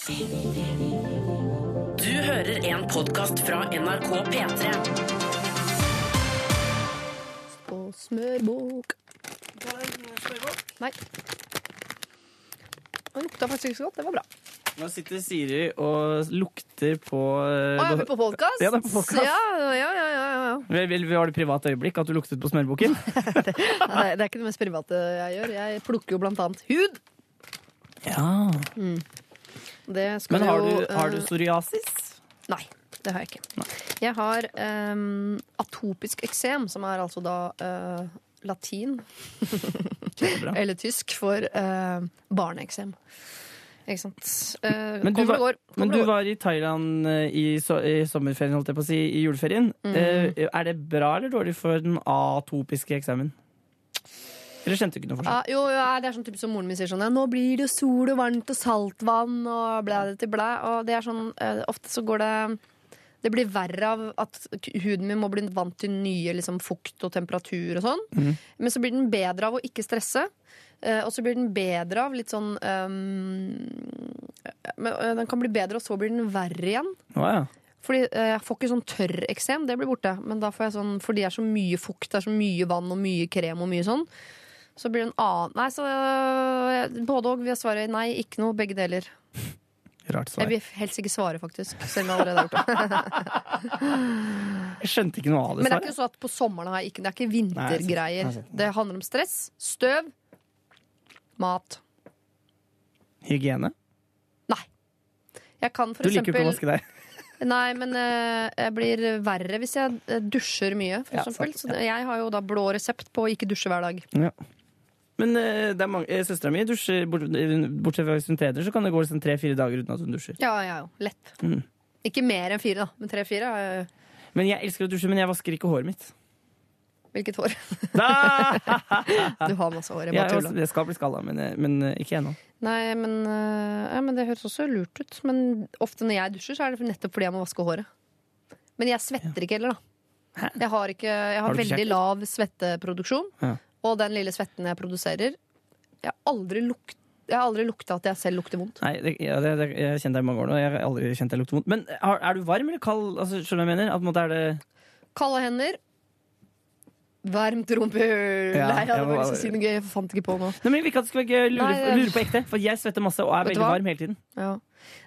Du hører en podkast fra NRK P3. På smørbok. Nei. Det lukta faktisk ikke så godt. Det var bra. Nå sitter Siri og lukter på eh, Å, er vi på podkast? Ja, det er på podcast. Ja, ja, ja, ja, ja. vil, vil, Var det privat øyeblikk at du luktet på smørboken? Nei, det er ikke det mest private jeg gjør. Jeg plukker jo blant annet hud. Ja. Det skal Men har jo du, har du eh, psoriasis? Nei, det har jeg ikke. Jeg har um, atopisk eksem, som er altså da uh, latin eller tysk for uh, barneeksem. Ikke sant. Uh, Men du, var, år, men du var i Thailand i, so i sommerferien, holdt jeg på å si, i juleferien. Mm. Uh, er det bra eller dårlig for den atopiske eksamen? Eller kjente du ikke noe Ja, forskjell? jo, ja, det er sånn typisk som moren min sier sånn ja, Nå blir det sol og varmt og saltvann og blæ det til blæ. Og det er sånn eh, Ofte så går det Det blir verre av at huden min må bli vant til nye liksom, fukt og temperatur og sånn. Mm. Men så blir den bedre av å ikke stresse. eh, og så blir den bedre av litt sånn um, men, eh, Den kan bli bedre, og så blir den verre igjen. Oh, ja. Fordi eh, Jeg får ikke sånn tørreksem, det blir borte. Men da får jeg sånn, fordi det er så mye fukt, det er så mye vann og mye krem og mye sånn, så blir det en annen Nei, så øh, både og svaret nei, ikke noe, begge deler. Rart svar. Jeg vil helst ikke svare, faktisk. Selv om jeg allerede har gjort det. Jeg skjønte ikke noe av det Men det er ikke sånn at på sommeren har jeg ikke Det er ikke vintergreier. Det handler om stress, støv, mat. Hygiene? Nei. Jeg kan for Du liker ikke å vaske deg. Nei, men eh, jeg blir verre hvis jeg eh, dusjer mye, for Ja, eksempel. sant, Så jeg har jo da blå resept på å ikke dusje hver dag. Ja. Men eh, det er mange, eh, søstera mi dusjer, bort, bortsett fra hvis hun trener, så kan det gå liksom tre-fire dager uten at hun dusjer. Ja, ja, jo. Lett. Mm. Ikke mer enn fire, da. Men tre-fire er Men jeg elsker å dusje, men jeg vasker ikke håret mitt. Hvilket hår? Du har masse hår. Jeg bare tuller. Det skal bli skalla, men, eh, men eh, ikke ennå. Nei, men, ja, men det høres også lurt ut. Men ofte når jeg dusjer, så er det nettopp fordi jeg må vaske håret. Men jeg svetter ikke heller, da. Jeg har, ikke, jeg har, Har veldig sjekket? lav svetteproduksjon. Ja. Og den lille svetten jeg produserer Jeg har aldri, lukt, jeg har aldri lukta at jeg selv lukter vondt. Nei, det, ja, det, det, jeg har kjent deg i mange år nå. Jeg har aldri kjent deg lukte vondt. Men er, er du varm eller kald? Altså, skjønner du hva jeg mener? Er det Kalde hender. Varmt rumpehull. Ja, Nei, jeg hadde bare lyst til å si noe gøy. Jeg fant ikke på noe. Nei, men Jeg vil ikke at det skal være lure, Nei, det- lure på ekte, for jeg svetter masse og er veldig varm hele tiden. Ja.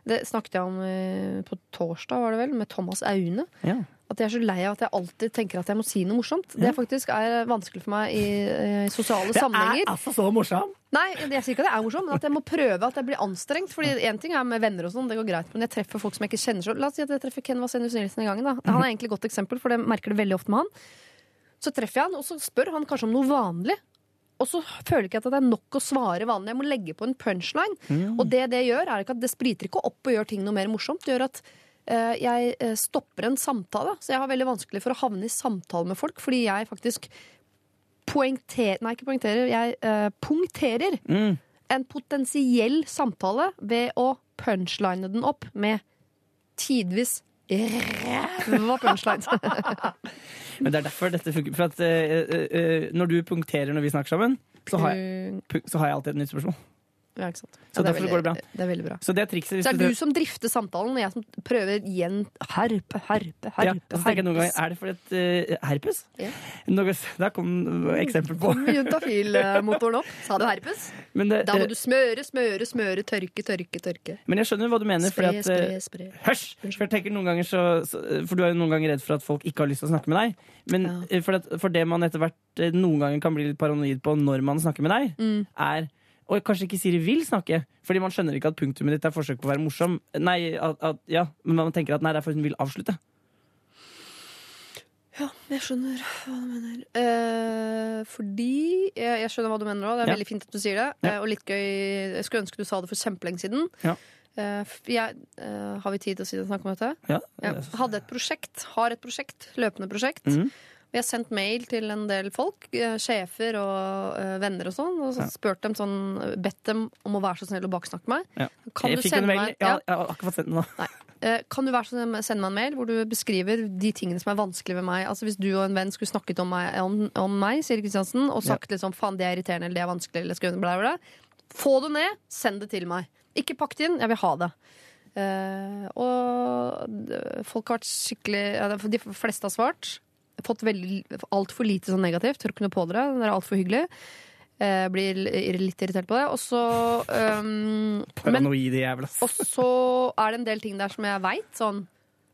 Det snakket jeg om eh, på torsdag, var det vel, med Thomas Aune. Ja. At jeg er så lei av at jeg alltid tenker at jeg må si noe morsomt. Det faktisk er vanskelig for meg i eh, sosiale sammenhenger. Det er altså så morsom! Nei, jeg sier ikke at jeg er morsom, men at jeg må prøve at jeg blir anstrengt. Fordi en ting er med venner og sånn, det går greit, men jeg treffer folk som jeg ikke kjenner så La oss si at jeg treffer Ken Vasenius Nilsen i gangen. da Han er egentlig et godt eksempel, for det merker det veldig ofte med han. Så treffer jeg han, og så spør han kanskje om noe vanlig. Og så føler ikke jeg at det er nok å svare vanlig. Jeg må legge på en punchline. Og det det gjør, er ikke at det spriter ikke opp og gjør ting noe mer morsomt. Det gjør at uh, jeg eh, stopper en samtale. Så jeg har veldig vanskelig for å havne i samtale med folk, fordi jeg faktisk poengterer Nei, ikke poengterer. Jeg uh, punkterer Mm. en potensiell samtale ved å punchline den opp med tidvis ræva punchlines. Men det er derfor dette funker. For at uh, uh, når du punkterer når vi snakker sammen, så har jeg, så har jeg alltid et nytt spørsmål. Ja, ikke sant. Så Ja, det, er går det veldig, det er veldig bra. Så det er trikset. Hvis Så er du du som drifter samtalen, og jeg som prøver igjen herpe, herpe, herpe. ja, så tenker jeg noen ganger, Er det fordi et eh, herpes? Ja. Noe, der kom et eksempel på. Juntafil-motoren opp. Sa du herpes? Men, det, Da må du smøre, smøre, smøre, tørke, tørke, tørke. men jeg skjønner hva du mener. Spre, at, eh, spre, spre. Hysj! For, jeg tenker noen ganger så, for du er jo noen ganger redd for at folk ikke har lyst til å snakke med deg. Men Ja. eh, for, at, for det man etter hvert noen ganger kan bli litt paranoid på når man snakker med deg, Mm. er og kanskje ikke Siri vil snakke, fordi man skjønner ikke at punktumet ditt er forsøk på å være morsom. Nei, at, at, ja, Men man tenker at nei, det er fordi hun vil avslutte. Ja, jeg skjønner hva du mener. Eh, fordi jeg, jeg skjønner hva du mener òg. Det er Ja. veldig fint at du sier det. Ja. Eh, og litt gøy Jeg skulle ønske du sa det for kjempelenge siden. Ja. Eh, jeg, eh, har vi tid til å si det, snakke om dette? Ja, Jeg hadde et prosjekt, har et prosjekt, løpende prosjekt. Mhm. Vi har sendt mail til en del folk, eh, sjefer og eh, venner og sånn, og så spurt dem sånn, bedt dem om å være så snill å baksnakke meg. Ja. Kan jeg du fikk en sende mail. meg- Ja, ja. jeg har akkurat fått sendt den nå. Nei. Eh, Kan du være så sende meg en mail hvor du beskriver de tingene som er vanskelig ved meg? Altså Hvis du og en venn skulle snakket om meg, om, om meg sier Kristiansen, og sagt liksom faen det er irriterende eller det er vanskelig, eller skal bla, bla, bla. Få det ned, send det til meg. Ikke pakk det inn, jeg vil ha det. Uh, og folk har vært skikkelig ja, De fleste har svart. Fått altfor lite sånn negativt. Tør ikke noe på dere. Dere er altfor hyggelige. Eh, blir litt irritert på det. Og så um, Paranoide jævla. og så er det en del ting der som jeg veit, sånn,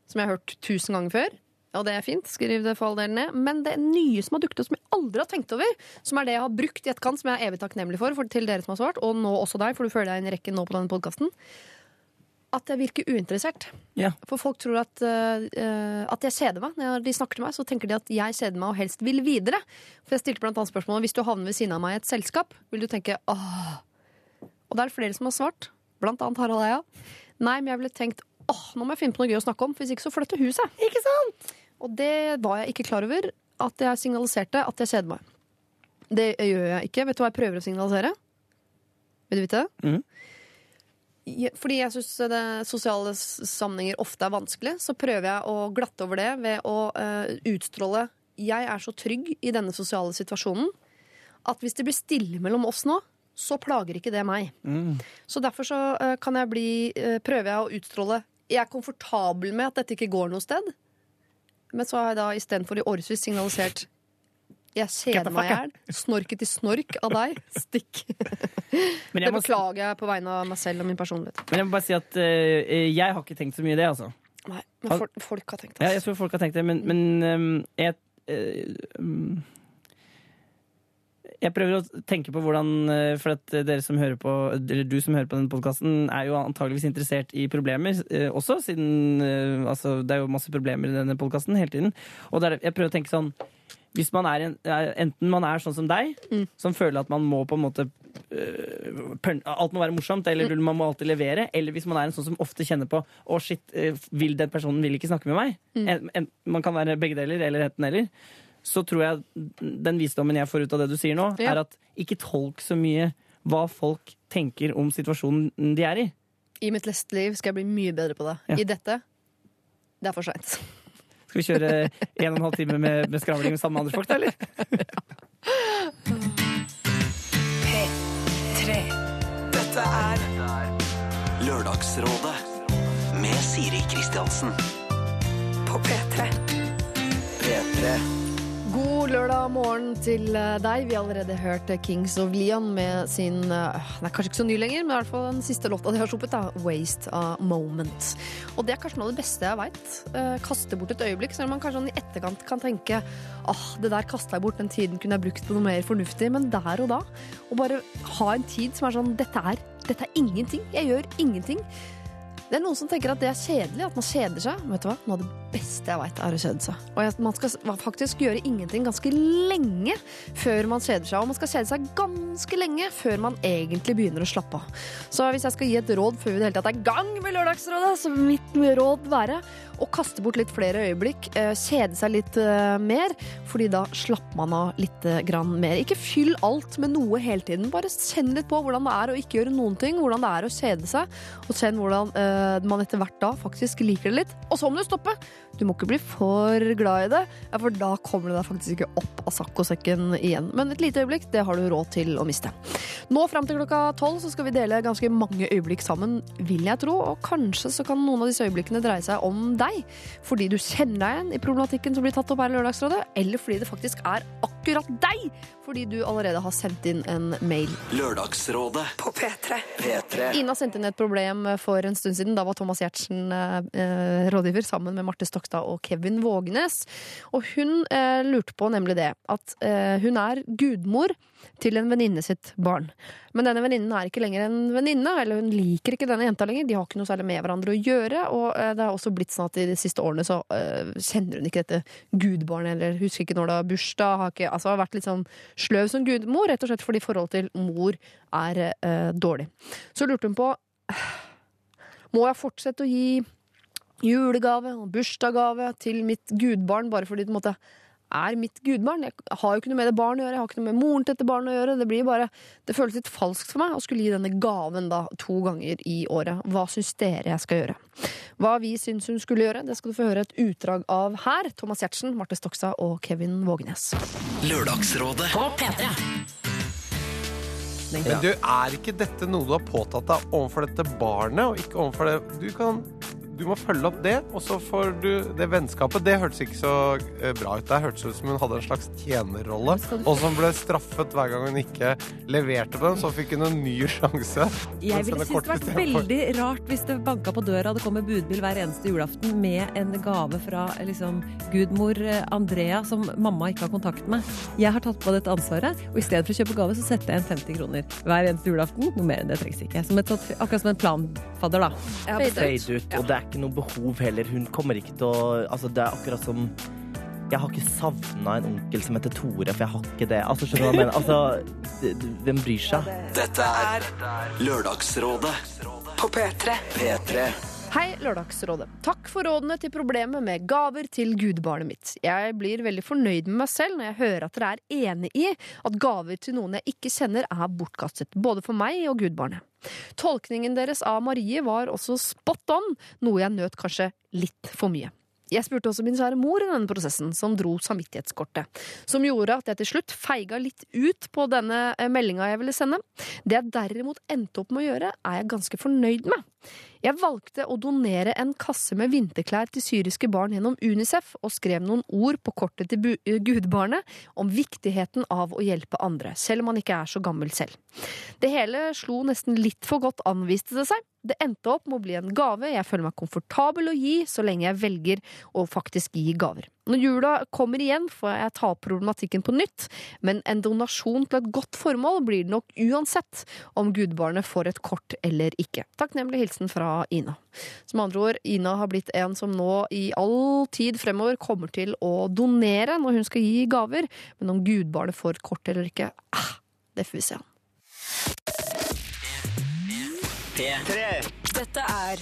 som jeg har hørt tusen ganger før. Og det er fint, skriv det for all del ned. Men det nye som har dukket opp, som jeg aldri har tenkt over, som er det jeg har brukt i etterkant, som jeg er evig takknemlig for, for til dere som har svart, og nå også deg, for du føler deg i en rekke nå på denne podkasten, at jeg virker uinteressert. Ja. For folk tror at, eh, at jeg kjeder meg. Når de snakker til meg, så tenker de at jeg kjeder meg og helst vil videre. For jeg stilte blant annet spørsmålet hvis du havner ved siden av meg i et selskap, vil du tenke åh. Og det er det flere som har svart. Blant annet Harald Eia. Nei, men jeg ville tenkt åh, nå må jeg finne på noe gøy å snakke om, for hvis ikke så flytter huset. Ikke sant? Og det var jeg ikke klar over. At jeg signaliserte at jeg kjeder meg. Det gjør jeg ikke. Vet du hva jeg prøver å signalisere? Vil du vite det? Mhm. Fordi jeg syns sosiale s- sammenhenger ofte er vanskelig, så prøver jeg å glatte over det ved å uh, utstråle Jeg er så trygg i denne sosiale situasjonen at hvis det blir stille mellom oss nå, så plager ikke det meg. Mm. Så derfor så uh, kan jeg bli uh, prøver jeg å utstråle Jeg er komfortabel med at dette ikke går noe sted. Men så har jeg da istedenfor i årevis signalisert jeg kjeder meg i hjel. Snorket i snork av deg. Stikk. Men Det beklager jeg på vegne av meg selv og min personlighet. men jeg må bare si at uh, jeg har ikke tenkt så mye i det, altså. Nei, men folk, folk har tenkt Ja, det. jeg tror folk har tenkt det, men, men um, jeg uh, um, Jeg prøver å tenke på hvordan For at dere som hører på Eller du som hører på denne podkasten, er jo antageligvis interessert i problemer også, siden altså, det er jo masse problemer i denne podkasten hele tiden. Og der, jeg prøver å tenke sånn hvis man er en, Enten man er sånn som deg, Mm. som føler at man må på en måte øh, Alt må være morsomt, eller man må alltid levere. Eller hvis man er en sånn som ofte kjenner på Å, shit, øh, vil den personen vil ikke snakke med meg. En, en, man kan være begge deler, eller enten eller. Så tror jeg den visdommen jeg får ut av det du sier nå, Ja. er at ikke tolk så mye hva folk tenker om situasjonen de er i. I mitt neste liv skal jeg bli mye bedre på det. Ja. I dette det er for seint. Skal vi kjøre en og en halv time med, med skravling sammen med andre folk, da, eller? P3. Dette er Lørdagsrådet med Siri Kristiansen. På P3. P3. God lørdag morgen til eh, deg. Vi har allerede hørt Kings of Leon med sin det Den er kanskje ikke så ny lenger, men i hvert fall den siste låta de har sluppet. da, 'Waste a Moment'. Og det er kanskje noe av det beste jeg veit. Kaste bort et øyeblikk, selv om man kanskje sånn i etterkant kan tenke åh, det der kasta jeg bort, den tiden kunne jeg brukt på noe mer fornuftig. Men der og da, å bare ha en tid som er sånn dette er, dette er ingenting. Jeg gjør ingenting. Det er noen som tenker at det er kjedelig, at man kjeder seg. Vet du hva? Noe av det beste jeg veit, er å kjede seg. Og man skal faktisk gjøre ingenting ganske lenge før man kjeder seg. Og man skal kjede seg ganske lenge før man egentlig begynner å slappe av. Så hvis jeg skal gi et råd før vi det hele tatt er i gang med Lørdagsrådet, så vil mitt råd være å kaste bort litt flere øyeblikk, eh, kjede seg litt eh, mer, fordi da slapper man av litt eh, mer. Ikke fyll alt med noe hele tiden. Bare kjenn litt på hvordan det er å ikke gjøre noen ting, hvordan det er å kjede seg, og kjenn hvordan man etter hvert da faktisk liker det litt. Og så må du stoppe! Du må ikke bli for glad i det, for da kommer du deg faktisk ikke opp av saccosekken igjen. Men et lite øyeblikk, det har du råd til å miste. Nå fram til klokka tolv så skal vi dele ganske mange øyeblikk sammen, vil jeg tro. Og kanskje så kan noen av disse øyeblikkene dreie seg om deg. Fordi du kjenner deg igjen i problematikken som blir tatt opp her i Lørdagsrådet, eller fordi det faktisk er akkurat deg! Fordi du allerede har sendt inn en mail. Lørdagsrådet. På P3. P3. Ina sendte inn et problem for en stund siden. Da var Thomas Giertsen eh, rådgiver sammen med Marte Stokstad og Kevin Vågenes. Og hun eh, lurte på nemlig det at eh, hun er gudmor til en venninne sitt barn. Men denne venninnen er ikke lenger en venninne, eller hun liker ikke denne jenta lenger. De har ikke noe særlig med hverandre å gjøre, og eh, det har også blitt sånn at i de siste årene så eh, kjenner hun ikke dette gudbarnet, eller husker ikke når det har bursdag, har ikke, altså har vært litt sånn sløv som gudmor, rett og slett fordi forholdet til mor er eh, dårlig. Så lurte hun på Må jeg fortsette å gi julegave og bursdagsgave til mitt gudbarn bare fordi det måte er mitt gudbarn? Jeg har jo ikke noe med det barnet å gjøre, jeg har ikke noe med moren til dette barnet å gjøre. Det blir bare, det føles litt falskt for meg å skulle gi denne gaven da to ganger i året. Hva syns dere jeg skal gjøre? Hva vi syns hun skulle gjøre, det skal du få høre et utdrag av her. Thomas Giertsen, Marte Stokstad og Kevin Vågenes. Lørdagsrådet. På P3. Men du, er ikke dette noe du har påtatt deg overfor dette barnet, og ikke overfor det Du kan du må følge opp det, og så får du det vennskapet. Det hørtes ikke så eh, bra ut. Det hørtes ut som hun hadde en slags tjenerrolle, og som ble straffet hver gang hun ikke leverte på den. Så fikk hun en ny sjanse. Jeg ville synes det vært veldig rart hvis det banka på døra det kom en budbil hver eneste julaften med en gave fra liksom, gudmor eh, Andrea som mamma ikke har kontakt med. Jeg har tatt på dette ansvaret, og i stedet for å kjøpe gave, så setter jeg inn 50 kroner hver eneste julaften. Noe mer enn det trengs ikke. Som et, akkurat som en planfadder, da. Fade ut, og det er ikke noe behov heller. Hun kommer ikke til å Altså, det er akkurat som jeg har ikke savna en onkel som heter Tore, for jeg har ikke det. Altså, skjønner du hva jeg mener? Altså, hvem bryr seg? Dette er Lørdagsrådet På P3. P3. Hei, Lørdagsrådet. Takk for rådene til problemet med gaver til gudbarnet mitt. Jeg blir veldig fornøyd med meg selv når jeg hører at dere er enig i at gaver til noen jeg ikke kjenner, er bortkastet. Både for meg og gudbarnet. Tolkningen deres av Marie var også spot on, noe jeg nøt kanskje litt for mye. Jeg spurte også min kjære mor i denne prosessen, som dro samvittighetskortet. Som gjorde at jeg til slutt feiga litt ut på denne eh, meldinga jeg ville sende. Det jeg derimot endte opp med å gjøre, er jeg ganske fornøyd med. Jeg valgte å donere en kasse med vinterklær til syriske barn gjennom Unicef, og skrev noen ord på kortet til gudbarnet om viktigheten av å hjelpe andre, selv om man ikke er så gammel selv. Det hele slo nesten litt for godt an, viste det seg. Det endte opp med å bli en gave jeg føler meg komfortabel å gi, så lenge jeg velger å faktisk gi gaver. Når jula kommer igjen, får jeg ta opp problematikken på nytt, men en donasjon til et godt formål blir det nok uansett om gudbarnet får et kort eller ikke. Takknemlig hilsen fra Ina. Som andre ord, Ina har blitt en som nå i all tid fremover kommer til å donere når hun skal gi gaver, men om gudbarnet får kort eller ikke, ah, det får vi se an. Dette er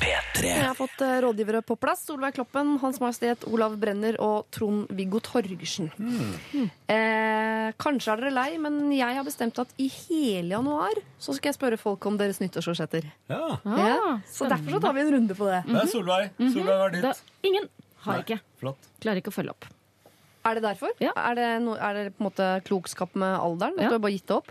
P3. Jeg har fått eh, rådgivere på plass. Solveig Kloppen, Hans Majestet Olav Brenner og Trond-Viggo Torgersen. Eh, kanskje er dere lei, men jeg har bestemt at i hele januar så skal jeg spørre folk om deres nyttårsforsetter. Ja. Ja, så derfor så tar vi en runde på det. Det er Solveig. Solveig, var ditt. Da, ingen har ikke. Flott. Klarer ikke å følge opp. Er det derfor? Ja. Er, det no, er det på en måte klokskap med alderen? At Ja. du har bare gitt det opp?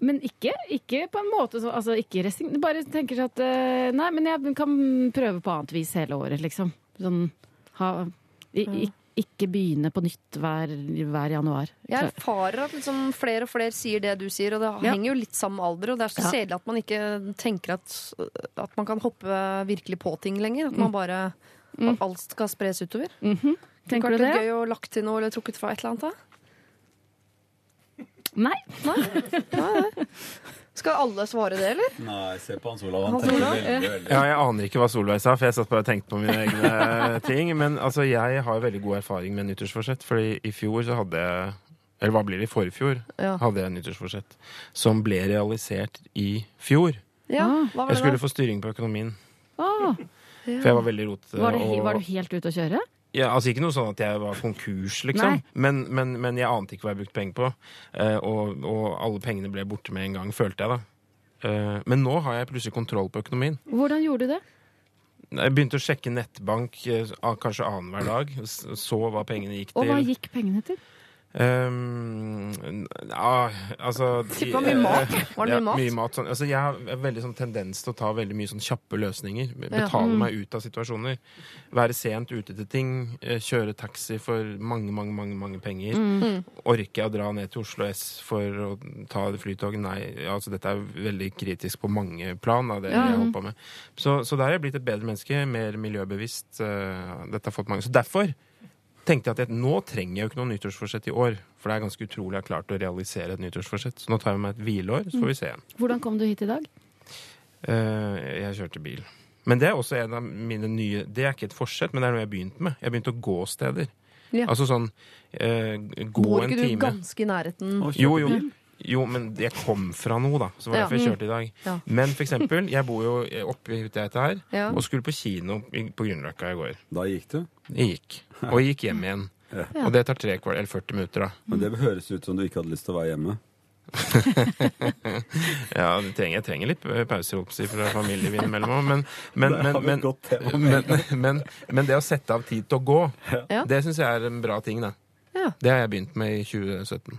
Men ikke, ikke på en måte så, altså ikke resign... Bare tenker seg at eh, Nei, men jeg kan prøve på annet vis hele året, liksom. Sånn ha i, i, Ikke begynne på nytt hver, hver januar. Jeg erfarer at liksom flere og flere sier det du sier, og det Ja. henger jo litt sammen med alder. Og det er så Ja. kjedelig at man ikke tenker at, at man kan hoppe virkelig på ting lenger. At man bare At alt skal spres utover. Mm -hmm. Tenker du det? gøy å lagt til noe eller trukket fra et eller annet. da. Nei. Nei. Skal alle svare det, eller? Nei, se på Hans Olav. Han Sola? tenker veldig, veldig. Ja, jeg aner ikke hva Solveig sa, for jeg satt bare og tenkte på mine egne ting. Men altså, jeg har veldig god erfaring med nyttårsforsett, fordi i fjor så hadde jeg Eller hva blir det? I forfjor Ja. hadde jeg nyttårsforsett som ble realisert i fjor. Ja, hva var Jeg skulle da? få styring på økonomien, Ah, for jeg var veldig rotete. var, det, og- var du helt ute å kjøre? Ja, altså Ikke noe sånn at jeg var konkurs, liksom. Men, men, men jeg ante ikke hva jeg brukte penger på. Eh, og, og alle pengene ble borte med en gang, følte jeg da. Eh, men nå har jeg plutselig kontroll på økonomien. Hvordan gjorde du det? Jeg begynte å sjekke nettbank eh, kanskje annenhver dag. Så hva pengene gikk til. Og hva gikk pengene til? Ehm, ja, altså det var mye mat. Var det ja, mye mat? Mye mat sånn. altså, jeg har veldig sånn tendens til å ta veldig mye sånn kjappe løsninger. Ja. Betale Mm. meg ut av situasjoner. Være sent ute til ting. eh, Kjøre taxi for mange, mange, mange, mange penger. Mm. Orker jeg å dra ned til Oslo S for å ta flytog? Nei. altså Dette er veldig kritisk på mange plan. Da, det Ja. jeg holdt på med. Så, så der er jeg blitt et bedre menneske. Mer miljøbevisst. eh, Dette har fått mange. Så derfor tenkte jeg at jeg, nå trenger jeg jo ikke noe nyttårsforsett i år. For det er ganske utrolig jeg har klart å realisere et nyttårsforsett. Så nå tar jeg meg et hvileår, så får vi se igjen. Hvordan kom du hit i dag? Uh, jeg kjørte bil. Men det er også en av mine nye Det er ikke et forsett, men det er noe jeg har begynt med. Jeg har begynt å gå steder. Ja. Altså sånn eh, Gå Bor en ikke du ganske i nærheten? Jo, jo. Jo, men jeg kom fra noe, da. Så var det Ja. derfor jeg kjørte i dag. Ja. Men for eksempel, jeg bor jo oppe i dette her, Ja. og skulle på kino på Grünerløkka i går. Da gikk du. Jeg gikk. Og jeg gikk hjem igjen. Ja. Og det tar tre kvart, eller 40 minutter, da. Men det høres ut som du ikke hadde lyst til å være hjemme. Ja, jeg trenger, jeg trenger litt pauser holdt på å si, fra familieliv innimellom òg, men, men, men, men, gått til. men, men, men det å sette av tid til å gå, Ja. det syns jeg er en bra ting, da. Ja. Det har jeg begynt med i 2017.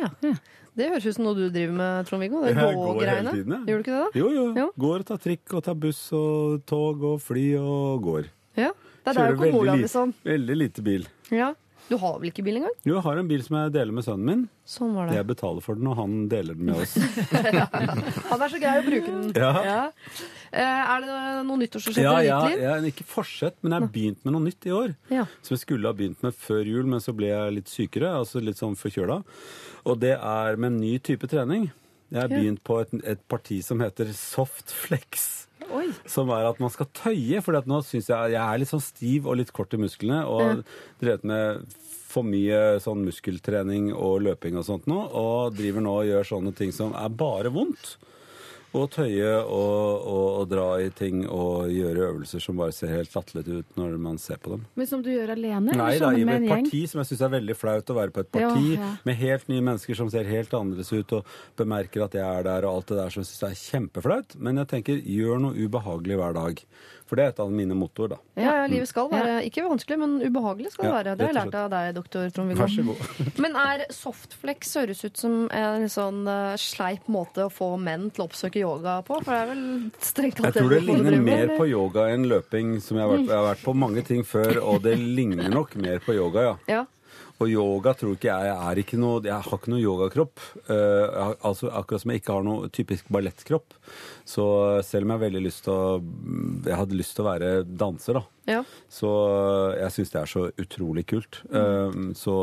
Ja, ja. Det høres ut som noe du driver med, Trond-Viggo. Det gå-greiene. Gjør du ikke det, da? Jo, jo. Jo. Går og tar trikk og tar buss og tog og fly og går. Ja. Det er Kjører kong veldig li- liksom. Veldig lite bil. Ja. Du har vel ikke bil engang? Jo, jeg har en bil som jeg deler med sønnen min. Sånn var det. Jeg betaler for den, og han deler den med oss. Han er så grei å bruke den. Ja. ja. Er det noe nyttårsforsett Ja, i ja, ditt liv? Ja, ikke forsett, men jeg har begynt med noe nytt i år. Ja. Som jeg skulle ha begynt med før jul, men så ble jeg litt sykere. Altså litt sånn forkjøla. Og det er med en ny type trening. Jeg har begynt på et, et parti som heter soft flex. Oi. Som er at man skal tøye. For nå syns jeg jeg er litt sånn stiv og litt kort i musklene. Og har drevet med for mye sånn muskeltrening og løping og sånt nå. Og driver nå og gjør sånne ting som er bare vondt. Og tøye og, og, og dra i ting og gjøre øvelser som bare ser helt latterlige ut når man ser på dem. Men som du gjør alene? Nei, da, i et parti som jeg syns er veldig flaut å være på et parti Ja, ja. med helt nye mennesker som ser helt annerledes ut og bemerker at jeg er der og alt det der, som jeg syns er kjempeflaut. Men jeg tenker gjør noe ubehagelig hver dag. For det er et av mine mottoer, da. Ja, ja, livet skal være ikke vanskelig, men ubehagelig skal det Ja, være. Det har jeg lært av deg, doktor Trond-Viggo. Vær så god. Men er softflex høres ut som en sånn eh, sleip måte å få menn til å oppsøke yoga på? For det er vel strengt tatt Jeg tror det ligner mer eller? på yoga enn løping. som Jeg har vært, jeg har vært på mange ting før, og det ligner nok mer på yoga, ja. Ja. Og yoga tror ikke jeg er ikke noe Jeg har ikke noe yogakropp. Uh, altså, akkurat som jeg ikke har noe typisk ballettkropp. Så selv om jeg har veldig lyst til å Jeg hadde lyst til å være danser, da. Ja. Så eh, jeg syns det er så utrolig kult. Mm. så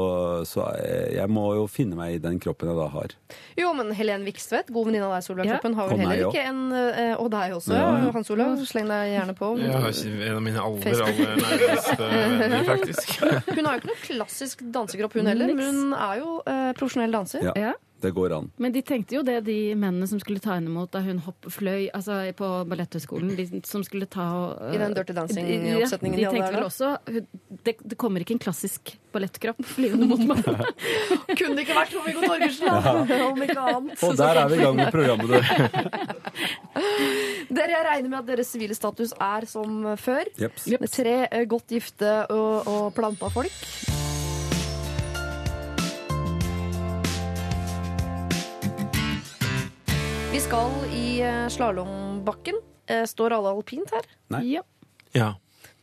så jeg, jeg må jo finne meg i den kroppen jeg da har. Jo, men Helen Vikstvedt, god venninne av deg, Solveig Ja. Har vel heller ikke en eh, Og deg også, Ja, ja. Hans Olav. Sleng deg gjerne på. Ja, en av mine aller, aller nærmeste venner, faktisk. Hun har jo ikke noen klassisk dansekropp, hun heller, men hun er jo eh, profesjonell danser. Ja, Ja. Det går an. Men de tenkte jo det, de mennene som skulle ta henne imot da hun hopp, fløy altså på Balletthøgskolen. De som skulle ta og, I den Dirty Dancing-oppsetningen ja, de de tenkte vel også det, det kommer ikke en klassisk ballettkropp flyvende mot meg. Kunne det ikke vært Trond-Viggo Torgersen, da? Om ikke annet. Og der er vi i gang med programmet. Du. Dere, jeg regner med at deres sivile status er som før. Yep. Med tre eh, godt gifte og, og planta folk. Vi skal i eh, slalåmbakken. Eh, Står alle alpint her? Nei. Ja. Ja.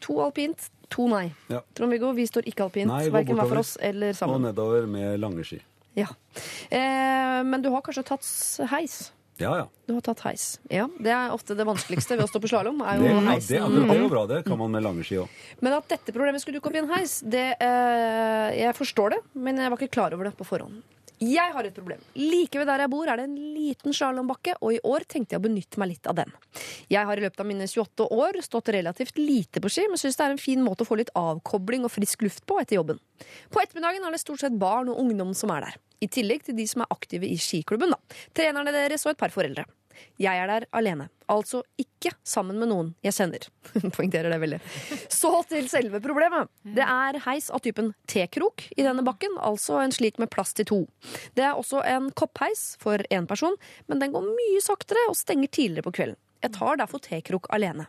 To alpint, to nei. Ja. Trond-Viggo, vi står ikke alpint. Verken hver for oss eller Og nedover med lange ski. Ja. Eh, men du har kanskje tatt heis? Ja, ja. Du har tatt heis. Ja, Det er ofte det vanskeligste ved å stå på slalåm. Er Det, jo ja, det, det, er jo bra. Det kan man med lange ski òg. Men at dette problemet skulle dukke opp i en heis, det, eh, jeg forstår det, men jeg var ikke klar over det på forhånd. Jeg har et problem. Like ved der jeg bor er det en liten slalåmbakke, og i år tenkte jeg å benytte meg litt av den. Jeg har i løpet av mine 28 år stått relativt lite på ski, men syns det er en fin måte å få litt avkobling og frisk luft på etter jobben. På ettermiddagen er det stort sett barn og ungdom som er der. I tillegg til de som er aktive i skiklubben, da. Trenerne deres og et par foreldre. Jeg er der alene, altså ikke sammen med noen jeg kjenner. Poengterer det veldig. Så til selve problemet. Det er heis av typen T-krok i denne bakken, altså en slik med plass til to. Det er også en koppheis for én person, men den går mye saktere og stenger tidligere på kvelden. Jeg tar derfor T-krok alene.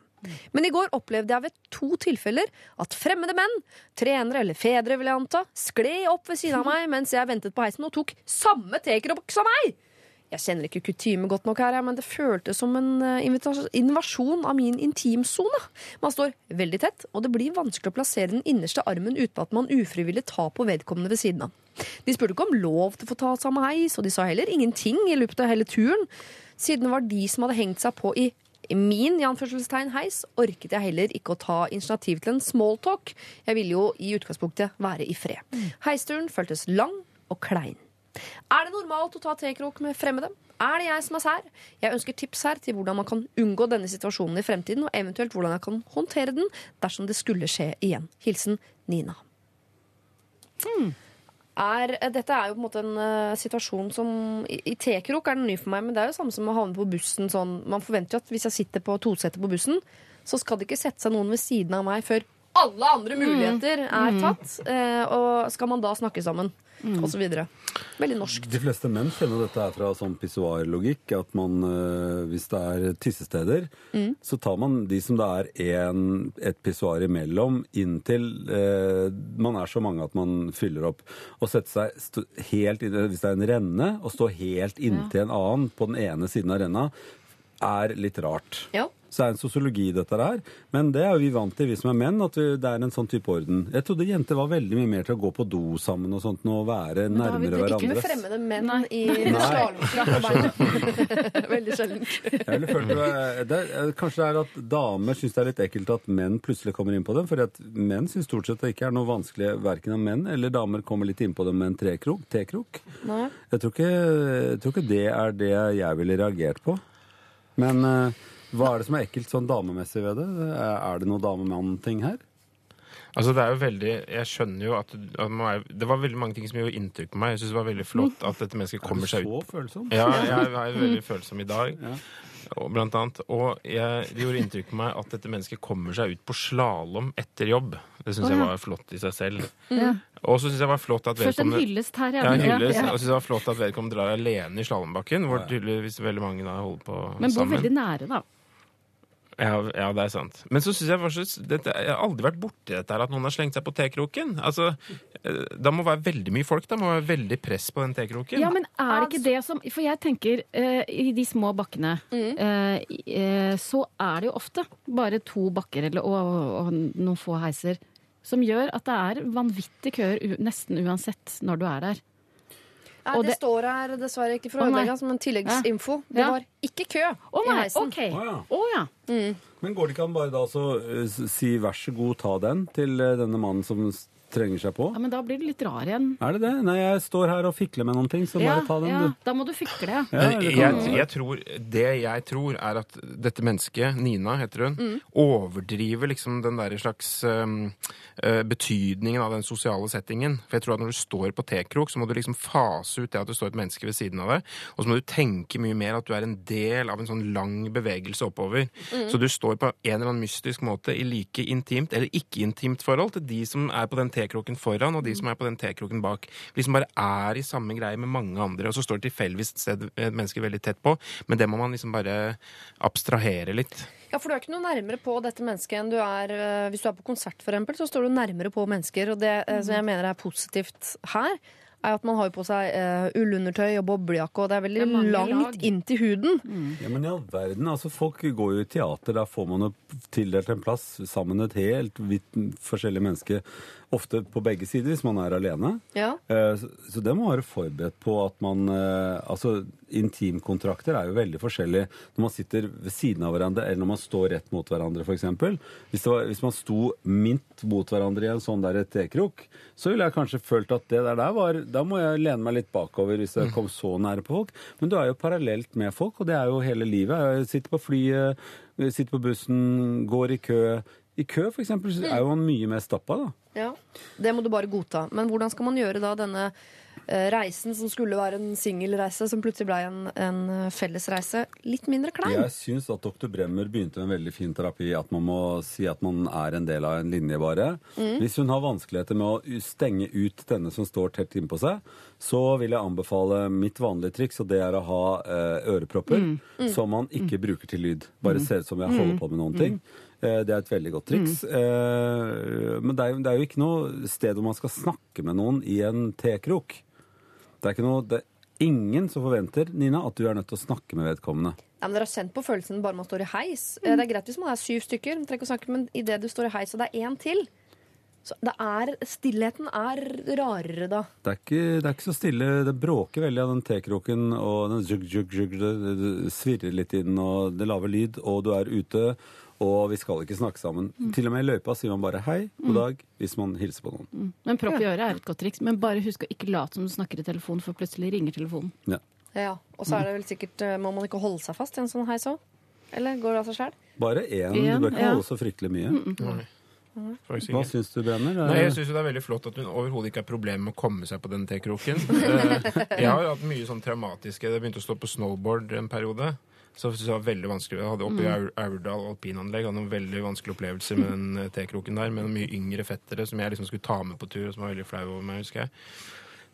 Men i går opplevde jeg ved to tilfeller at fremmede menn, trenere eller fedre vil jeg anta, skled opp ved siden av meg mens jeg ventet på heisen og tok samme T-krok som meg! Jeg kjenner ikke kutyme godt nok her, men det føltes som en eh, invasjon av min intimsone. Man står veldig tett, og det blir vanskelig å plassere den innerste armen uten at man ufrivillig tar på vedkommende ved siden av. De spurte ikke om lov til å få ta samme heis, og de sa heller ingenting i løpet av hele turen. Siden det var de som hadde hengt seg på i min i anførselstegn heis, orket jeg heller ikke å ta initiativ til en smalltalk. Jeg ville jo i utgangspunktet være i fred. Heisturen føltes lang og klein. Er det normalt å ta T-krok med fremmede? Er det jeg som er sær? Jeg ønsker tips her til hvordan man kan unngå denne situasjonen i fremtiden, og eventuelt hvordan jeg kan håndtere den dersom det skulle skje igjen. Hilsen Nina. Er, dette er jo på en måte en uh, situasjon som I, i T-krok er den ny for meg, men det er jo samme som å havne på bussen sånn Man forventer jo at hvis jeg sitter på tosetet på bussen, så skal det ikke sette seg noen ved siden av meg før alle andre muligheter er tatt, eh, og skal man da snakke sammen? Og så videre. Veldig norsk. De fleste menn kjenner dette her fra sånn pissoarlogikk. At man, øh, hvis det er tissesteder, så tar man de som det er en, et pissoar imellom, inntil eh, man er så mange at man fyller opp. Og sette seg st helt inn, Hvis det er en renne, og stå helt inntil en annen på den ene siden av renna, er litt rart. Ja. Så det er en sosiologi, dette her. Men det er jo vi vant til, vi som er menn, at vi, det er en sånn type orden. Jeg trodde jenter var veldig mye mer til å gå på do sammen og sånt, og være Da har vi det ikke med fremmede menn i slalåmfrakk på beina. Veldig sjelden. Er- kanskje det er at damer syns det er litt ekkelt at menn plutselig kommer inn på dem. For at menn syns stort sett det ikke er noe vanskelig verken om menn eller damer kommer litt inn på dem med en trekrok. Jeg tror, ikke, jeg tror ikke det er det jeg ville reagert på. Men eh, hva er det som er ekkelt sånn damemessig ved det? Er det noe dame-mann-ting her? Altså det er jo veldig, Jeg skjønner jo at, at man Det var veldig mange ting som gjorde inntrykk på meg. Jeg syns det var veldig flott at dette mennesket kommer seg ut. Er du Så følsom? Ja, jeg er veldig følsom i dag. Og, blant annet. Og jeg, det gjorde inntrykk på meg at dette mennesket kommer seg ut på slalåm etter jobb. Det syns jeg var flott i seg selv. Og så syns jeg var flott at Først en vedkommende hyllest her, ja, ja. hyllest, Ja. Og så synes jeg var flott at vedkommende drar alene i slalåmbakken, hvor tydeligvis veldig mange da holder på Men bor sammen. veldig nære, da. Ja, ja, det er sant. Men så synes jeg dette, jeg har aldri vært borti dette her at noen har slengt seg på T-kroken. Altså, eh, Da må være veldig mye folk. Da må være veldig press på den T-kroken. Ja, men er det ikke det som For jeg tenker, eh, i de små bakkene, eh, eh, så er det jo ofte bare to bakker eller, og, og noen få heiser som gjør at det er vanvittig køer nesten uansett når du er der. Nei, det, det- står her dessverre ikke for Å, å nei. ødelegge som en tilleggsinfo. Det Ja. var ikke kø Å i nei, heisen. OK. Å, ja. Å ja. Men går det ikke an bare da så eh, si vær så god, ta den til eh, denne mannen som trenger seg på? ja. Men da blir det litt rar igjen. Er det det? Nei, jeg står her og fikler med noen ting, så Ja, bare ta den, ja, du. da må du fikle, ja. Jeg, jeg tror, det jeg tror, er at dette mennesket, Nina heter hun, overdriver liksom den der slags eh, betydningen av den sosiale settingen. For jeg tror at når du står på T-krok, så må du liksom fase ut det at det står et menneske ved siden av deg. Og så må du tenke mye mer at du er en del av en sånn lang bevegelse oppover. Så du står på en eller annen mystisk måte i like intimt eller ikke-intimt forhold til de som er på den T-kroken foran, og de som er på den T-kroken bak. Liksom bare er i samme greie med mange andre, og så står det tilfeldigvis et sted et menneske veldig tett på. Men det må man liksom bare abstrahere litt. Ja, for du er ikke noe nærmere på dette mennesket enn du er eh, Hvis du er på konsert, for eksempel, så står du nærmere på mennesker. Og det eh, som jeg mener er positivt her, er at man har på seg uh, ullundertøy og boblejakke, og det er veldig Det er langt lag. inn til huden. Ja, men i all verden, altså Folk går jo i teater, der får man jo tildelt en plass sammen med et helt vidt forskjellig menneske. Ofte på begge sider, hvis man er alene. Ja. Eh, Så det må være forberedt på at man eh, Altså, intimkontrakter er jo veldig forskjellige når man sitter ved siden av hverandre, eller når man står rett mot hverandre, f.eks. Hvis, var- hvis man sto mint mot hverandre i en sånn der tekrok, så ville jeg kanskje følt at det der, der var Da må jeg lene meg litt bakover hvis jeg kom så nære på folk. Men du er jo parallelt med folk, og det er jo hele livet. Jeg sitter på flyet, sitter på bussen, går i kø. I kø, eksempel, er jo han mye mer stappa, da. Ja, Det må du bare godta. Men hvordan skal man gjøre da denne eh, reisen som skulle være en singelreise, som plutselig ble en, en eh, fellesreise, litt mindre klein? Jeg syns at dr. Bremmer begynte med en veldig fin terapi. At man må si at man er en del av en linje, bare. Hvis hun har vanskeligheter med å stenge ut denne som står tett innpå seg, så vil jeg anbefale mitt vanlige triks, og det er å ha eh, ørepropper som man ikke bruker til lyd. Bare ser ut som jeg holder på med noen ting. Eh, Det er et veldig godt triks. Mm. Men det er, jo, det er jo ikke noe sted hvor man skal snakke med noen i en tekrok. Det er ikke noe det er ingen som forventer, Nina, at du er nødt til å snakke med vedkommende. Ja, men Dere har kjent på følelsen bare man står i heis. Mm. Det er greit hvis man er syv stykker, men idet du står i heis og det er én til så det er, Stillheten er rarere da. Det er, ikke, det er ikke så stille. Det bråker veldig av den tekroken, og den zhug, zhug, zhug, det, det svirrer litt inn, og det lager lyd, og du er ute, og vi skal ikke snakke sammen. Til og med i løypa sier man bare hei, god dag, hvis man hilser på noen. Men propp i øret er et godt triks. Men bare husk å ikke late som du snakker i telefonen, for plutselig ringer telefonen. Ja. Ja, Og så er det vel sikkert eh, Må man ikke holde seg fast i en sånn heis òg? Eller går det av seg sjæl? Bare én. Du bør ikke ja. holde så fryktelig mye. Faktisk Hva syns du, Brenner? Nei, jeg syns det er veldig flott at hun overhodet ikke har problemer med å komme seg på den T-kroken. Eh, Jeg har hatt mye sånn traumatiske Jeg begynte å stå på snowboard en periode. Så jeg synes det var veldig vanskelig. Jeg hadde oppe i Aurdal alpinanlegg hadde noen veldig vanskelige opplevelser med den eh, tekroken der, med noen mye yngre fettere som jeg liksom skulle ta med på tur, og som var veldig flau over meg, husker jeg.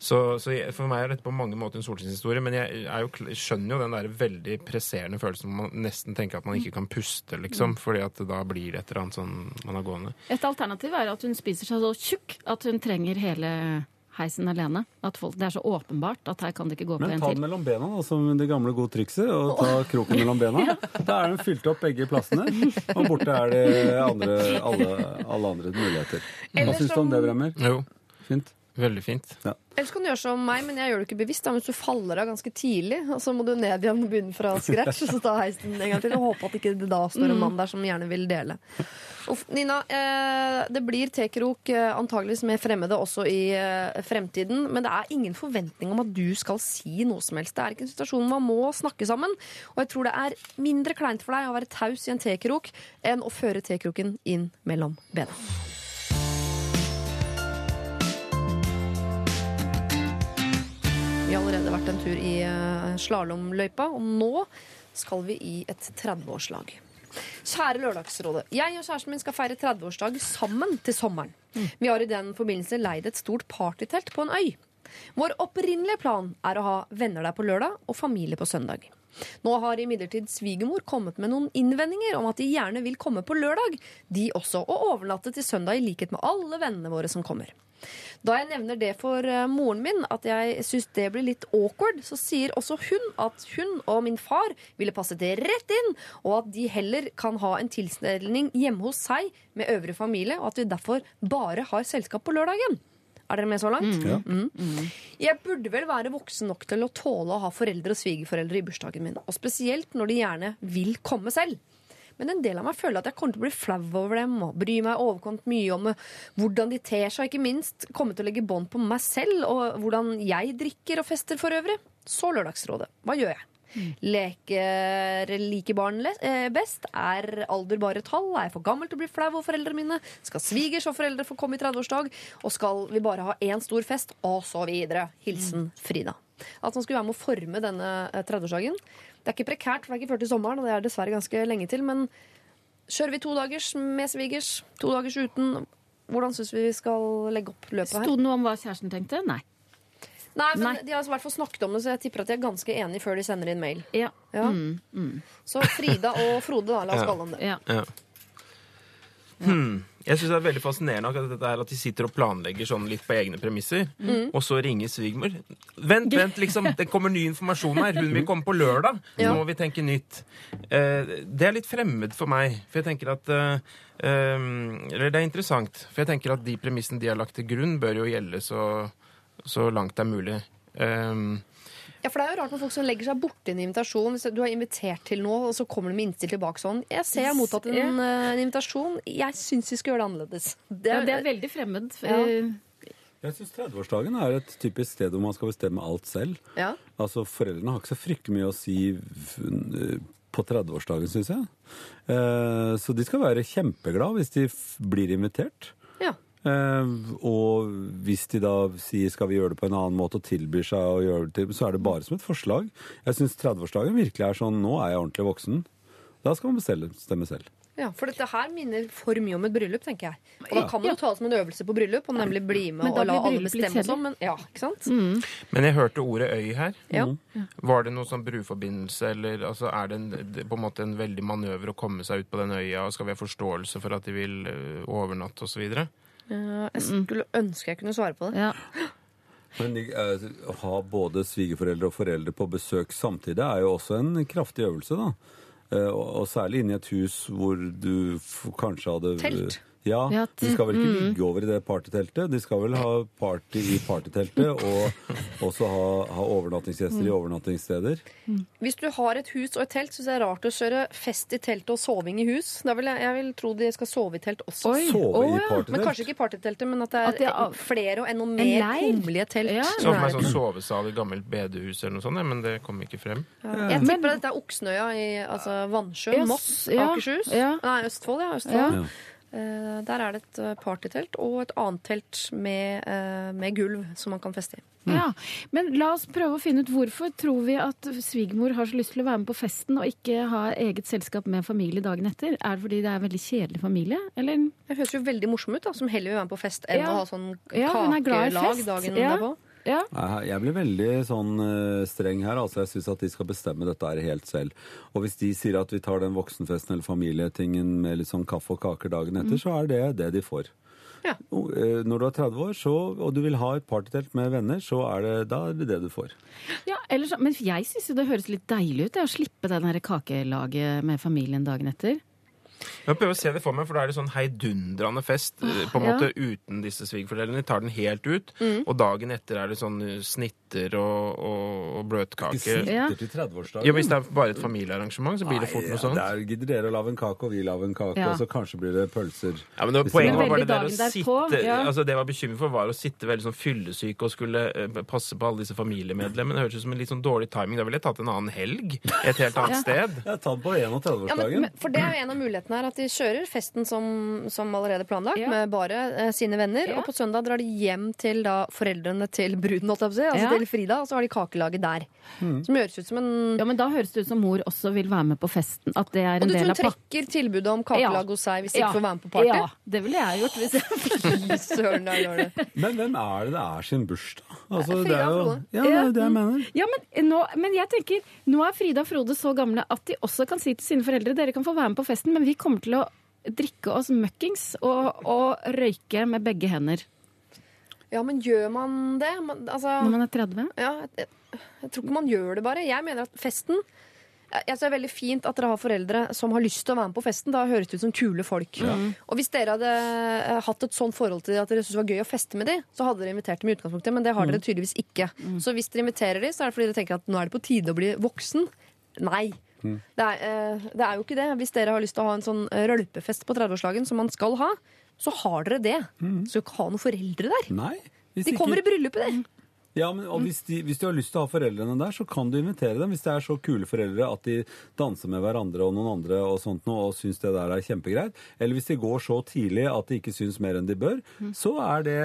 Så, så jeg, for meg er dette på mange måter en solskinnshistorie, men jeg, er jo, skjønner jo den der veldig presserende følelsen hvor man nesten tenker at man ikke kan puste, liksom, fordi at da blir det et eller annet sånn man har gående. Et alternativ er at hun spiser seg så tjukk at hun trenger hele heisen alene. At folk, det er så åpenbart at her kan det ikke gå på en til. Men ta den mellom bena, da, som det gamle gode trikset. Og ta kroken mellom bena. Da er den fylt opp begge plassene. Og borte er det andre, alle, alle andre muligheter. Hva syns du om det, Bremmer? Jo, Fint. Veldig fint. Ja. Ellers kan du gjøre som meg, men jeg gjør det ikke bevisst. Da. Hvis du faller av ganske tidlig, og så må du ned igjen og begynne fra scratch, og så ta heisen en gang til, og håpe at ikke det da står en mann der som gjerne vil dele. Uff, Nina, eh, det blir tekrok eh, antageligvis med fremmede også i eh, fremtiden, men det er ingen forventning om at du skal si noe som helst. Det er ikke en situasjon man må snakke sammen, og jeg tror det er mindre kleint for deg å være taus i en tekrok enn å føre tekroken inn mellom bena. Vi har allerede vært en tur i uh, slalåmløypa, og nå skal vi i et 30-årslag. Kjære Lørdagsrådet. Jeg og kjæresten min skal feire 30-årsdag sammen til sommeren. Vi har i den forbindelse leid et stort partytelt på en øy. Vår opprinnelige plan er å ha venner der på lørdag og familie på søndag. Nå har imidlertid svigermor kommet med noen innvendinger om at de gjerne vil komme på lørdag, de også, og overnatte til søndag i likhet med alle vennene våre som kommer. Da jeg nevner det for eh, moren min, at jeg syns det blir litt awkward, så sier også hun at hun og min far ville passet det rett inn, og at de heller kan ha en tilstelning hjemme hos seg med øvrig familie, og at vi derfor bare har selskap på lørdagen. Er dere med så langt? Ja. Mm. Jeg burde vel være voksen nok til å tåle å ha foreldre og svigerforeldre i bursdagen min, og spesielt når de gjerne vil komme selv. Men en del av meg føler at jeg kommer til å bli flau over dem og bry meg overkomt mye om eh, hvordan de ter seg, og ikke minst komme til å legge bånd på meg selv og hvordan jeg drikker og fester for øvrig. Så Lørdagsrådet. Hva gjør jeg? Leker like barn eh, best? Er alder bare tall? Er jeg for gammel til å bli flau over foreldrene mine? Skal svigers og foreldre få komme i 30-årsdag? Og skal vi bare ha én stor fest? Og så videre. Hilsen Frida. At man skulle være med å forme denne eh, 30-årsdagen. Det er ikke prekært, for det er ikke før til sommeren, og det er dessverre ganske lenge til. Men kjører vi to dagers med svigers, to dagers uten, hvordan syns vi vi skal legge opp løpet her? Sto det noe om hva kjæresten tenkte? Nei. Nei, men Nei. De har i hvert fall snakket om det, så jeg tipper at de er ganske enige før de sender inn mail. Ja. Ja. Mm, mm. Så Frida og Frode, da. La oss Ja. kalle dem det. ja. Ja. Hmm. Jeg syns det er veldig fascinerende akkurat dette her at de sitter og planlegger sånn litt på egne premisser, og så ringer svigermor. Vent, vent, liksom! Det kommer ny informasjon her. Hun vil komme på lørdag. Ja. Nå må vi tenke nytt. Eh, det er litt fremmed for meg, for jeg tenker at eh, eh, Eller det er interessant, for jeg tenker at de premissene de har lagt til grunn, bør jo gjelde så, så langt det er mulig. Um, Ja, for det er jo rart med folk som legger seg borti en invitasjon. Hvis du har invitert til noe, og så kommer de med innstill tilbake sånn. Jeg ser jeg har mottatt en, eh, en invitasjon. Jeg syns vi skal gjøre det annerledes. Det ja, er, det er veldig fremmed. Ja. Eh, Jeg syns 30-årsdagen er et typisk sted hvor man skal bestemme alt selv. ja. Altså, Foreldrene har ikke så fryktelig mye å si på 30-årsdagen, syns jeg. Eh, Så de skal være kjempeglade hvis de blir invitert. Eh, og hvis de da sier skal vi gjøre det på en annen måte og tilbyr seg å gjøre det til, så er det bare som et forslag. Jeg syns 30-årsdagen virkelig er sånn nå er jeg ordentlig voksen. Da skal man bestemme, selv. ja, For dette her minner for mye om et bryllup, tenker jeg. Og da kan man jo ta det som en øvelse på bryllup, og nemlig bli med Men og la alle bestemme sånn. Men, ja, ikke sant? men jeg hørte ordet øy her. Ja. Var det noe sånn bruforbindelse, eller altså, er det, en, det på en måte en veldig manøver å komme seg ut på den øya, og skal vi ha forståelse for at de vil øh, overnatte osv.? Ja, jeg skulle ønske jeg kunne svare på det. ja. Men eh, å ha både svigerforeldre og foreldre på besøk samtidig er jo også en kraftig øvelse, da. Eh, og, og særlig inne i et hus hvor du kanskje hadde Telt. Ja, Ja, De skal vel ikke ligge over i det partyteltet. De skal vel ha party i partyteltet og også ha, ha overnattingsgjester i overnattingssteder. Hvis du har et hus og et telt, syns jeg det er rart å kjøre fest i teltet og soving i hus. Da vil jeg, jeg vil tro de skal sove i telt også. Oi. Sove Å, i partytelt. Men kanskje ikke i partyteltet, men at det er At det er- flere og enda mer kummerlige telt. Ja. Så for meg sånn sovesal i gammelt bedehus eller noe sånt, men det kom ikke frem. Jeg tipper at dette er Oksnøya i altså Vannsjø, Ja, Moss, ja, Akershus. ja. Nei, Østfold. Ja, Østfold. Eh, Der er det et eh, partytelt og et annet telt med, eh, med gulv som man kan feste i. Ja, Men la oss prøve å finne ut hvorfor tror vi at svigermor har så lyst til å være med på festen og ikke ha eget selskap med familie dagen etter? Er det fordi det er en veldig kjedelig familie, eller? Det høres jo veldig morsom ut, da, som heller vil være med på fest enn Ja. å ha sånn kakelag ja, dagen Ja. derpå. Ja. Jeg blir veldig sånn eh, streng her. altså Jeg syns at de skal bestemme dette her helt selv. Og hvis de sier at vi tar den voksenfesten eller familietingen med litt sånn kaffe og kaker dagen etter, så er det det de får. Ja. Eh, Når du er 30 år så, og du vil ha et partytelt med venner, så er det, da er det det du får. Ja, ellers, men jeg syns jo det høres litt deilig ut det, å slippe den her kakelaget med familien dagen etter. Jeg prøver å se det for meg, for da er det sånn heidundrende fest eh, på en måte uten disse svigerforeldrene. De tar den helt ut, og dagen etter er det sånn eh, snitter og, og, og bløtkake. Ja. Til 30-årsdagen. Ja, Hvis det er bare et familiearrangement, så blir det fort noe sånt. Der gidder dere å lage en kake, og vi lager en kake, Ja. og så kanskje blir det pølser. Ja, men det, Poenget var bare det der å derpå, sitte ja. altså Det jeg var bekymret for, var å sitte veldig sånn fyllesyk og skulle eh, passe på alle disse familiemedlemmene. Det hørtes ut som en litt sånn dårlig timing. Da ville jeg tatt en annen helg et helt annet sted. Jeg tatt på Ja, men, 31-årsdagen. Ja, for det er jo en av mulighetene her, at de kjører festen som, som allerede planlagt, Ja. med bare eh, sine venner. Ja. Og på søndag drar de hjem til da foreldrene til bruden, holdt jeg på å si, altså Ja. Til Frida, og så har de kakelaget der. Som høres ut som en Ja, men Da høres det ut som mor også vil være med på festen. At det er Og en du tror hun trekker tilbudet om kakelag Ja. hos seg hvis de Ja. ikke får være med på party? Ja, det ville jeg gjort. Hvis jeg... fikk søren, da gjør det. Men hvem er det det er sin bursdag? Altså, Frida det er jo, og Frode. ja, det er det jeg mener. Ja, men, nå, men jeg tenker, nå er Frida og Frode så gamle at de også kan si til sine foreldre dere kan få være med på festen, men vi kommer til å drikke oss møkkings og, og røyke med begge hender Ja, men gjør man det? Man, altså, når man er 30. ja, jeg, jeg tror ikke man gjør det bare. Jeg mener at festen jeg jeg synes Det er veldig fint at dere har foreldre som har lyst til å være med på festen. Da høres det ut som kule folk. Og hvis dere hadde eh, hatt et sånn forhold til at dere syntes det var gøy å feste med dem, så hadde dere invitert dem i utgangspunktet, men det har dere tydeligvis ikke. Så hvis dere inviterer dem, så er det fordi dere tenker at nå er det på tide å bli voksen. Nei. Det, er, eh, det er jo ikke det. Hvis dere har lyst til å ha en sånn eh, rølpefest på 30-årslagen, som man skal ha, så har dere det. Så ikke ha noen foreldre der. Nei. De kommer i bryllupet, de. Ja, men og hvis, de, hvis du har lyst til å ha foreldrene der, så kan du invitere dem. Hvis det er så kule foreldre at de danser med hverandre og noen andre og sånt noe, og syns det der er kjempegreit. Eller hvis de går så tidlig at de ikke syns mer enn de bør, så er det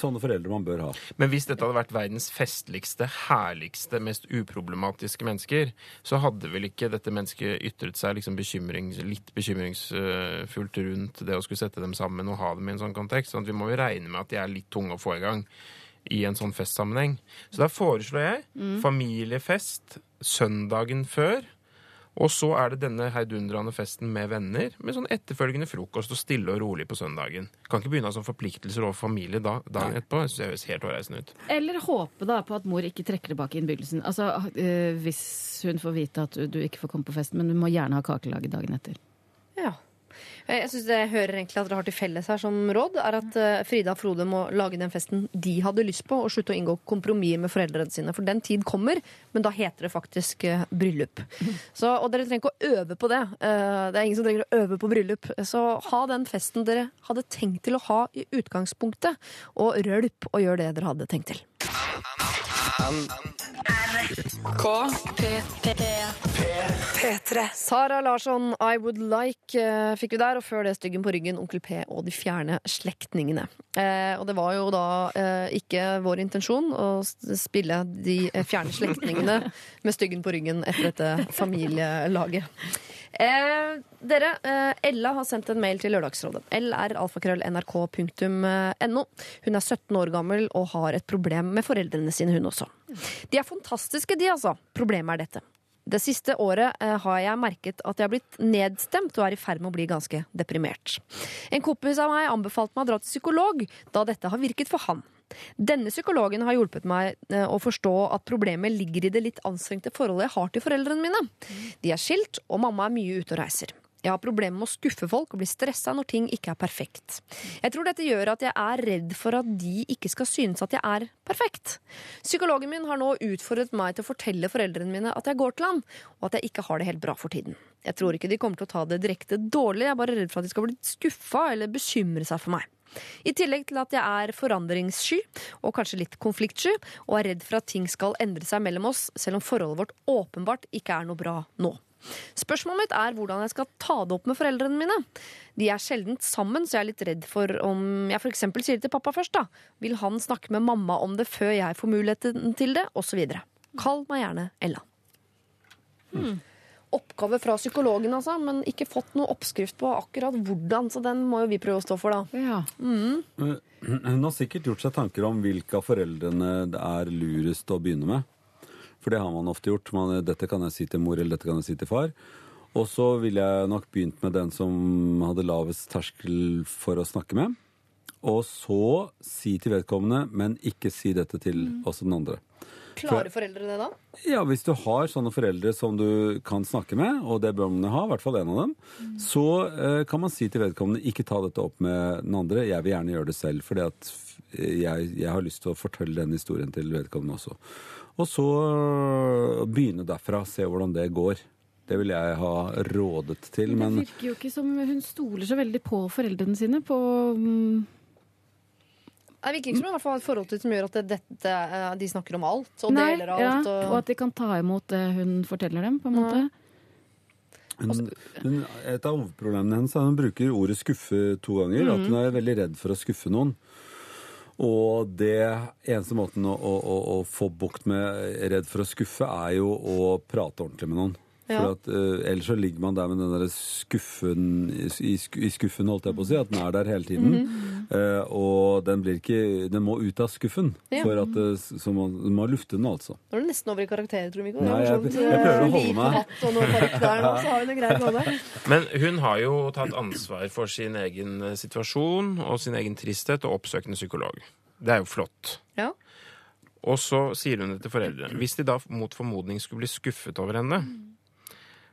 sånne foreldre man bør ha. Men hvis dette hadde vært verdens festligste, herligste, mest uproblematiske mennesker, så hadde vel ikke dette mennesket ytret seg liksom bekymrings, litt bekymringsfullt rundt det å skulle sette dem sammen og ha dem i en sånn kontekst. sånn at vi må jo regne med at de er litt tunge å få i gang i en sånn festsammenheng. Så da foreslår jeg familiefest søndagen før. Og så er det denne heidundrende festen med venner, med sånn etterfølgende frokost og stille og rolig på søndagen. Kan ikke begynne å ha sånne forpliktelser overfor familie da, dagen etterpå. Jeg synes jeg høres helt hårreisende ut. Eller håpe da på at mor ikke trekker tilbake innbydelsen. Altså, øh, Hvis hun får vite at du ikke får komme på festen, men du må gjerne ha kakelaget dagen etter. Ja. Eh, Jeg synes det jeg hører egentlig at dere har til felles her som råd, er at eh, Frida og Frode må lage den festen de hadde lyst på, og slutte å inngå kompromisser med foreldrene sine. For den tid kommer, men da heter det faktisk eh, bryllup. Så, og dere trenger ikke å øve på det. Eh, det er ingen som trenger å øve på bryllup. Så ha den festen dere hadde tenkt til å ha i utgangspunktet, og rølp og gjør det dere hadde tenkt til. P3. Sara Larsson, I Would Like eh, fikk vi der, og før det Styggen på ryggen, Onkel P og De fjerne slektningene. Eh, og det var jo da eh, ikke vår intensjon å spille De eh, fjerne slektningene med Styggen på ryggen etter dette familielaget. Eh, dere, eh, Ella har sendt en mail til Lørdagsrådet. lralfakrøll.nrk.no. Hun er 17 år gammel og har et problem med foreldrene sine, hun også. De er fantastiske, de, altså. Problemet er dette. Det siste året eh, har jeg merket at jeg har blitt nedstemt og er i ferd med å bli ganske deprimert. En kompis av meg anbefalte meg å dra til psykolog, da dette har virket for han. Denne psykologen har hjulpet meg eh, å forstå at problemet ligger i det litt anstrengte forholdet jeg har til foreldrene mine. De er skilt, og mamma er mye ute og reiser. Jeg har problemer med å skuffe folk og bli stressa når ting ikke er perfekt. Jeg tror dette gjør at jeg er redd for at de ikke skal synes at jeg er perfekt. Psykologen min har nå utfordret meg til å fortelle foreldrene mine at jeg går til han, og at jeg ikke har det helt bra for tiden. Jeg tror ikke de kommer til å ta det direkte dårlig, jeg er bare redd for at de skal bli skuffa eller bekymre seg for meg. I tillegg til at jeg er forandringssky og kanskje litt konfliktsky, og er redd for at ting skal endre seg mellom oss, selv om forholdet vårt åpenbart ikke er noe bra nå. Spørsmålet mitt er hvordan jeg skal ta det opp med foreldrene mine. De er sjelden sammen, så jeg er litt redd for om jeg f.eks. sier det til pappa først. da. Vil han snakke med mamma om det før jeg får muligheten til det, osv. Kall meg gjerne Ella. Hmm. Oppgave fra psykologen, altså, men ikke fått noe oppskrift på akkurat hvordan, så den må jo vi prøve å stå for, da. Mm. Hun har sikkert gjort seg tanker om hvilke av foreldrene det er lurest å begynne med. For det har man ofte gjort. Man, dette kan jeg si til mor, eller dette kan jeg si til far. Og så ville jeg nok begynt med den som hadde lavest terskel for å snakke med. Og så si til vedkommende, men ikke si dette til også den andre. Klarer foreldre det da? Ja, hvis du har sånne foreldre som du kan snakke med, og det bør man ha, i hvert fall en av dem, så eh, kan man si til vedkommende ikke ta dette opp med den andre. Jeg vil gjerne gjøre det selv, fordi at jeg, jeg har lyst til å fortelle den historien til vedkommende også. Og så øh, begynne derfra, se hvordan det går. Det vil jeg ha rådet til, Men det virker jo ikke som hun stoler så veldig på foreldrene sine. På mm, Det virker ikke som hun i hvert fall har et forhold til som gjør at det, dette, eh, de snakker om alt. Og Nei, deler alt. ja, og... og at de kan ta imot det hun forteller dem, på en måte. hun, hun, et av hovedproblemene hennes er at hun bruker ordet skuffe to ganger. At hun er veldig redd for å skuffe noen. Og det eneste måten å, å, å, få bukt med redd for å skuffe, er jo å prate ordentlig med noen. Ja. For at, uh, Ellers så ligger man der med den der skuffen i, i skuffen, holdt jeg på å si. At den er der hele tiden. Eh, og den, blir ikke, den må ut av skuffen. Ja. For at uh, så man, man må lufte den, altså. Nå er du nesten over i karakterer, tror jeg, Nei, jeg- sånn, jeg prøver å holde meg. Men hun har jo tatt ansvar for sin egen situasjon og sin egen tristhet og oppsøkende psykolog. Det er jo flott. Ja. Og så sier hun det til foreldrene. Hvis de da mot formodning skulle bli skuffet over henne,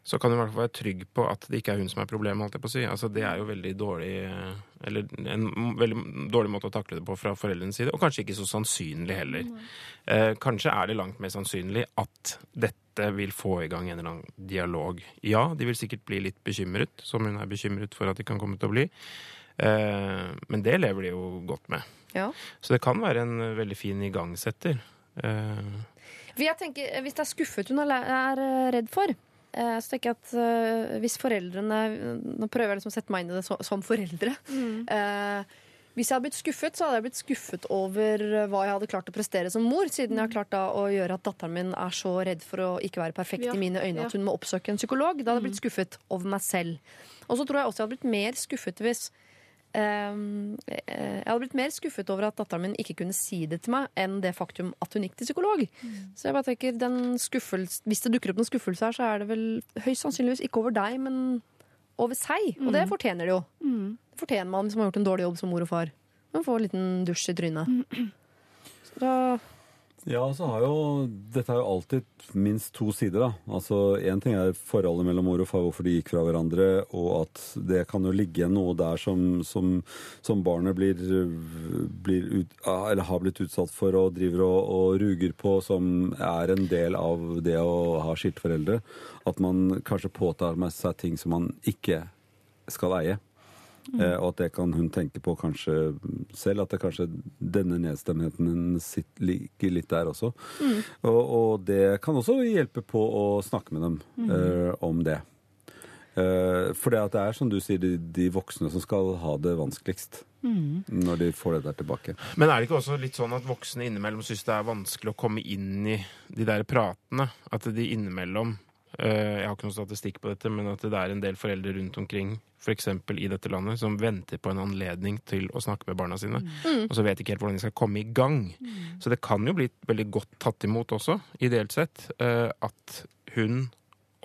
så kan hun i hvert fall være trygg på at det ikke er hun som er problemet. holdt jeg på å si. Altså, Det er jo veldig dårlig eh, Eller en veldig dårlig måte å takle det på fra foreldrenes side, og kanskje ikke så sannsynlig heller. Eh, kanskje er det langt mer sannsynlig at dette vil få i gang en eller annen dialog. Ja, de vil sikkert bli litt bekymret, som hun er bekymret for at de kan komme til å bli. Eh, men det lever de jo godt med. Ja. Så det kan være en veldig fin igangsetter. Eh, jeg tenker, eh, Hvis det er skuffet hun er er eh, redd for, eh, så tenker jeg at eh, hvis foreldrene Nå prøver jeg liksom å sette meg inn i det som foreldre. Eh, hvis jeg hadde blitt skuffet, så hadde jeg blitt skuffet over hva jeg hadde klart å prestere som mor, siden jeg har klart da å gjøre at datteren min er så redd for å ikke være perfekt Ja, i mine øyne at hun må oppsøke en psykolog. Da hadde jeg blitt skuffet over meg selv. Og så tror jeg også jeg hadde blitt mer skuffet hvis jeg hadde blitt mer skuffet over at datteren min ikke kunne si det til meg, enn det faktum at hun gikk til psykolog. Så jeg bare tenker, den Hvis det dukker opp noen skuffelse her, så er det vel høyst sannsynligvis ikke over deg, men over seg. Og det fortjener det jo. Det fortjener man hvis man har gjort en dårlig jobb som mor og far. Man får en liten dusj i trynet. Så da, Ja, så har jo Dette er jo alltid minst to sider, da. Altså Én ting er forholdet mellom mor og far, hvorfor de gikk fra hverandre, og at det kan jo ligge noe der som, som, som barnet blir, blir ut, eller har blitt utsatt for og driver og, og ruger på, som er en del av det å ha skilte foreldre. At man kanskje påtar med seg ting som man ikke skal eie. Eh, og at det kan hun tenke på kanskje selv, at det kanskje denne nedstemtheten hennes ligger litt der også. Og, og det kan også hjelpe på å snakke med dem eh, om det. Uh, for det at det er som du sier, de, de voksne som skal ha det vanskeligst når de får det der tilbake. Men er det ikke også litt sånn at voksne innimellom syns det er vanskelig å komme inn i de der pratene? At de innimellom Jeg har ikke noen statistikk på dette, men at det er en del foreldre rundt omkring f.eks. i dette landet som venter på en anledning til å snakke med barna sine, og så vet de ikke helt hvordan de skal komme i gang. Så det kan jo bli veldig godt tatt imot også, ideelt sett, eh, at hun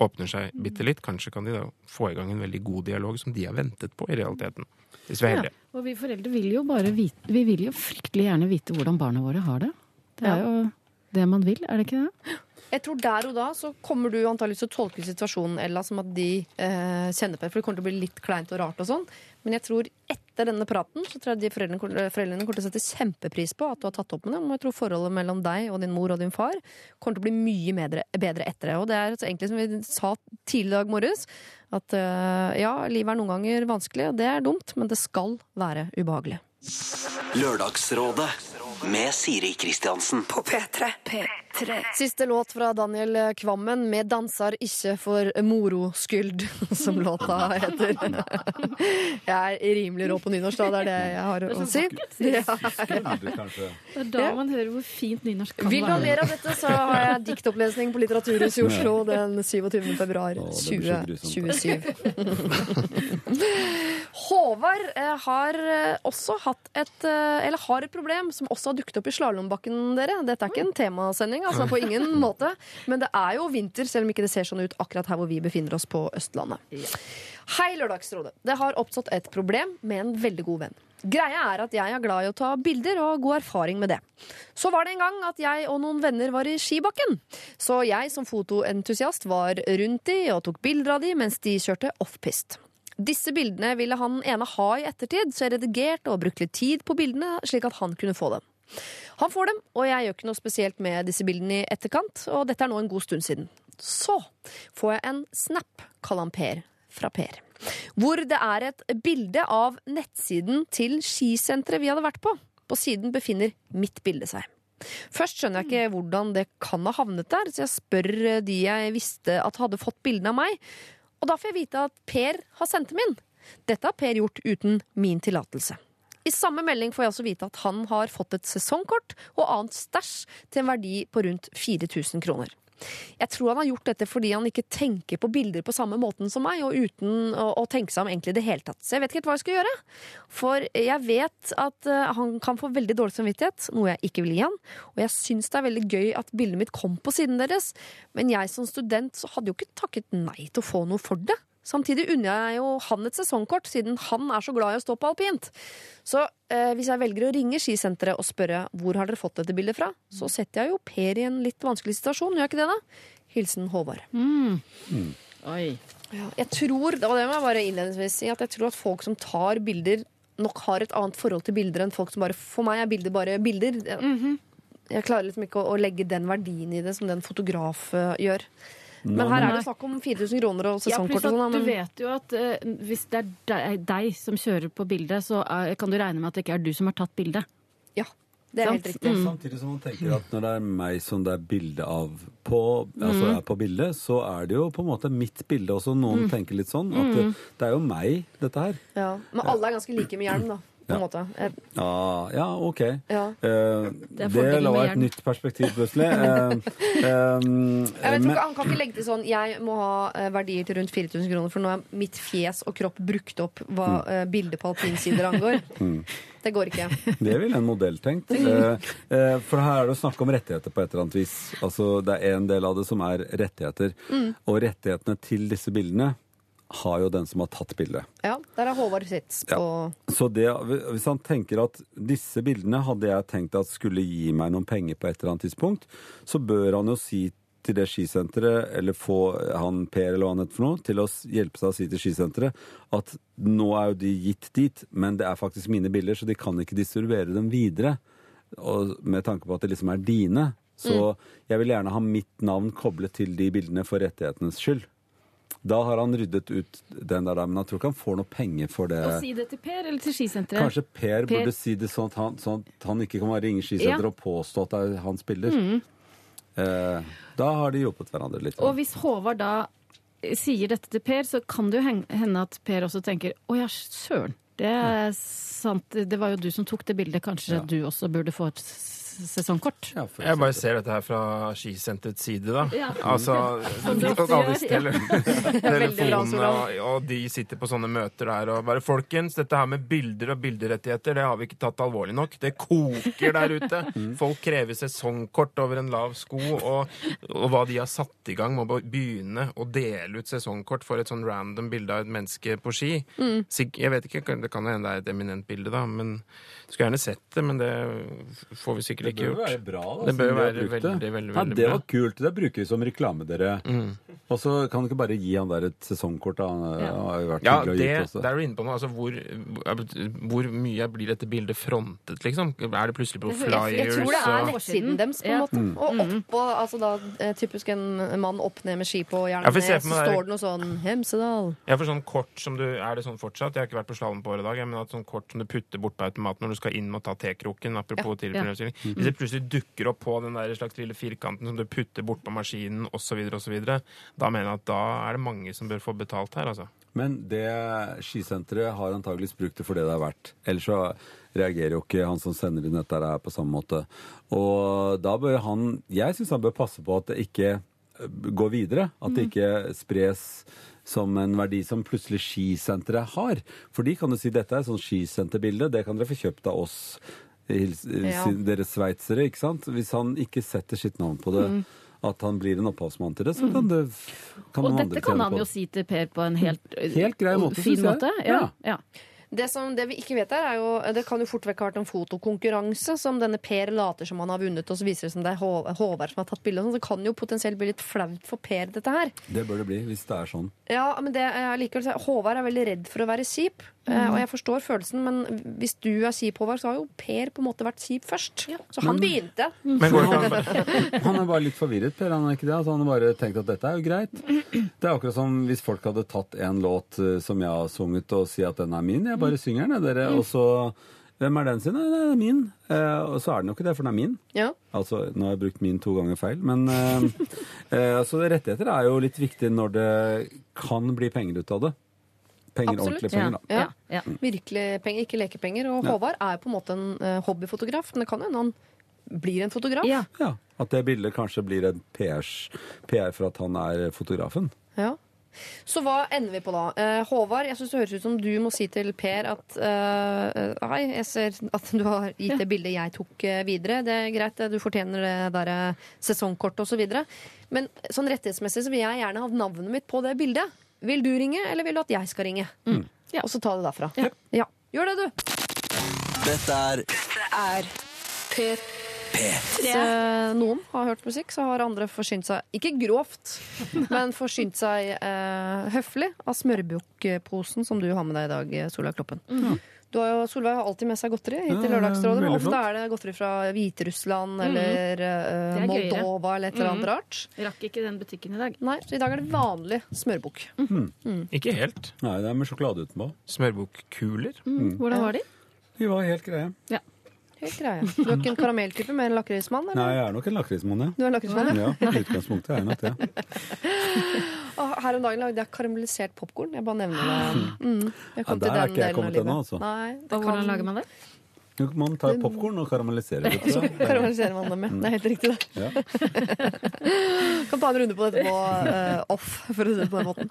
åpner seg bitte litt. Kanskje kan de da få i gang en veldig god dialog som de har ventet på i realiteten. Hvis vi er heldige. Og vi foreldre vil jo bare vite Vi vil jo fryktelig gjerne vite hvordan barna våre har det. Det er Ja. jo det man vil, er det ikke det? jeg tror der og da så kommer du antakeligvis til å tolke situasjonen Ella, som at de eh, kjenner på det, for det kommer til å bli litt kleint og rart og sånn. Men jeg tror etter denne praten så tror jeg de foreldrene, kommer- foreldrene kommer til å sette kjempepris på at du har tatt opp med dem. Og jeg tror forholdet mellom deg og din mor og din far kommer til å bli mye bedre, bedre etter det. Og det er så egentlig som vi sa tidlig i dag morges, at eh, ja, livet er noen ganger vanskelig, og det er dumt, men det skal være ubehagelig. Lørdagsrådet med Siri Kristiansen. På P3. Siste låt fra Daniel Kvammen med 'Dansar ikke for moro skyld', som låta heter. Jeg er rimelig rå på nynorsk, da. Det er det jeg har Det å si. Ja. kanskje. Det er da man hører hvor fint nynorsk kan være. Vil du ha mer av dette, så har jeg diktopplesning på Litteraturhuset i Oslo den 27. februar Å, det blir så grusomt. 2027. Håvard eh, har eh, også hatt et eh, Eller har et problem som også har dukket opp i slalåmbakken, dere. Dette er ikke en temasending, altså på ingen måte. Men det er jo vinter, selv om ikke det ser sånn ut akkurat her hvor vi befinner oss på Østlandet. Hei, Lørdagsrådet. Det har oppstått et problem med en veldig god venn. Greia er at jeg er glad i å ta bilder og har god erfaring med det. Så var det en gang at jeg og noen venner var i skibakken. Så jeg som fotoentusiast var rundt de og tok bilder av de mens de kjørte offpist. Disse bildene ville han ene ha i ettertid, så jeg redigerte og brukte litt tid på bildene, slik at han kunne få dem. Han får dem, og jeg gjør ikke noe spesielt med disse bildene i etterkant, og dette er nå en god stund siden. Så får jeg en snap, kaller han Per, fra Per. Hvor det er et bilde av nettsiden til skisenteret vi hadde vært på. På siden befinner mitt bilde seg. Først skjønner jeg ikke hvordan det kan ha havnet der, så jeg spør de jeg visste at hadde fått bildene av meg. Og da får jeg vite at Per har sendt dem inn. Dette har Per gjort uten min tillatelse. I samme melding får jeg også vite at han har fått et sesongkort og annet stæsj til en verdi på rundt 4000 kroner. Jeg tror han har gjort dette fordi han ikke tenker på bilder på samme måten som meg, og uten å, å tenke seg om egentlig i det hele tatt. Så jeg vet ikke helt hva jeg skal gjøre. For jeg vet at eh, han kan få veldig dårlig samvittighet, noe jeg ikke vil gi han. Og jeg syns det er veldig gøy at bildet mitt kom på siden deres. Men jeg som student så hadde jo ikke takket nei til å få noe for det. Samtidig unner jeg jo han et sesongkort, siden han er så glad i å stå på alpint. Så eh, hvis jeg velger å ringe skisenteret og spørre hvor har dere fått dette bildet fra, så setter jeg jo Per i en litt vanskelig situasjon. Gjør jeg ikke det, da? Hilsen Håvard. Oi. Ja, jeg tror, og det må jeg bare innledningsvis si, at jeg tror at folk som tar bilder, nok har et annet forhold til bilder enn folk som bare For meg er bilder bare bilder. Jeg, jeg klarer liksom ikke å, å legge den verdien i det som den fotograf uh, gjør. Men her er det snakk om 4000 kroner og sesongkort ja, og at sånn. Men... du vet jo at uh, hvis det er deg, deg som kjører på bildet, så er, kan du regne med at det ikke er du som har tatt bildet. Ja, det er helt riktig. Mm. Samtidig som man tenker at når det er meg som det er bilde av på, altså er på bildet, så er det jo på en måte mitt bilde også. Noen tenker litt sånn at det, det er jo meg, dette her. Ja. Men alle er ganske like med hjelm, da. På en Ja. måte. Eh, Ja, ja ok. Ja. Uh, Det det la et nytt perspektiv, plutselig. uh, eh, Jeg vet men- ikke, Han kan ikke legge til sånn Jeg må ha verdier til rundt 4000 kroner, for nå er mitt fjes og kropp brukt opp hva Mm. bildet på alpinsider angår. Det går ikke. Det ville en modell tenkt. Eh, for her er det snakk om rettigheter på et eller annet vis. Altså, det er en del av det som er rettigheter. Og rettighetene til disse bildene har jo den som har tatt bildet. Ja, Der er Håvard sitt på Så det, hvis han tenker at disse bildene hadde jeg tenkt at skulle gi meg noen penger på et eller annet tidspunkt, så bør han jo si til det skisenteret, eller få han Per eller hva han heter for noe, til å hjelpe seg å si til skisenteret at nå er jo de gitt dit, men det er faktisk mine bilder, så de kan ikke distribuere dem videre. Og med tanke på at det liksom er dine. Så jeg vil gjerne ha mitt navn koblet til de bildene for rettighetenes skyld. Da har han ryddet ut den der, men jeg tror ikke han får noe penger for det. Og si det til Per eller til skisenteret. Kanskje Per, Per- burde si det sånn at han, sånn at han ikke kan bare ringe skisenteret Ja. og påstå at det er han spiller. Mm. Eh, da har de hjulpet hverandre litt. Og hvis Håvard da eh, sier dette til Per, så kan det jo hende at Per også tenker å ja, søren. Det er sant. Det var jo du som tok det bildet. Kanskje Ja. du også burde få et sesongkort? Ja, Jeg bare ser dette her fra skisenterets side, da. Ja. Altså, ja. tele telefonene, og, og de sitter på sånne møter der og bare Folkens, dette her med bilder og bilderettigheter, det har vi ikke tatt alvorlig nok. Det koker der ute. Folk krever sesongkort over en lav sko, og, og hva de har satt i gang med å begynne å dele ut sesongkort for et sånn random bilde av et menneske på ski. Sik jeg vet ikke, det kan hende det er et eminent bilde, da, men skulle gjerne sett det, men det får vi sikkert ikke gjort. Det bør jo være bra, da. Det bør være veldig, veldig, veldig, ja, det bra. var kult. Det bruker vi som reklame, dere. Mm. Og så kan du ikke bare gi han der et sesongkort. Da. Han Ja. har jo vært Ja, hyggelig å det, gi også. der er du inne på noe. Altså, hvor, hvor mye blir dette bildet frontet, liksom? Er det plutselig på flyers? jeg tror det er nettsiden deres, på en måte. Mm. Og oppå, altså da, eh, typisk en mann opp ned med ski på, gjerne se ned, så meg står det noe sånn Hemsedal. Ja, for sånn kort som du, Er det sånn fortsatt? Jeg har ikke vært på slalåm på året i dag. Men at sånn kort som du putter bort på automaten når du skal inn og ta tekroken, apropos tidligere Ja. Hvis det plutselig dukker opp på den der slags lille firkanten som du putter bort på maskinen osv., osv., da mener jeg at da er det mange som bør få betalt her, altså. Men det skisenteret har antakeligvis brukt det for det det er verdt. Ellers så reagerer jo ikke han som sender inn dette her på samme måte. Og da bør han Jeg syns han bør passe på at det ikke går videre. At det ikke spres som en verdi som plutselig skisenteret har. For de kan jo si dette er et sånt skisenterbilde, det kan dere få kjøpt av oss. Ja. Dere sveitsere, ikke sant? Hvis han ikke setter sitt navn på det, at han blir en opphavsmann til det, så kan det kan Og dette kan han på jo si til Per på en helt, Helt grei måte, fin måte. Ja. Ja. ja. Det, som, det vi ikke vet her, er jo Det kan jo fort vekk ha vært en fotokonkurranse som denne Per later som han har vunnet, og så viser det som det er Håvard som har tatt bilde. sånn. Det kan jo potensielt bli litt flaut for Per, dette her. Det bør det bli, hvis det er sånn. Ja, men det er likevel Håvard er veldig redd for å være kjip. Eh, Og jeg forstår følelsen, men hvis du er kjip, Håvard, så har jo Per på en måte vært kjip først. Så han begynte. Men går han, Han er bare litt forvirret, Per. Han er ikke det? Altså, han har bare tenkt at dette er jo greit. Det er akkurat som hvis folk hadde tatt en låt eh, som jeg har sunget, og si at den er min. Jeg bare synger den, jeg, dere. Og så Hvem er den sin? Det er min. Eh, og så er den jo ikke det, for den er min. Ja. Altså, nå har jeg brukt min to ganger feil, men eh, eh, altså, rettigheter er jo litt viktig når det kan bli penger ut av det. Penger, Absolutt. ordentlige penger, da. Ja. Ja. Virkelig penger, ikke lekepenger. Og Håvard er på en måte en eh, hobbyfotograf, men det kan hende han blir en fotograf. Ja. Ja, At det bildet kanskje blir en PRs, PR for at han er fotografen. Ja. Så hva ender vi på da? Eh, Håvard, jeg synes det høres ut som du må si til Per at eh, Hei, jeg ser at du har gitt det bildet jeg tok eh, videre. Det er greit, du fortjener det der eh, sesongkortet osv. Men sånn rettighetsmessig så vil jeg gjerne ha navnet mitt på det bildet. Vil du ringe, eller vil du at jeg skal ringe? Ja. Og så ta det derfra. Ja. Gjør det, du. Dette er Er P3. Hvis eh, noen har hørt musikk, så har andre forsynt seg Ikke grovt, men forsynt seg eh, høflig av smørbukkposen som du har med deg i dag, eh, Solveig Kloppen. Du har jo, Solveig har alltid med seg godteri hit til Lørdagsrådet. men Ofte er det godteri fra Hviterussland eller uh. Moldova eller et eller annet rart. Rakk ikke den butikken i dag. Nei, så i dag er det vanlig smørbukk. Ikke helt. Nei, det er med sjokolade utenpå. Smørbukkuler. Hvordan var de? De var helt greie. Helt greie. Du er ikke en karamelltype, med en lakrismann? Nei, jeg er nok en lakrismann, ja. Du er en lakrismann, ja. Ja, i utgangspunktet er jeg nok det. Og her om dagen lagde jeg karamellisert popkorn. Jeg bare nevner det. Mm. Ja, der er ikke jeg kommet ennå, altså. Nei, Og hvordan kan- lager man det? Man tar popkorn og karamelliserer det. Så. Karamelliserer man det med. Det er helt riktig, det. Ja. Kan ta en runde på dette på uh, off, for å si det på den måten.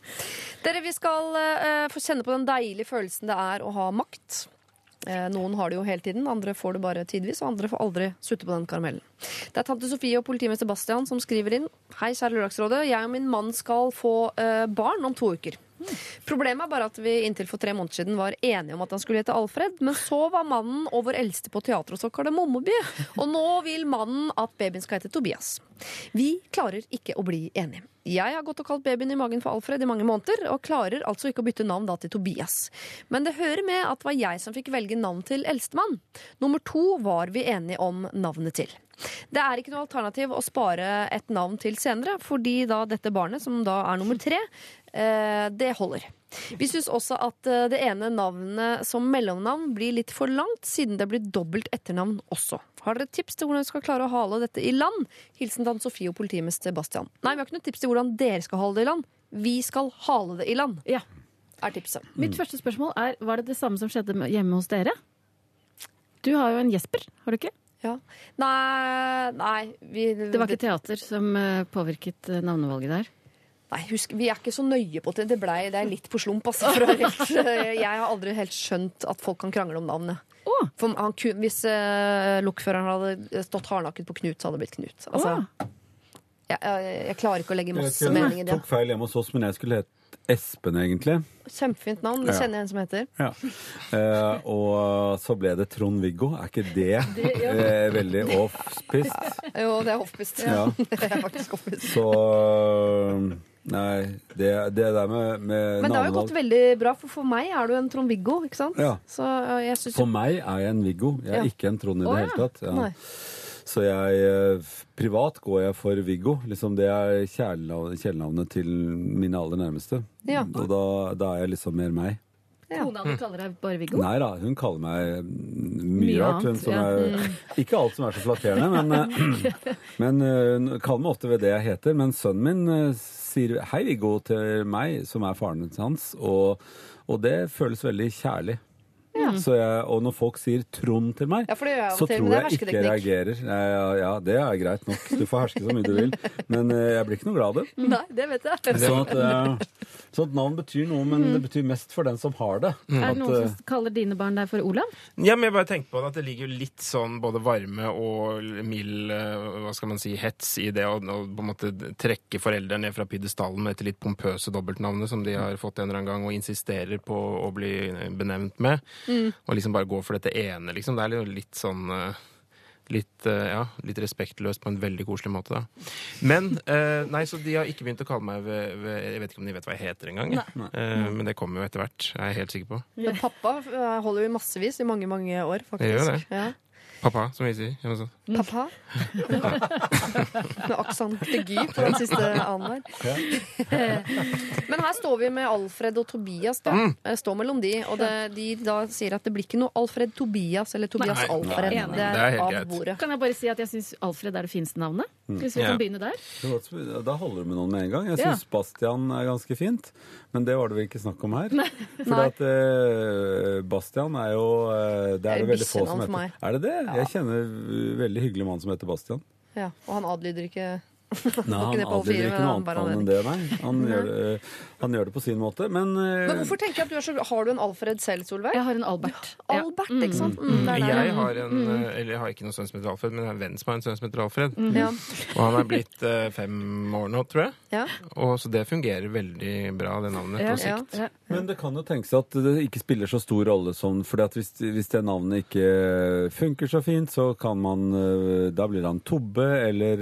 Dere, vi skal uh, få kjenne på den deilige følelsen det er å ha makt. Eh, noen har det jo hele tiden, andre får det bare tidvis, og andre får aldri sutte på den karamellen. Det er tante Sofie og politimester Bastian som skriver inn. Hei, kjære Lørdagsrådet. Jeg og min mann skal få eh, barn om to uker. Problemet er bare at vi inntil for tre måneder siden var enige om at han skulle hete Alfred, men så var mannen og vår eldste på teater og så Kardemommeby, og nå vil mannen at babyen skal hete Tobias. Vi klarer ikke å bli enige. Jeg har gått og kalt babyen i magen for Alfred i mange måneder, og klarer altså ikke å bytte navn da til Tobias. Men det hører med at det var jeg som fikk velge navn til eldstemann. Nummer to var vi enige om navnet til. Det er ikke noe alternativ å spare et navn til senere, fordi da dette barnet, som da er nummer tre, det holder. Vi syns også at eh, det ene navnet som mellomnavn blir litt for langt, siden det blir dobbelt etternavn også. Har dere tips til hvordan vi skal klare å hale dette i land? Hilsen Dan Sofie og politimester Bastian. Nei, vi har ikke noe tips til hvordan dere skal hale det i land. Vi skal hale det i land, Ja. er tipset. Mitt første spørsmål er var det det samme som skjedde hjemme hos dere? Du har jo en Jesper, har du ikke? Ja. Nei, nei vi, Det var ikke teater som eh, påvirket eh, navnevalget der? Nei, husk, Vi er ikke så nøye på det. Det, ble, det er litt på slump. Altså, for helt, jeg har aldri helt skjønt at folk kan krangle om navnet. Oh. For han, hvis uh, lokføreren hadde stått hardnakket på Knut, så hadde det blitt Knut. Altså, jeg, jeg, jeg klarer ikke å legge masse mening i jeg det. tok feil hjemme hos oss, men jeg skulle hett Espen, egentlig. Kjempefint navn. Det kjenner jeg en som heter. Ja. Uh, og så ble det Trond-Viggo. Er ikke det, Det, ja. eh, veldig off-pist? Jo, det er off-pist. Ja. det er faktisk off-pist. Så Nei, det, det der med, med Men det har jo gått veldig bra, for for meg er du en Trond-Viggo, ikke sant? Ja. Så øh, jeg synes For meg er jeg en Viggo. Jeg er Ja. ikke en Trond i det ja. hele tatt. Ja. Nei. Så jeg eh, Privat går jeg for Viggo. Liksom det er kjælenavnet, til mine aller nærmeste. Ja. Og da, da er jeg liksom mer meg. Kona di kaller deg bare Viggo? Nei da, hun kaller meg mye, Mye rart. Hun annet, som ja. er, Mm. Ikke alt som er så flatterende, men, eh, men hun kaller meg ofte ved det jeg heter. Men sønnen min sier 'hei, Viggo' til meg, som er faren hans, og, og det føles veldig kjærlig. Ja. Så jeg, og når folk sier Trond til meg, Ja, så til, tror er jeg ikke jeg reagerer. Ja, ja, ja, det er greit nok. Du får herske så mye du vil, men eh, jeg blir ikke noe glad av det. Nei, det vet jeg. Sånn at, eh, sånn at navn betyr noe, men det betyr mest for den som har det. Er At, det noen eh, som kaller dine barn deg for Olav? Ja, men jeg bare tenkte på det at det ligger litt sånn både varme og mild hva skal man si, hets i det å på en måte trekke foreldre ned fra pidestallen med dette litt pompøse dobbeltnavnet som de har fått en eller annen gang og insisterer på å bli benevnt med. Mm. Og liksom bare gå for dette ene, liksom. Det er jo litt sånn eh, Litt, eh, ja, litt respektløst på en veldig koselig måte, da. Men eh, nei, så de har ikke begynt å kalle meg ved, ved Jeg vet ikke om de vet hva jeg heter engang. Eh, men det kommer jo etter hvert, er jeg helt sikker på. Men pappa øh, holder jo i massevis i mange, mange år, faktisk. Det gjør det. Ja. Pappa, som vi sier. eller noe sånt. Pappa. med aksent til Gy på den siste annen der. Men her står vi med Alfred og Tobias, da. Mm. Står mellom de, og det, de da sier at det blir ikke noe Alfred Tobias eller Tobias Nei, Alfred. nei, nei, det er av bordet. Kan jeg bare si at jeg syns Alfred er det fineste navnet? Mm. Hvis vi kan begynne der. Da holder du med noen med en gang. Jeg Ja. Bastian er ganske fint, men det var det vel ikke snakk om her. For at eh, Bastian er jo eh, Det Det er det veldig få som heter. Er det det? Jeg kjenner en veldig hyggelig mann som heter Bastian. Ja, og han adlyder ikke Nei, han adlyder ikke noe annet enn det, nei. Han, gjør, han gjør det på sin måte, men eh, Men hvorfor tenker jeg at du er så Har du en Alfred selv, Solveig? Jeg har en Albert. Albert, ikke sant? Mm. Mm. Jeg har en, Mm. eh, eller jeg har ikke noen sønn som heter Alfred, men jeg har en venn som har en sønn som heter Alfred. Mm. Ja. Og han er blitt uh, fem år nå, tror jeg. Ja. Og så det fungerer veldig bra, det navnet, på sikt. Men det kan jo tenkes at det ikke spiller så stor rolle som fordi at hvis, hvis det navnet ikke funker så fint, så kan man Da blir han Tobbe eller,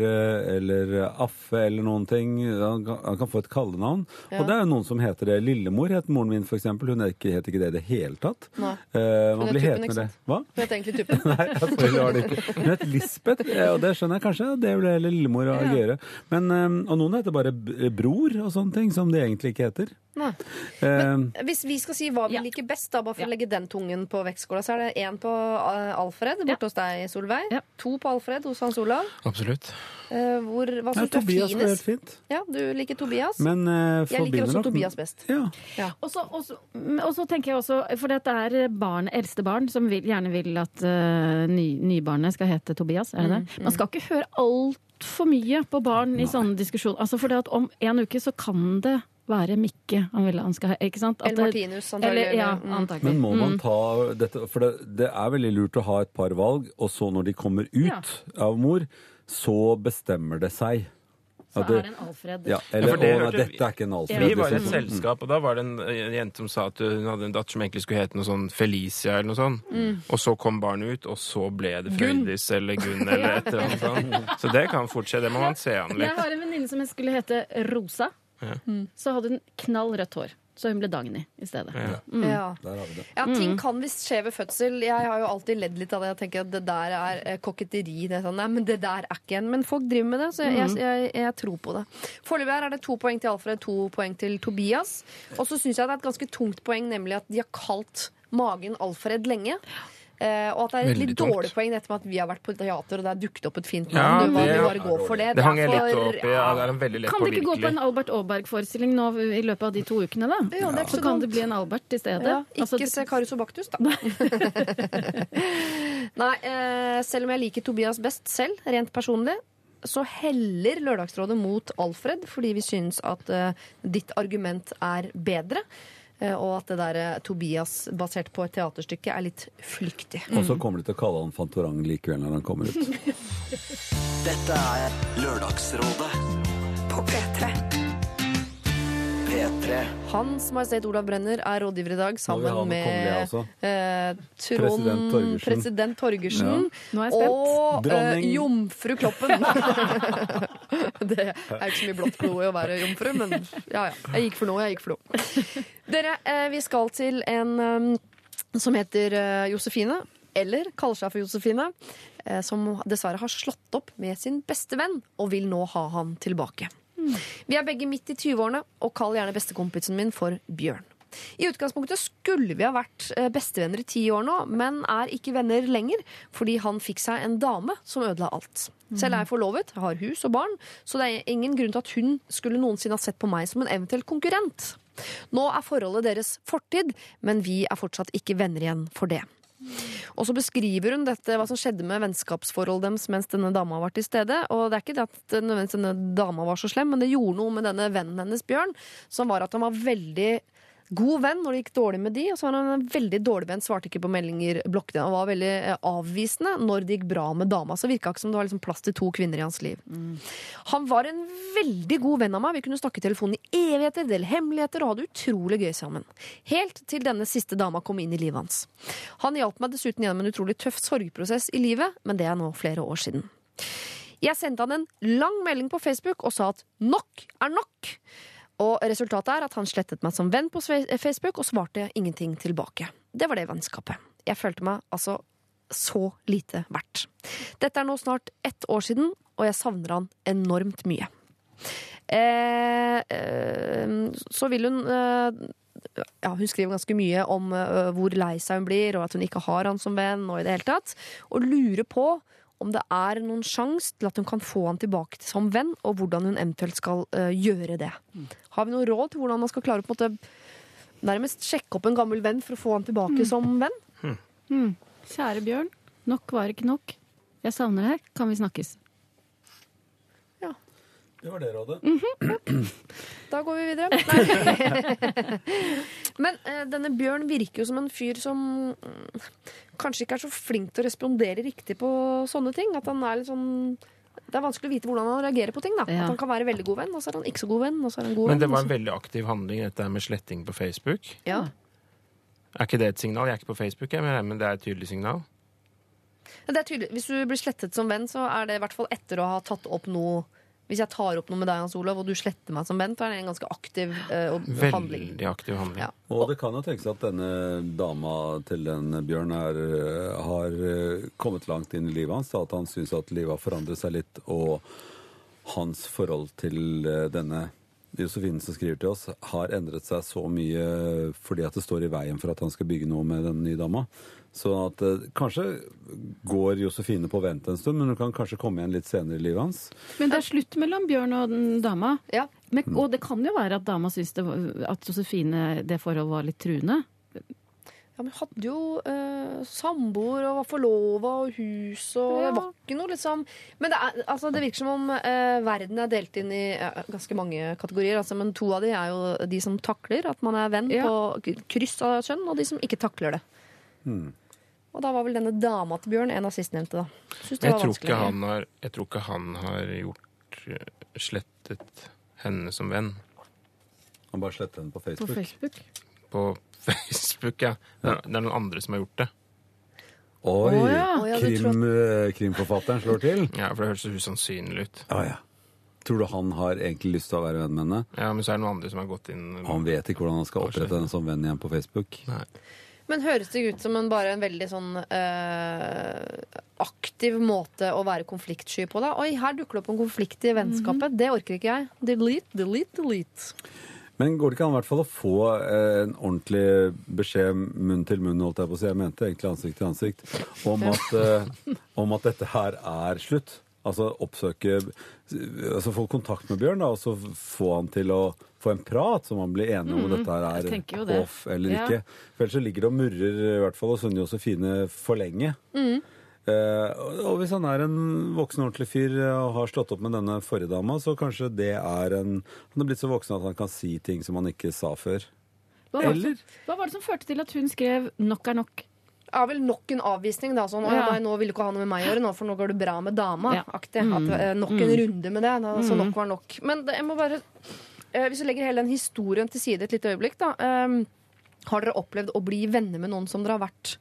eller Affe eller noen ting. Han kan, han kan få et kallenavn. Ja. Og det er jo noen som heter det. Lillemor het moren min, eksempel. Hun het ikke, det i det hele tatt. Nei. Hun man blir hetende det. Hva? Hun heter egentlig Tuppen. Nei, selvfølgelig var det ikke. Hun het Lisbeth, eh, og det skjønner jeg kanskje. Det ble lillemor og gøyere. Men, eh, og noen heter bare bror og sånne ting, som de egentlig ikke heter. Nei. Eh, Hvis vi skal si hva vi liker best, da, bare for å legge den tungen på vektskåla, så er det én på eh, Alfred borte hos deg, Solveig. To på Alfred hos Hans Olav. Absolutt. Eh, hvor, hva Nei, syns du er Tobias var helt fint. Ja, du liker Tobias. Men uh, jeg liker også nok- Tobias best. Ja. Ja. Og så- og så- og så tenker jeg også, for det er barn, eldste barn som vil, gjerne vil at uh, ny, nybarnet skal hete Tobias. Er det Mm, det? Man skal ikke høre altfor mye på barn i sånne diskusjoner. Altså for det at om en uke så kan det være Mikke han ville han skal ikke sant? At Eller Martinus, antagelig, Eller, ja, mm. antagelig. Men må man Mm. ta dette For det, det er veldig lurt å ha et par valg, og så når de kommer ut Ja. av mor, så bestemmer det seg. Så er det en Alfred. Ja, Ja, eller for det å, nei, dette er ikke en Alfred. Vi var i et selskap, og da var det en en jente som sa at hun hadde en datter som egentlig skulle hete noe sånn Felicia eller noe sånt. Mm. Og så kom barnet ut, og så ble det. Frøydis eller Gunn eller et eller annet sånt. Så det kan fortsette. Det må man se an Jeg har en venninne som skulle hete Rosa. Ja. Så hadde hun knall rødt hår. Så hun ble Dagny i stedet. Ja. Mm. Ja. Der har vi det. Ja, ting Mm. kan visst skje ved fødsel. Jeg har jo alltid ledd litt av det. Jeg tenker at det der er eh, koketteri. Det er sånn, nei, men det der er ikke en. Men folk driver med det, så jeg, jeg, jeg, jeg tror på det. Foreløpig her er det to poeng til Alfred, to poeng til Tobias. Og så syns jeg det er et ganske tungt poeng, nemlig at de har kalt magen Alfred lenge. Eh, og at det er et Veldig litt tungt. dårlig poeng dette med at vi har vært på teater, og det er dukket opp et fint navn. Ja, det- du bare gå for det. Det hang jeg litt opp i. Ja, det er en veldig lett Kan det ikke gå på en Albert Aaberg-forestilling nå i løpet av de to ukene, da? Ja, det er så så kan det bli en Albert i stedet. Ja, ikke Altså, se Karius og Baktus, da. Nei, eh, selv om jeg liker Tobias best selv, rent personlig, så heller Lørdagsrådet mot Alfred, fordi vi syns at eh, ditt argument er bedre. Eh, og at det der eh, Tobias basert på et teaterstykke er litt flyktig. Og så kommer de til å kalle han Fantorang likevel når han kommer ut. Dette er Lørdagsrådet På P3. P3. Hans Majestet Olav Brenner er rådgiver i dag, sammen med eh, Trond President Torgersen. President Torgersen Nå er jeg spent. og eh, jomfru Kloppen. det er ikke så mye blått blod i å være jomfru, men ja ja. Jeg gikk for noe, jeg gikk for noe. Dere, eh, vi skal til en um, som heter uh, Josefine, eller kaller seg for Josefine, eh, som dessverre har slått opp med sin beste venn og vil nå ha han tilbake. Vi er begge midt i 20-årene, og kall gjerne bestekompisen min for Bjørn. I utgangspunktet skulle vi ha vært eh, bestevenner i ti år nå, men er ikke venner lenger fordi han fikk seg en dame som ødela alt. Selv er jeg forlovet, har hus og barn, så det er ingen grunn til at hun skulle noensinne ha sett på meg som en eventuell konkurrent. Nå er forholdet deres fortid, men vi er fortsatt ikke venner igjen for det. Og så beskriver hun dette, hva som skjedde med vennskapsforholdet deres mens denne dama var til stede. Og det er ikke det at nødvendigvis denne dama var så slem, men det gjorde noe med denne vennen hennes, Bjørn, som var at han var veldig god venn når det gikk dårlig med de, og så var han en veldig dårlig venn, svarte ikke på meldinger, blokket og var veldig eh, avvisende når det gikk bra med dama. Så virka ikke som det var liksom plass til to kvinner i hans liv. Han var en veldig god venn av meg. Vi kunne snakke i telefonen i evigheter, dele hemmeligheter og ha det utrolig gøy sammen. Helt til denne siste dama kom inn i livet hans. Han hjalp meg dessuten gjennom en utrolig tøff sorgprosess i livet, men det er nå flere år siden. Jeg sendte han en lang melding på Facebook og sa at nok er nok. Og resultatet er at han slettet meg som venn på Facebook og svarte ingenting tilbake. Det var det vennskapet. Jeg følte meg altså så lite verdt. Dette er nå snart ett år siden, og jeg savner han enormt mye. Eh, eh, så vil hun eh, ja, Hun skriver ganske mye om eh, hvor lei seg hun blir, og at hun ikke har han som venn, og i det hele tatt. Og lurer på om det er noen sjanse til at hun kan få han tilbake som venn, og hvordan hun eventuelt skal uh, gjøre det. Har vi noe råd til hvordan man skal klare å på en måte, nærmest sjekke opp en gammel venn for å få han tilbake som venn? Mm. Kjære Bjørn, nok var ikke nok. Jeg savner deg. Kan vi snakkes? Det var det rådet. Da går vi videre. Men eh, denne Bjørn virker jo som en fyr som mm, kanskje ikke er så flink til å respondere riktig på sånne ting. At han er litt sånn Det er vanskelig å vite hvordan han reagerer på ting. da Ja. At han kan være veldig god venn, og så er han ikke så god venn. Og så er han god Men det var en veldig aktiv handling, dette med sletting på Facebook. ja. Er ikke det et signal? Jeg er ikke på Facebook, jeg, men det er et tydelig signal. Det er tydelig. Hvis du blir slettet som venn, så er det i hvert fall etter å ha tatt opp noe Hvis jeg tar opp noe med deg, Hans Olav, og du sletter meg som Bent, er det en ganske aktiv uh, handling. Veldig aktiv handling. Ja. Og det kan jo tenkes at denne dama til den Bjørn er, eh, har eh, kommet langt inn i livet hans. da, At han syns at livet har forandret seg litt, og hans forhold til denne Josefine som skriver til oss, har endret seg så mye fordi at det står i veien for at han skal bygge noe med den nye dama. Så at eh, kanskje går Josefine på vent en stund, men hun kan kanskje komme igjen litt senere i livet hans. Men det er slutt mellom Bjørn og den dama. Ja. Men, og det kan jo være at dama syns det var- at Josefine det forholdet var litt truende. Ja, men hadde jo eh, samboer og var forlova og hus og Ja. Det var ikke noe, liksom. Men det, er, altså, det virker som om eh, verden er delt inn i ja, ganske mange kategorier. Altså, men to av de er jo de som takler at man er venn Ja. på kryss av kjønn, og de som ikke takler det. Og da var vel denne dama til Bjørn en av sistnevnte, da. Synes det Jeg var tror, ikke han har, jeg tror ikke han har gjort eh, slettet henne som venn. Han bare slettet henne på Facebook? På Facebook. På Facebook, ja. Det er, det er noen andre som har gjort det. Oi! Oh, ja. Krim, eh, krimforfatteren slår til. Ja, For det høres så usannsynlig ut. Oh, ja. Tror du han har egentlig lyst til å være venn med henne? Ja, Men så er det noen andre som har gått inn Han vet ikke hvordan han skal opprette henne som venn igjen på Facebook. Nei. Men høres det ut som en, bare en veldig sånn eh, aktiv måte å være konfliktsky på, da? Oi, her dukker det opp en konflikt i vennskapet. Det orker ikke jeg. Delete, delete, delete. Men går det ikke an i hvert fall å få eh, en ordentlig beskjed munn til munn, holdt jeg på å si, jeg mente egentlig ansikt til ansikt, om at, eh, om at dette her er slutt? Altså oppsøke Altså få kontakt med Bjørn, da, og så få han til å få en prat, så man blir enig om om dette her er off eller Ja. ikke. For ellers så ligger det og murrer, i hvert fall hos Sunne Josefine, for lenge. Eh, og- og hvis han er en voksen, ordentlig fyr og har slått opp med denne forrige dama, så kanskje det er en Han er blitt så voksen at han kan si ting som han ikke sa før. Hva var, det Eller? hva var det som førte til at hun skrev 'nok er nok'? Ja, vel nok en avvisning, da. Sånn, «Å, ja, nei, nå vil du ikke ha noe med meg å gjøre, nå, for nå går det bra med dama. Ja. Aktig. At, eh, nok en runde med det. Da, så nok var nok. Men det, jeg må bare eh, hvis du legger hele den historien til side et lite øyeblikk, da. eh, har dere opplevd å bli venner med noen som dere har vært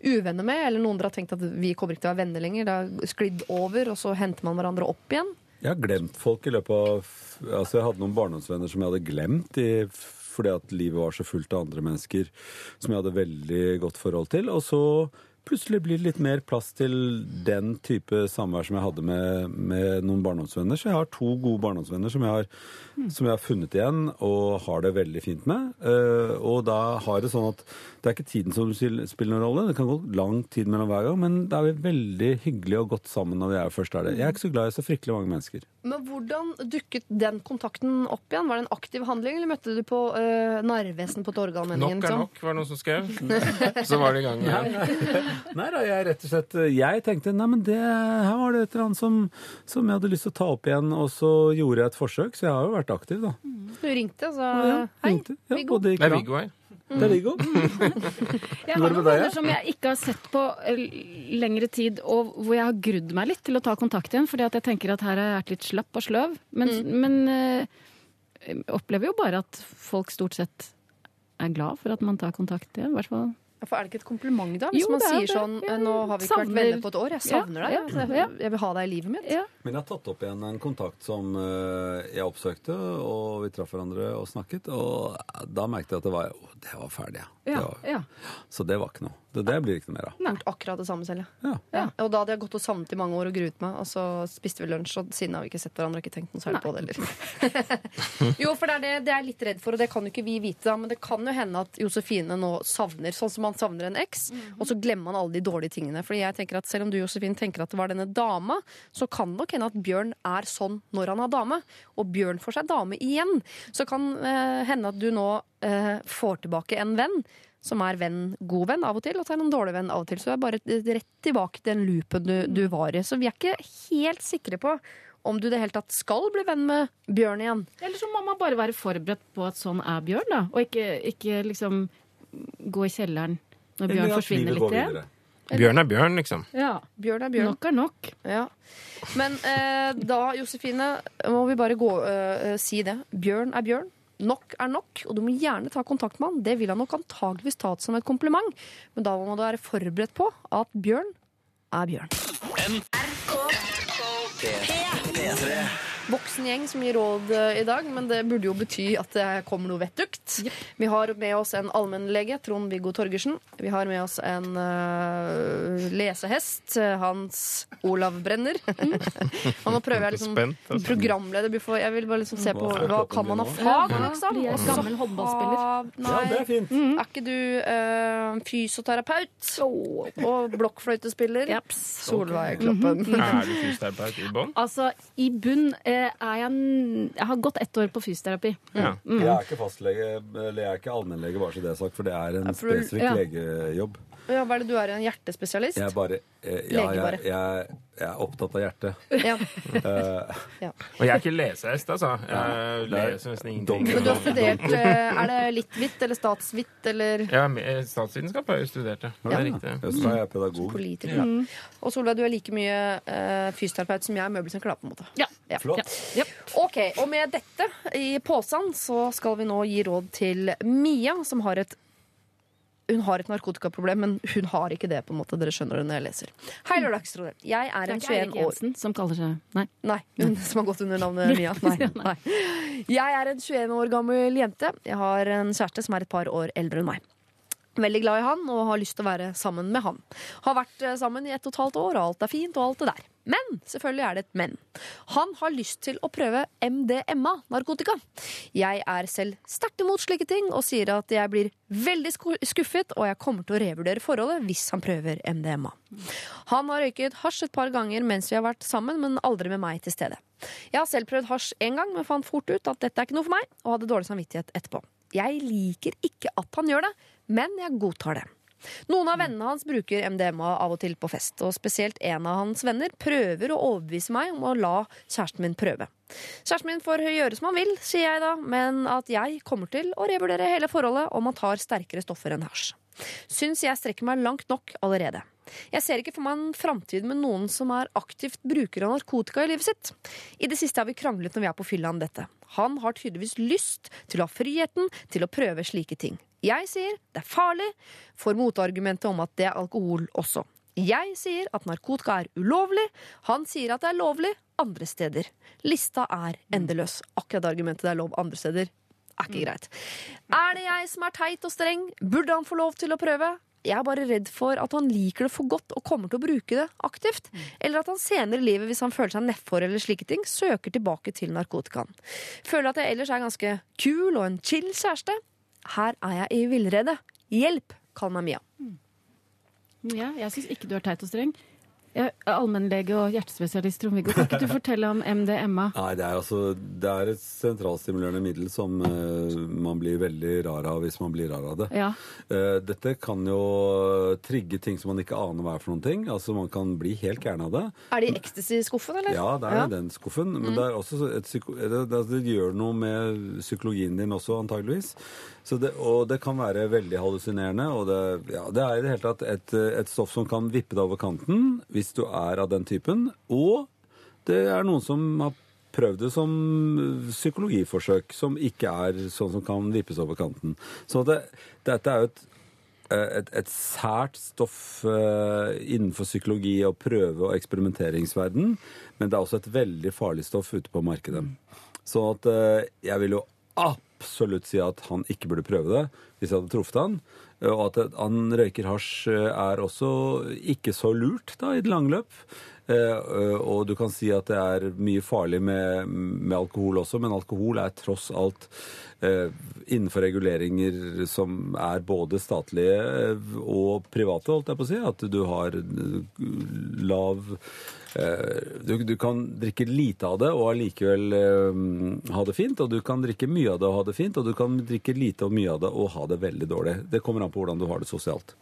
uvenner med? Eller noen dere har tenkt at vi kommer ikke til å være venner lenger? Det har sklidd over, og så henter man hverandre opp igjen? Jeg har glemt folk i løpet av Altså, jeg hadde noen barndomsvenner som jeg hadde glemt i, fordi at livet var så fullt av andre mennesker som jeg hadde veldig godt forhold til. Og så plutselig blir det litt mer plass til den type samvær som jeg hadde med, med noen barndomsvenner. Så jeg har to gode barndomsvenner som jeg har, som jeg har funnet igjen og har det veldig fint med. Uh, og da har det sånn at det er ikke tiden som spiller noen rolle. Det kan gå lang tid mellom hver gang, men da er vi veldig hyggelige og godt sammen når vi er først er det. Jeg er ikke så glad i så fryktelig mange mennesker. Men hvordan dukket den kontakten opp igjen? Var det en aktiv handling, eller møtte du på uh, Narvesen på Torgallmenningen? Nok er nok, var det noen som skrev. Så var det i gang igjen. Nei da, jeg rett og slett Jeg tenkte nei, men det, her var det et eller annet som, som jeg hadde lyst til å ta opp igjen, og så gjorde jeg et forsøk. Så jeg har jo vært aktiv, da. Du ringte og så Ja, hei, ringte. Ja, Viggo. og det gikk Det er. Viggo her. Det er Viggo. Jeg har noen venner som jeg ikke har sett på eh, lengre tid, og hvor jeg har grudd meg litt til å ta kontakt igjen, fordi at jeg tenker at her har jeg vært litt slapp og sløv. Men, men eh, opplever jo bare at folk stort sett er glad for at man tar kontakt igjen. I hvert fall. For er det ikke et kompliment, da? Hvis Jo, man er sier det. sånn Nå har vi ikke vært venner på et år. Jeg savner Ja, deg. ja, Jeg, ja. jeg vil ha deg i livet mitt. Men jeg har tatt opp igjen en kontakt som eh, jeg oppsøkte, og vi traff hverandre og snakket. Og da merket jeg at det var, å, det var ferdig, ja. Det var, ja. Så det var ikke noe. Det, det blir ikke noe mer av. Gjort akkurat det samme selv, Ja. ja. Og da hadde jeg gått og savnet i mange år og gruet meg, og så spiste vi lunsj, og siden har vi ikke sett hverandre og ikke tenkt noe særlig på det heller. jo, for det er det, det er jeg litt redd for, og det kan jo ikke vi vite, da, men det kan jo hende at Josefine nå savner, sånn som man savner en eks, og så glemmer man alle de dårlige tingene. Fordi jeg tenker at selv om du, Josefine, tenker at det var denne dama, så kan det nok hende at Bjørn er sånn når han har dame, og Bjørn får seg dame igjen. Så kan eh, hende at du nå eh, får tilbake en venn som er venn, god venn av og til, og så er han en dårlig venn av og til. Så det er bare rett tilbake til den loopen du, du var i. Så vi er ikke helt sikre på om du det hele tatt skal bli venn med Bjørn igjen. Eller så må man bare være forberedt på at sånn er Bjørn, da. Og ikke, ikke liksom gå i kjelleren når Bjørn forsvinner litt igjen. Bjørn er bjørn, liksom. Ja. Bjørn er Bjørn. Nok er nok. Ja. Men eh, da, Josefine, må vi bare gå, eh, si det. Bjørn er Bjørn. Nok er nok, og du må gjerne ta kontakt med han. Det vil han nok antageligvis ta som et kompliment, men da må du være forberedt på at Bjørn er Bjørn. Voksen gjeng som gir råd eh, i dag, men det burde jo bety at det kommer noe vettugt. Vi har med oss en allmennlege, Trond-Viggo Torgersen. Vi har med oss en uh, lesehest, eh, Hans Olav Brenner. og nå prøver jeg liksom Spent, altså. programleder. Jeg vil bare liksom se på Hva hva kan man ha fag, liksom. Ja, gammel håndballspiller? Ja, det er fint. Er ikke du uh, fysioterapeut? Og blokkfløytespiller? Solveig Kloppen. Er du fysioterapeut i bånn? Altså, i bunn eh, er jeg Jeg har gått ett år på fysioterapi. Ja. Jeg er ikke fastlege, eller jeg er ikke allmennlege, bare så det er sagt, for det er en for spesifikk ja. legejobb. Ja, hva er det du er? En hjertespesialist? Jeg er bare eh, Ja, Lege bare. jeg, jeg er opptatt av hjertet. Ja. Eh, Og jeg er ikke lesehest, altså. Jeg leser nesten ingenting. Men du har studert eh, Er det litt hvitt eller statsvitt eller Ja, med- statsvitenskap har jeg studert, ja. Det Ja. er riktig. og så er jeg pedagog. politiker? Da. Og Solveig, du er like mye eh, fysioterapeut som jeg er møbelsnekker, da, på en måte. Ja. Flott. Ok, og med dette i posen så skal vi nå gi råd til Mia, som har et hun har et narkotikaproblem, men hun har ikke det. på en måte, Dere skjønner det når jeg leser. Hei, Lørdagsrådet. Jeg er en ikke Eirik 21 år Jensen som kaller seg Nei. Nei, hun som har gått under navnet Mia. Nei, nei. Jeg er en 21 år gammel jente. Jeg har en kjæreste som er et par år eldre enn meg. Veldig glad i han og har lyst til å være sammen med han. Har vært eh, sammen i ett og et halvt år, og alt er fint, og alt det der. Men selvfølgelig er det et men. Han har lyst til å prøve MDMA, narkotika. Jeg er selv sterkt imot slike ting og sier at jeg blir veldig skuffet, og jeg kommer til å revurdere forholdet hvis han prøver MDMA. Han har røyket hasj et par ganger mens vi har vært sammen, men aldri med meg til stede. Jeg har selv prøvd hasj én gang, men fant fort ut at dette er ikke noe for meg, og hadde dårlig samvittighet etterpå. Jeg liker ikke at han gjør det, men jeg godtar det. Noen av vennene hans bruker MDMA av og til på fest, og spesielt en av hans venner prøver å overbevise meg om å la kjæresten min prøve. Kjæresten min får gjøre som han vil, sier jeg da, men at jeg kommer til å revurdere hele forholdet om han tar sterkere stoffer enn hasj. Syns jeg strekker meg langt nok allerede. Jeg ser ikke for meg en framtid med noen som er aktivt bruker av narkotika i livet sitt. I det siste har vi kranglet når vi er på fylla om dette. Han har tydeligvis lyst til å ha friheten til å prøve slike ting. Jeg sier det er farlig, får motargumentet om at det er alkohol også. Jeg sier at narkotika er ulovlig, han sier at det er lovlig andre steder. Lista er endeløs. Akkurat argumentet det er lov andre steder, er ikke greit. Er det jeg som er teit og streng? Burde han få lov til å prøve? Jeg er bare redd for at han liker det for godt og kommer til å bruke det aktivt. Eller at han senere i livet, hvis han føler seg nedfor eller slike ting, søker tilbake til narkotikaen. Føler at jeg ellers er ganske kul og en chill kjæreste. Her er jeg i villrede. Hjelp! Kall meg Mia. Ja, jeg syns ikke du er teit og streng. Jeg er Allmennlege og hjertespesialist Trond-Viggo, kan ikke du fortelle om MDMA? Nei, det er, altså, det er et sentralstimulerende middel som uh, man blir veldig rar av hvis man blir rar av det. Ja. Uh, dette kan jo trigge ting som man ikke aner hva er for noen ting. Altså Man kan bli helt gæren av det. Er det i ecstasy-skuffen, eller? Ja, det er ja. den skuffen. Men det, er også et det, det, det gjør noe med psykologien din også, antageligvis. Det, og det kan være veldig hallusinerende. Og det, ja, det er i det hele tatt et, et stoff som kan vippe deg over kanten hvis du er av den typen. Og det er noen som har prøvd det som psykologiforsøk, som ikke er sånn som kan vippes over kanten. Så det, dette er jo et et, et sært stoff uh, innenfor psykologi og prøve- og eksperimenteringsverden, men det er også et veldig farlig stoff ute på markedet. Så at uh, jeg vil jo absolutt si at han ikke burde prøve det hvis jeg hadde truffet han. Og at han røyker hasj eh, er også ikke så lurt da, i det lange løp. Eh, Og du kan si at det er mye farlig med, med alkohol også, men alkohol er tross alt eh, innenfor reguleringer som er både statlige og private, holdt jeg på å si. At du har lav du, du kan drikke lite av det og allikevel eh, ha det fint, og du kan drikke mye av det og ha det fint, og du kan drikke lite og mye av det og ha det veldig dårlig. Det kommer an på hvordan du har det sosialt.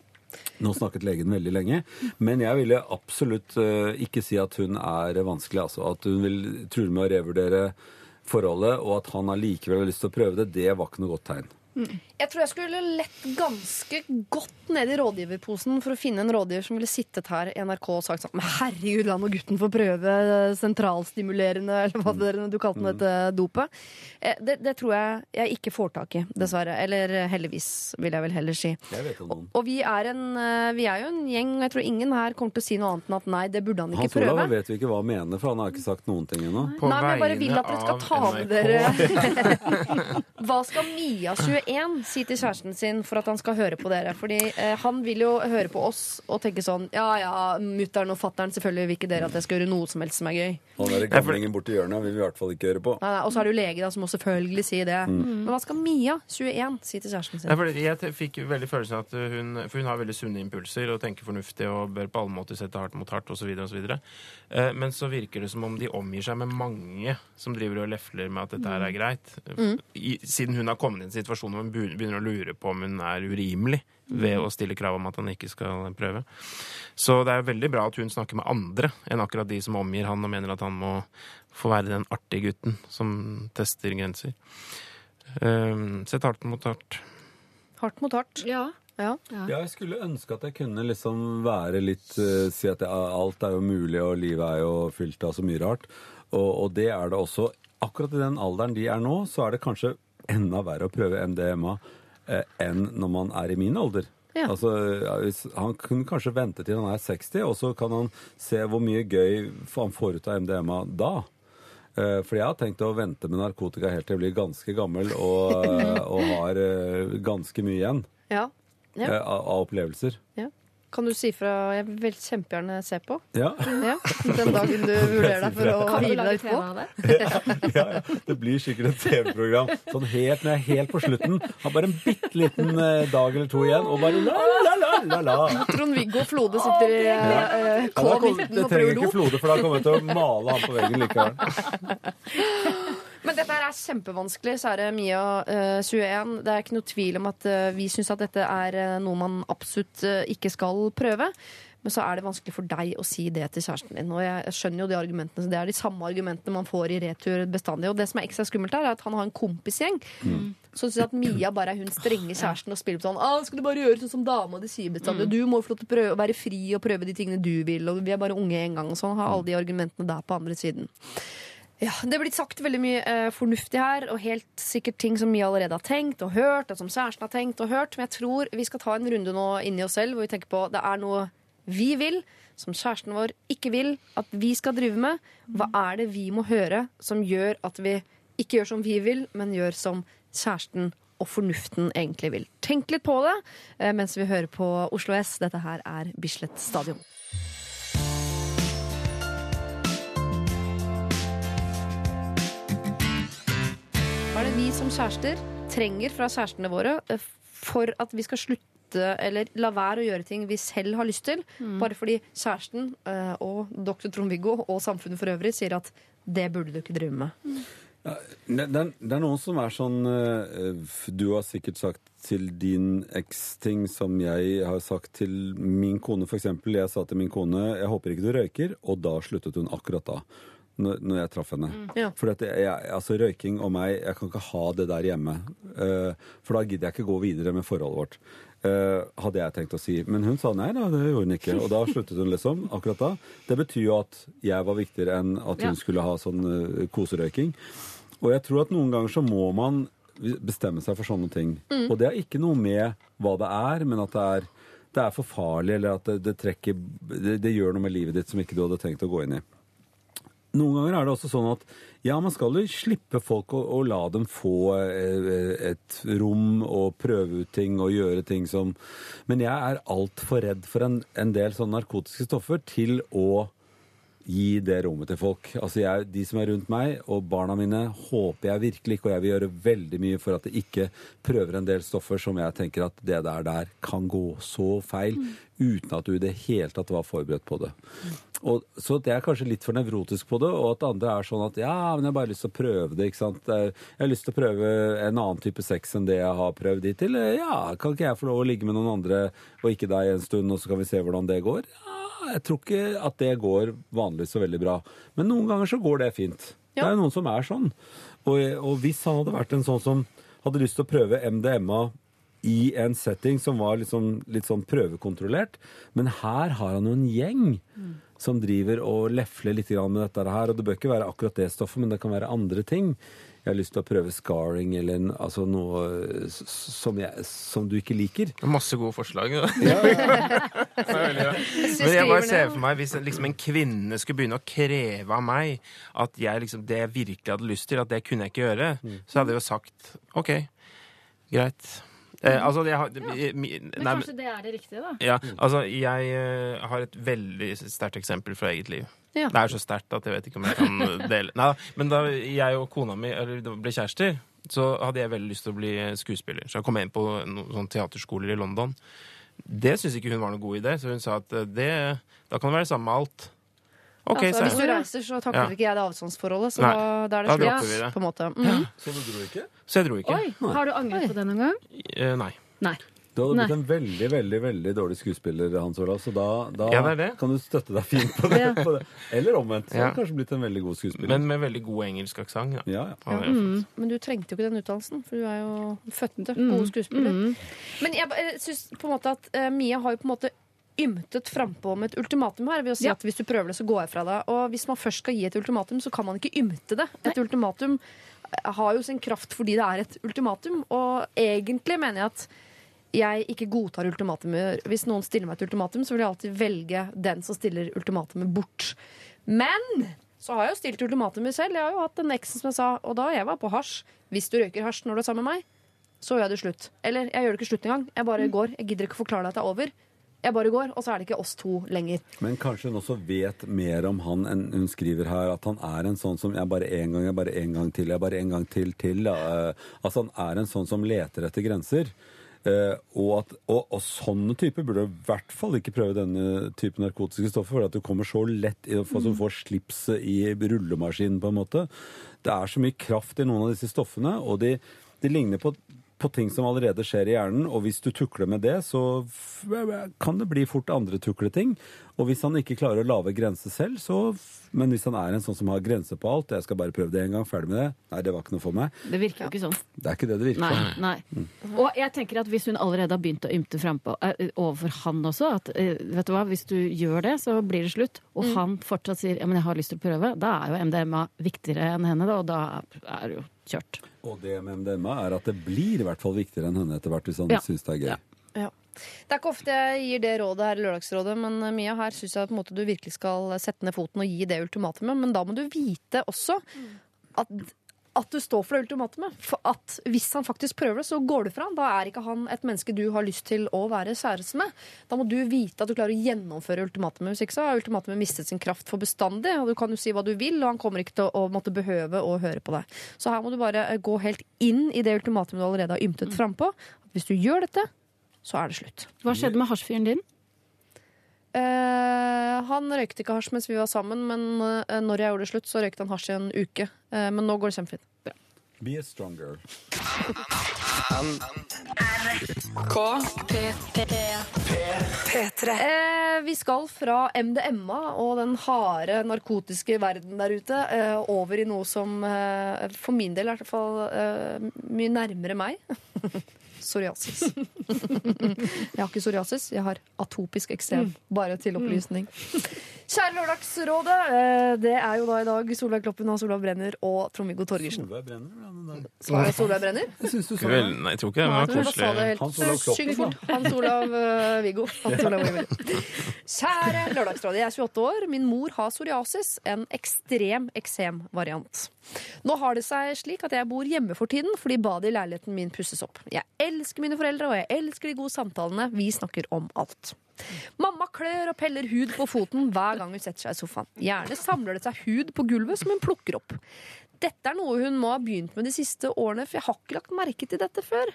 Nå snakket legen veldig lenge, men jeg ville absolutt uh, ikke si at hun er vanskelig. Altså. At hun vil true med å revurdere forholdet, og at han allikevel har lyst til å prøve det, det var ikke noe godt tegn. Jeg tror jeg skulle lett ganske godt ned i rådgiverposen for å finne en rådgiver som ville sittet her i NRK og sagt sånn Men herregud, la nå gutten få prøve sentralstimulerende, eller hva det, du kalte det, dette dopet. Eh, Det, det tror jeg jeg ikke får tak i, dessverre. Eller eh, heldigvis, vil jeg vel heller si. Noen. Og vi er, en, eh, vi er jo en gjeng, og jeg tror ingen her kommer til å si noe annet enn at nei, det burde han ikke Hans Olav prøve. vet vi ikke hva han mener, for han har ikke sagt noen ting ennå. På Nei, men jeg bare vil at dere skal ta med dere Hva skal Mia 21 si til kjæresten sin for at han skal høre på dere? Fordi eh, han vil jo høre på oss og tenke sånn Ja ja, mutter'n og fatter'n, selvfølgelig vil ikke dere at jeg skal gjøre noe som helst som er gøy. Han der gamlingen borti hjørnet vil vi i hvert fall ikke høre på. Nei, nei, Og så er det jo lege da, som må selvfølgelig si det. Men hva skal Mia 21 si til kjæresten sin? Nei, for jeg fikk veldig følelsen at hun, for hun har veldig sunne impulser og tenker fornuftig og bør på alle måter sette hardt mot hardt osv. Eh, men så virker det som om de omgir seg med mange som driver og lefler med at dette her er greit. I, siden hun har kommet i en situasjon hvor hun begynner å lure på om hun er urimelig ved å stille krav om at han ikke skal prøve. Så det er veldig bra at hun snakker med andre enn akkurat de som omgir han og mener at han må få være den artige gutten som tester grenser. Eh, Sett hardt mot hardt. Hardt mot hardt. Ja. Ja. Ja, jeg skulle ønske at jeg kunne liksom være litt uh, Si at jeg, alt er jo mulig, og livet er jo fylt av så mye rart. Og, og det er det også. Akkurat i den alderen de er nå, så er det kanskje enda verre å prøve MDMA eh, enn når man er i min alder. Ja. Altså, han kunne kanskje vente til han er 60, og så kan han se hvor mye gøy han får ut av MDMA da. Eh, For jeg har tenkt å vente med narkotika helt til jeg blir ganske gammel og, eh, og har ganske mye igjen Ja. Ja. av, av opplevelser. ja. Kan du si fra Jeg vil kjempegjerne se på. Ja. Ja. Den dagen du vurderer deg for å hvile deg utpå. ja, ja. Det blir sikkert et TV-program sånn helt, når jeg er helt på slutten. Har bare en bitte liten eh, dag eller to igjen, og bare la, la, la, la, la. Trond-Viggo Flode sitter i eh, Ja, og prøver K19 det trenger ikke. Flode, for da kommer jeg til å male han på veggen likevel. Men dette her er kjempevanskelig, så er Mia eh, 21. Det er ikke noe tvil om at uh, vi syns at dette er eh, noe man absolutt uh, ikke skal prøve. Men så er det vanskelig for deg å si det til kjæresten din. Og jeg skjønner jo de argumentene, så det er de samme argumentene man får i retur bestandig. Og det som er ekstra skummelt er at han har en kompisgjeng så syns at Mia bare er hun strenge kjæresten og spiller på sånn ah, 'Skal du bare gjøre sånn som dama di sier bestandig?' 'Du må få lov til å prøve, være fri og prøve de tingene du vil', og 'vi er bare unge en gang', og sånn. Har alle de argumentene der på andre siden. Ja, Det er blitt sagt veldig mye eh, fornuftig her, og helt sikkert ting som vi allerede har tenkt og hørt, og som kjæresten har tenkt og hørt. Men jeg tror vi skal ta en runde nå inni oss selv hvor vi tenker på det er noe vi vil, som kjæresten vår ikke vil at vi skal drive med. Hva er det vi må høre som gjør at vi ikke gjør som vi vil, men gjør som kjæresten og fornuften egentlig vil? Tenk litt på det eh, mens vi hører på Oslo S. Dette her er Bislett Stadion. Hva er det vi som kjærester trenger fra kjærestene våre eh, for at vi skal slutte eller la være å gjøre ting vi selv har lyst til, bare fordi kjæresten eh, og doktor Trond-Viggo og samfunnet for øvrig sier at det burde du ikke drive med. Det, det, er, det er noen som er sånn eh, Du har sikkert sagt til din eks ting som jeg har sagt til min kone, f.eks. Jeg sa til min kone 'jeg håper ikke du røyker', og da sluttet hun akkurat da. Når, når jeg traff henne. Ja. For altså røyking og meg, jeg kan ikke ha det der hjemme. Uh, for da gidder jeg ikke gå videre med forholdet vårt. Uh, hadde jeg tenkt å si. Men hun sa nei da, det gjorde hun ikke. Og da sluttet hun liksom. akkurat da. Det betyr jo at jeg var viktigere enn at hun Ja. skulle ha sånn uh, koserøyking. Og jeg tror at noen ganger så må man bestemme seg for sånne ting. Mm. Og det har ikke noe med hva det er, men at det er, det er for farlig, eller at det, det trekker det, det gjør noe med livet ditt som ikke du hadde tenkt å gå inn i. Noen ganger er det også sånn at ja, man skal jo slippe folk og, og la dem få eh, et rom og prøve ut ting og gjøre ting som Men jeg er altfor redd for en, en del sånne narkotiske stoffer til å gi det rommet til folk. Altså jeg, De som er rundt meg, og barna mine, håper jeg virkelig ikke, og jeg vil gjøre veldig mye for at de ikke prøver en del stoffer som jeg tenker at det der der kan gå så feil, uten at du i det hele tatt var forberedt på det. Og, så det er kanskje litt for nevrotisk på det, og at andre er sånn at ja, men jeg har bare lyst til å prøve det, ikke sant. Er- Jeg har lyst til å prøve en annen type sex enn det jeg har prøvd hittil. Ja, kan ikke jeg få lov å ligge med noen andre og ikke deg en stund, og så kan vi se hvordan det går? Ja, jeg tror ikke at det går vanligvis så veldig bra. Men noen ganger så går det fint. Det er jo noen som er sånn. Og, og hvis han hadde vært en sånn som hadde lyst til å prøve MDMA i en setting som var liksom, litt sånn prøvekontrollert, men her har han jo en gjeng som driver og lefler litt grann med dette her. Og det bør ikke være akkurat det stoffet, men det kan være andre ting. Jeg har lyst til å prøve scarring eller en, altså noe som, jeg, som du ikke liker. Masse gode forslag. Ja. ja, ja. Men jeg bare ser for meg hvis liksom en kvinne skulle begynne å kreve av meg at jeg liksom, det jeg virkelig hadde lyst til, at det kunne jeg ikke gjøre, så hadde jeg jo sagt OK, greit. Eh, altså, jeg har ja. Men nei, men- kanskje det er det riktige, da? ja, altså, jeg uh, har et veldig sterkt eksempel fra eget liv. Ja. Det er så sterkt at jeg vet ikke om jeg kan dele Nei, men da jeg og kona mi eller, ble kjærester, så hadde jeg veldig lyst til å bli skuespiller. Så jeg kom inn på noen sånn teaterskoler i London. Det syntes ikke hun var noen god idé, så hun sa at eh, det, da kan det være sammen med alt. OK, altså, hvis du reiser, så takler Ja. ikke jeg det avstandsforholdet. Så Nei, da, da er det da slutt. dropper vi det. På en måte. Mm. Så du dro ikke? Så jeg dro ikke. Oi, Har du angret på det noen gang? Eh, nei. Nei. Du hadde blitt en veldig veldig, veldig dårlig skuespiller, Hans Olav, så da, da Ja, det det. kan du støtte deg fint på det. Ja. På det. Eller omvendt. Så Ja. har du kanskje blitt en veldig god skuespiller. Men med veldig god engelsk aksent. Ja. ja, ja. Ja, det er. Men du trengte jo ikke den utdannelsen, for du er jo født til Mm. gode skuespiller. Mm. Men jeg, jeg syns på en måte at uh, Mia har jo på en måte ymtet frampå med et ultimatum her. Ved å si Ja. at hvis du prøver det, så går jeg fra deg. Og hvis man først skal gi et ultimatum, så kan man ikke ymte det. Et ultimatum eh, har jo sin kraft fordi det er et ultimatum. Og egentlig mener jeg at jeg ikke godtar ultimatumer. Hvis noen stiller meg et ultimatum, så vil jeg alltid velge den som stiller ultimatumet bort. Men så har jeg jo stilt ultimatumer selv. Jeg har jo hatt den eksen som jeg sa, og da jeg var på hasj. Hvis du røyker hasj når du er sammen med meg, så gjør jeg det slutt. Eller jeg gjør det ikke slutt engang. Jeg bare går. Jeg gidder ikke forklare deg at det er over. Jeg bare går, og så er det ikke oss to lenger. Men kanskje hun også vet mer om han enn hun skriver her. At han er en sånn som jeg bare en gang, jeg bare en gang til, jeg bare en gang til til. da. Eh, Altså han er en sånn som leter etter grenser. Uh, og, at, og, og sånne typer burde i hvert fall ikke prøve denne typen narkotiske stoffer, for at du kommer så lett i å få, så du får slipset i rullemaskinen, på en måte. Det er så mye kraft i noen av disse stoffene, og de, de ligner på på ting som allerede skjer i hjernen, og hvis du tukler med det, så kan det bli fort andre tukleting. Og hvis han ikke klarer å lage grenser selv, så Men hvis han er en sånn som har grenser på alt, jeg skal bare prøve det en gang, ferdig med det, nei, det var ikke noe for meg. Det virker jo ikke sånn. Det er ikke det det virker Nei, nei. Mm. Og jeg tenker at hvis hun allerede har begynt å ymte frampå eh, overfor han også, at eh, vet du hva, hvis du gjør det, så blir det slutt, og Mm. han fortsatt sier ja, men jeg har lyst til å prøve, da er jo MDMA viktigere enn henne, da, og da er det jo kjørt. Og det med MDMA er at det blir i hvert fall viktigere enn henne etter hvert, hvis han Ja. syns det er gøy. Ja. Det er ikke ofte jeg gir det rådet her i Lørdagsrådet, men eh, Mia, her syns jeg på en måte du virkelig skal sette ned foten og gi det ultimatumet. Men da må du vite også at, at du står for det ultimatumet. For at hvis han faktisk prøver det, så går du fra han. Da er ikke han et menneske du har lyst til å være kjæreste med. Da må du vite at du klarer å gjennomføre ultimatumet. Hvis ikke så har ultimatumet mistet sin kraft for bestandig. Og du kan jo si hva du vil, og han kommer ikke til å, måtte behøve å høre på deg. Så her må du bare eh, gå helt inn i det ultimatumet du allerede har ymtet frampå. Hvis du gjør dette, så er det slutt. Hva skjedde med hasjfyren din? Eh, han røykte ikke hasj mens vi var sammen, men eh, når jeg gjorde det slutt, så røykte han hasj i en uke. Eh, men nå går det kjempefint. Bra. Be a stronger. Eh, vi skal fra MDMA og den harde narkotiske verden der ute eh, over i noe som eh, for min del er i hvert fall eh, mye nærmere meg. Psoriasis. jeg har ikke psoriasis, jeg har atopisk eksem. Bare til opplysning. Kjære Lørdagsrådet, eh, det er jo da i dag Solveig Kloppen, og Solveig Brenner og Trond-Viggo Torgersen. Solveig brenner. Svaret er Solveig Brenner? Jeg syns du sa det. nei, jeg tror ikke det. Nei, Det jeg var det koselig. helt Hans Olav Kloppen, Syng fort. Hans Olav eh, Viggo. Hans Olav Viggo. Kjære Lørdagsrådet. Jeg er 28 år. Min mor har psoriasis, en ekstrem eksemvariant. Nå har det seg slik at jeg bor hjemme for tiden fordi badet i leiligheten min pusses opp. Jeg elsker mine foreldre, og jeg elsker de gode samtalene. Vi snakker om alt. Mamma klør og peller hud på foten hver gang hun setter seg i sofaen. Gjerne samler det seg hud på gulvet som hun plukker opp. Dette er noe hun må ha begynt med de siste årene, for jeg har ikke lagt merke til dette før.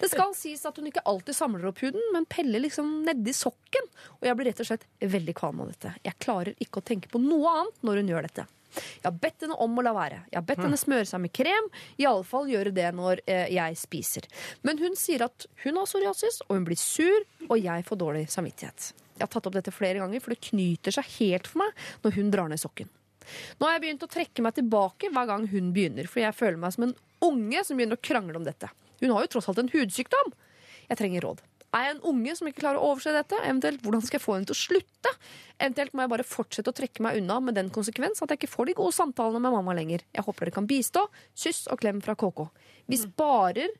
Det skal sies at hun ikke alltid samler opp huden, men peller liksom nedi sokken. Og jeg blir rett og slett veldig kvalm av dette. Jeg klarer ikke å tenke på noe annet når hun gjør dette. Jeg har bedt henne om å la være. Jeg har bedt henne smøre seg med krem. I alle fall gjøre det når eh, jeg spiser. Men hun sier at hun har psoriasis, og hun blir sur, og jeg får dårlig samvittighet. Jeg har tatt opp dette flere ganger, for det knyter seg helt for meg når hun drar ned sokken. Nå har jeg begynt å trekke meg tilbake hver gang hun begynner, for jeg føler meg som en unge som begynner å krangle om dette. Hun har jo tross alt en hudsykdom. Jeg trenger råd. Er jeg en unge som ikke klarer å overse dette? Eventuelt, hvordan skal jeg få henne til å slutte? Eventuelt må jeg bare fortsette å trekke meg unna med den konsekvens at jeg ikke får de gode samtalene med mamma lenger. Jeg håper dere kan bistå. Kyss og klem fra KK. Vi sparer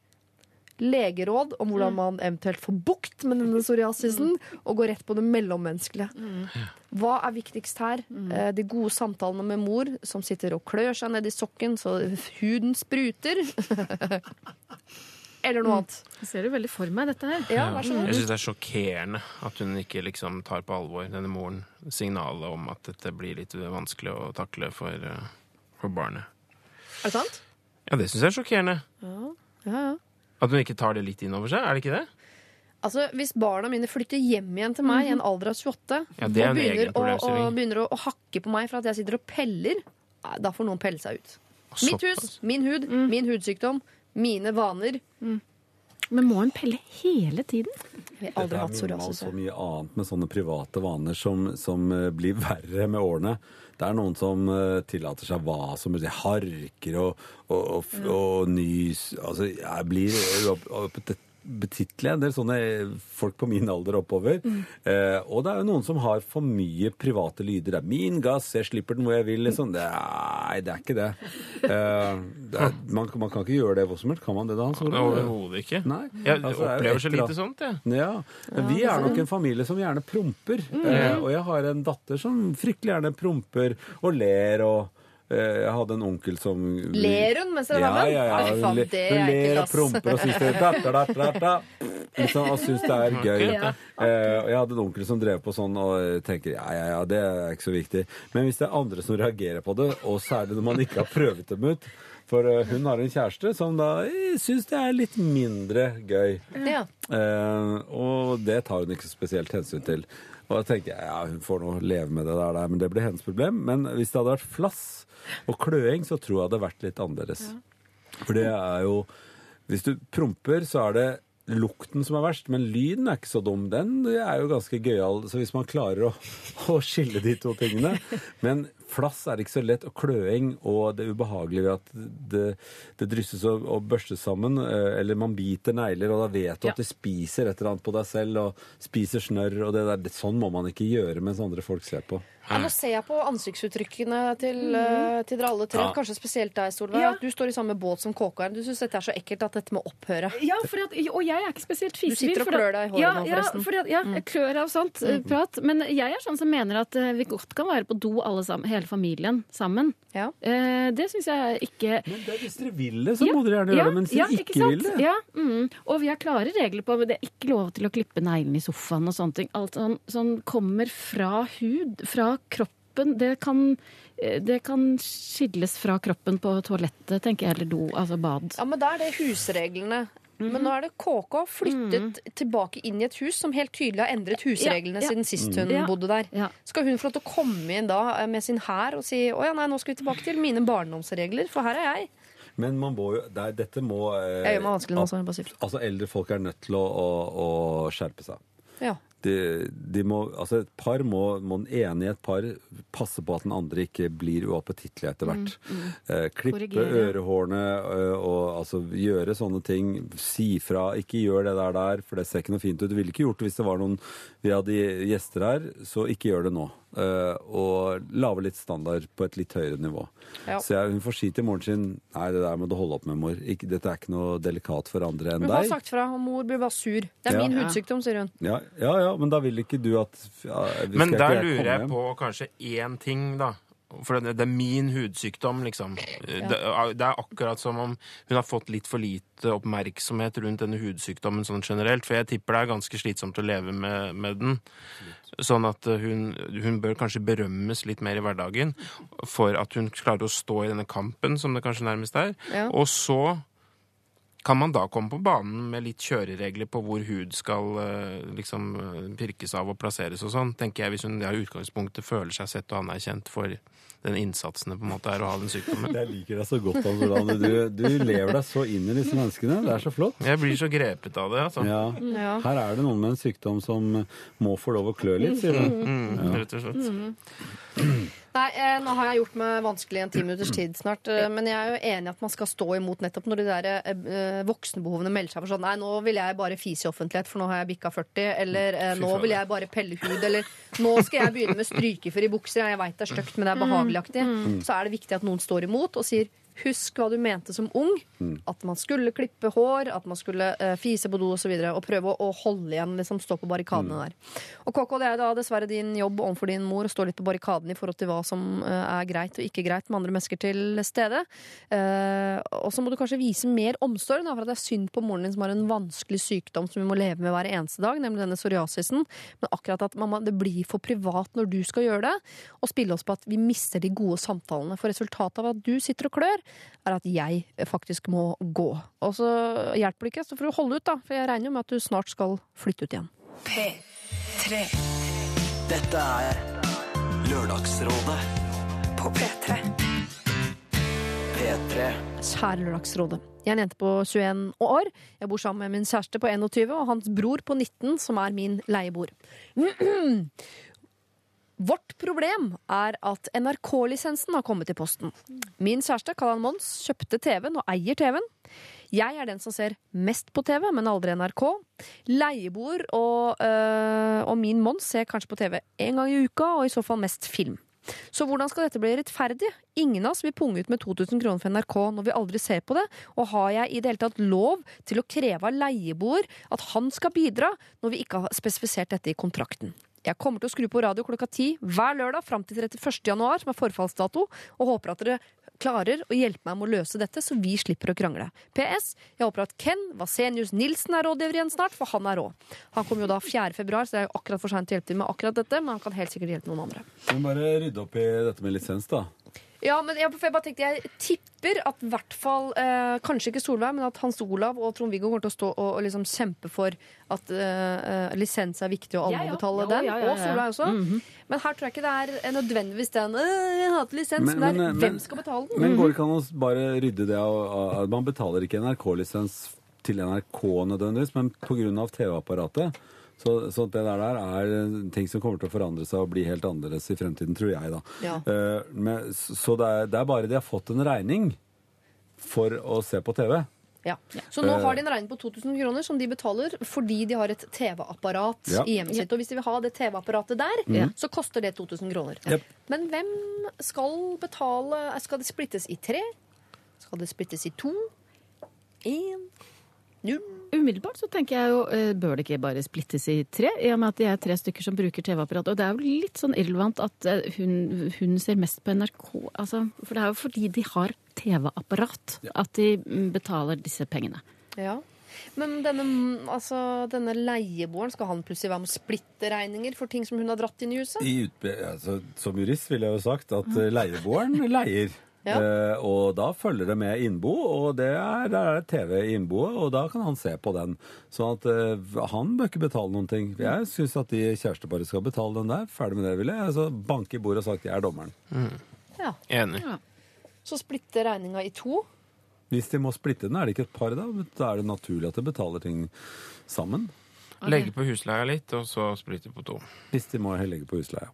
legeråd om hvordan man eventuelt får bukt med denne psoriasisen, og går rett på det mellommenneskelige. Hva er viktigst her? Eh, De gode samtalene med mor, som sitter og klør seg ned i sokken så huden spruter. Eller noe annet. Jeg ser det veldig for meg, dette her. Ja, vær så Jeg god. syns det er sjokkerende at hun ikke liksom tar på alvor, denne moren, signalet om at dette blir litt vanskelig å takle for, eh, for barnet. Er det sant? Ja, det syns jeg er sjokkerende. Ja, ja. At hun ikke tar det litt inn over seg, er det ikke det? Altså, Hvis barna mine flytter hjem igjen til meg i en alder av 28 Ja, det er og begynner, egen å, og begynner å, å hakke på meg for at jeg sitter og peller, da får noen pelle seg ut. Mitt hus, min hud, min hudsykdom, mine vaner. Men må en pelle hele tiden? Jeg har aldri hatt Dette er minner meg så mye annet med sånne private vaner som, som eh, blir verre med årene. Det er noen som eh, tillater seg hva som helst. Harker og, og, og, f- og nys. Altså, jeg blir opp- opp- betittelig en del sånne folk på min alder oppover. Eh, og det er jo noen som har for mye private lyder. Det er min gass, jeg slipper den hvor jeg vil. Liksom. Det nei, det er ikke det. Eh, det er, man, man kan ikke gjøre det hvor som helst. Kan man det da? Olav? Overhodet ikke. Nei. Jeg Altså, er opplever så lite sånt, jeg. ja, ja. vi er nok en familie som gjerne promper. Eh, og jeg har en datter som fryktelig gjerne promper og ler og jeg hadde en onkel som Ler hun mens dere er ja, ja, ja. Hun, le- hun er ler og promper og syns det da, da, da, da, da. Liksom, og syns det er gøy. Ja. Eh, jeg hadde en onkel som drev på sånn og tenker ja, ja, ja, det er ikke så viktig. Men hvis det er andre som reagerer på det, og særlig når man ikke har prøvet dem ut For eh, hun har en kjæreste som da eh, syns det er litt mindre gøy. Ja. Eh, og det tar hun ikke spesielt hensyn til. Og da tenker jeg ja, hun får nå leve med det der, men det blir hennes problem. Men hvis det hadde vært flass og kløing, så tror jeg det hadde vært litt annerledes. For det er jo Hvis du promper, så er det lukten som er verst, men lyden er ikke så dum. Den er jo ganske gøyal. Så hvis man klarer å, å skille de to tingene Men flass er ikke så lett, og kløing og det ubehagelige ved at det, det drysses og, og børstes sammen, eh, eller man biter negler, og da vet du Ja. at det spiser et eller annet på deg selv, og spiser snørr, og det der. Det, sånn må man ikke gjøre mens andre folk ser på. Ja, nå ser jeg på ansiktsuttrykkene til, mm. til dere alle tre. Ja. Kanskje spesielt deg, Solveig. Ja. at Du står i samme båt som KK-en. Du syns dette er så ekkelt at dette må opphøre. Ja, for at, og jeg er ikke spesielt Du sitter og klør deg i håret ja, nå, ja, forresten. at, ja, jeg klør av sånt mm. prat. Men jeg er sånn som mener at eh, vi godt kan være på do alle sammen, hele familien sammen. Ja. Eh, det syns jeg ikke Men det er hvis dere vil det, så må dere gjerne gjøre det. Men hvis ja, ikke, ikke vil det. Ja, mm. Og vi har klare regler på det er ikke lov til å klippe neglene i sofaen og sånne ting. Alt sånn, sånn kommer fra hud, fra kroppen. Det kan, eh, det kan skilles fra kroppen på toalettet, tenker jeg, eller do, altså bad. Ja, men da er det husreglene. Mhm. Men nå er det KK flyttet tilbake inn i et hus som helt tydelig har endret husreglene Ja, ja. siden sist hun Ja. bodde der. Ja. Skal hun få lov til å komme inn da eh, med sin hær og si å ja, nei, nå skal vi tilbake til mine barndomsregler, for her er jeg. Men man må jo, er, dette må eh, Jeg gjør meg vanskelig nå, så jeg bare sier. Altså, eldre folk er nødt til å, å, å skjerpe seg. Ja. De, de må, altså et par må, må den ene i et par passe på at den andre ikke blir uappetittlig etter hvert. Eh, klippe Korrigere. ørehårene eh, og altså gjøre sånne ting. Si fra. Ikke gjør det der der, for det ser ikke noe fint ut. Du ville ikke gjort det hvis det var noen vi hadde gjester her, så ikke gjør det nå. Eh, og lage litt standard på et litt høyere nivå. Ja. Så jeg, hun får si til moren sin Nei, det der må du holde opp med, mor. Ikke, dette er ikke noe delikat for andre enn Hun har deg. sagt fra, og mor blir bare sur. Det er Ja. min hudsykdom, sier hun. Ja, ja, ja, men da vil ikke du at ja, Men der jeg lurer jeg på kanskje én ting, da. For det, det er min hudsykdom, liksom. Det, det er akkurat som om hun har fått litt for lite oppmerksomhet rundt denne hudsykdommen sånn generelt. For jeg tipper det er ganske slitsomt å leve med, med den. Sånn at eh, hun, hun bør kanskje berømmes litt mer i hverdagen for at hun klarer å stå i denne kampen, som det kanskje nærmest er. Ja. Og så kan man da komme på banen med litt kjøreregler på hvor hud skal eh, liksom eh, pirkes av og plasseres og sånn, tenker jeg, hvis hun i utgangspunktet føler seg sett og anerkjent for den innsatsen det på en måte er å ha den sykdommen. Jeg liker deg så godt, Hans Olav. Du, du lever deg så inn i disse menneskene. Det er så flott. Jeg blir så grepet av det, altså. Ja. Ja. Her er det noen med en sykdom som må få lov å klø litt, sier du. Mm, rett og slett. Nei, eh, nå har jeg gjort meg vanskelig i en ti minutters tid snart. Eh, men jeg er jo enig i at man skal stå imot nettopp når de der eh, voksenbehovene melder seg for sånn Nei, nå vil jeg bare fise i offentlighet, for nå har jeg bikka 40. Eller eh, nå vil jeg bare pelle hud. Eller nå skal jeg begynne med strykefør i bukser. Jeg veit det er stygt, men det er behageligaktig. Så er det viktig at noen står imot og sier Husk hva du mente som ung. At man skulle klippe hår, at man skulle eh, fise på do osv. Og, så videre, og prøve å, å holde igjen, liksom stå på barrikadene der. Og KK, det er da dessverre din jobb overfor din mor å stå litt på barrikaden i forhold til hva som eh, er greit og ikke greit med andre mennesker til stede. Eh, og så må du kanskje vise mer omsorg, da, for at det er synd på moren din som har en vanskelig sykdom som vi må leve med hver eneste dag, nemlig denne psoriasisen. Men akkurat at mamma, det blir for privat når du skal gjøre det, og spille oss på at vi mister de gode samtalene. For resultatet av at du sitter og klør, er at jeg faktisk må gå. Og så hjelper det ikke, så får du holde ut, da. For jeg regner jo med at du snart skal flytte ut igjen. P3 Dette er Lørdagsrådet på P3. P3. Kjære Lørdagsrådet. Jeg er en jente på 21 år. Jeg bor sammen med min kjæreste på 21 og hans bror på 19, som er min leieboer. Vårt problem er at NRK-lisensen har kommet i posten. Min kjæreste, Kallan Mons, kjøpte TV-en og eier TV-en. Jeg er den som ser mest på TV, men aldri NRK. Leieboer og, øh, og min Mons ser kanskje på TV én gang i uka, og i så fall mest film. Så hvordan skal dette bli rettferdig? Ingen av oss vil punge ut med 2000 kroner for NRK når vi aldri ser på det. Og har jeg i det hele tatt lov til å kreve av leieboer at han skal bidra, når vi ikke har spesifisert dette i kontrakten? Jeg kommer til å skru på radio klokka ti hver lørdag fram til 31. januar, som er forfallsdato, og håper at dere klarer å hjelpe meg med å løse dette, så vi slipper å krangle. PS. Jeg håper at Ken Vasenius Nilsen er rådgiver igjen snart, for han er rå. Han kommer jo da 4. februar, så det er akkurat for seint å hjelpe til med akkurat dette, men han kan helt sikkert hjelpe noen andre. Vi må bare rydde opp i dette med lisens, da. Ja, men jeg, jeg bare tenkte, jeg tipper at i hvert fall eh, Kanskje ikke Solveig, men at Hans Olav og Trond-Viggo kommer til å stå og, og liksom kjempe for at eh, eh, lisens er viktig, og alle Ja, ja. må betale Ja, den. ja, ja, ja. Og Solveig også. Men her tror jeg ikke det er eh, nødvendigvis den «Øh, Jeg hater lisens, Men- men, det er men- hvem skal betale den? Men går det ikke an å bare rydde det av Man betaler ikke NRK-lisens til NRK nødvendigvis, men pga. TV-apparatet. Så, så det der, er ting som kommer til å forandre seg og bli helt annerledes i fremtiden, tror jeg, da. Ja. Uh, men, så det er, det er bare de har fått en regning for å se på TV. Ja. Så nå Eh. har de en regning på 2000 kroner som de betaler fordi de har et TV-apparat Ja. i hjemmet sitt. Og hvis de vil ha det TV-apparatet der, mm. så koster det 2000 kroner. Yep. Men hvem skal betale Skal det splittes i tre? Skal det splittes i to? Én? Null? Umiddelbart så tenker jeg jo, eh, bør det ikke bare splittes i tre, i og med at de er tre stykker som bruker TV-apparat. Og det er jo litt sånn irrelevant at eh, hun, hun ser mest på NRK, altså, for det er jo fordi de har TV-apparat at de mm, betaler disse pengene. Ja. Men denne, altså, denne leieboeren, skal han plutselig være med å splitte regninger for ting som hun har dratt inn i huset? I utbe altså, som jurist ville jeg jo sagt at eh, leieboeren leier. Ja. Eh, og da følger det med innbo, og det er, der er det TV i innboet, og da kan han se på den. Sånn at eh, han bør ikke betale noen ting. Jeg syns at de kjæresteparet skal betale den der. Ferdig med det, ville jeg. Altså, banke i bordet og sagt jeg er dommeren. Ja. Enig. Så splitte regninga i to? Hvis de må splitte den, er det ikke et par da? Da er det naturlig at de betaler ting sammen. Legge på husleia litt, og så splitte på to. Hvis de må legge på husleia.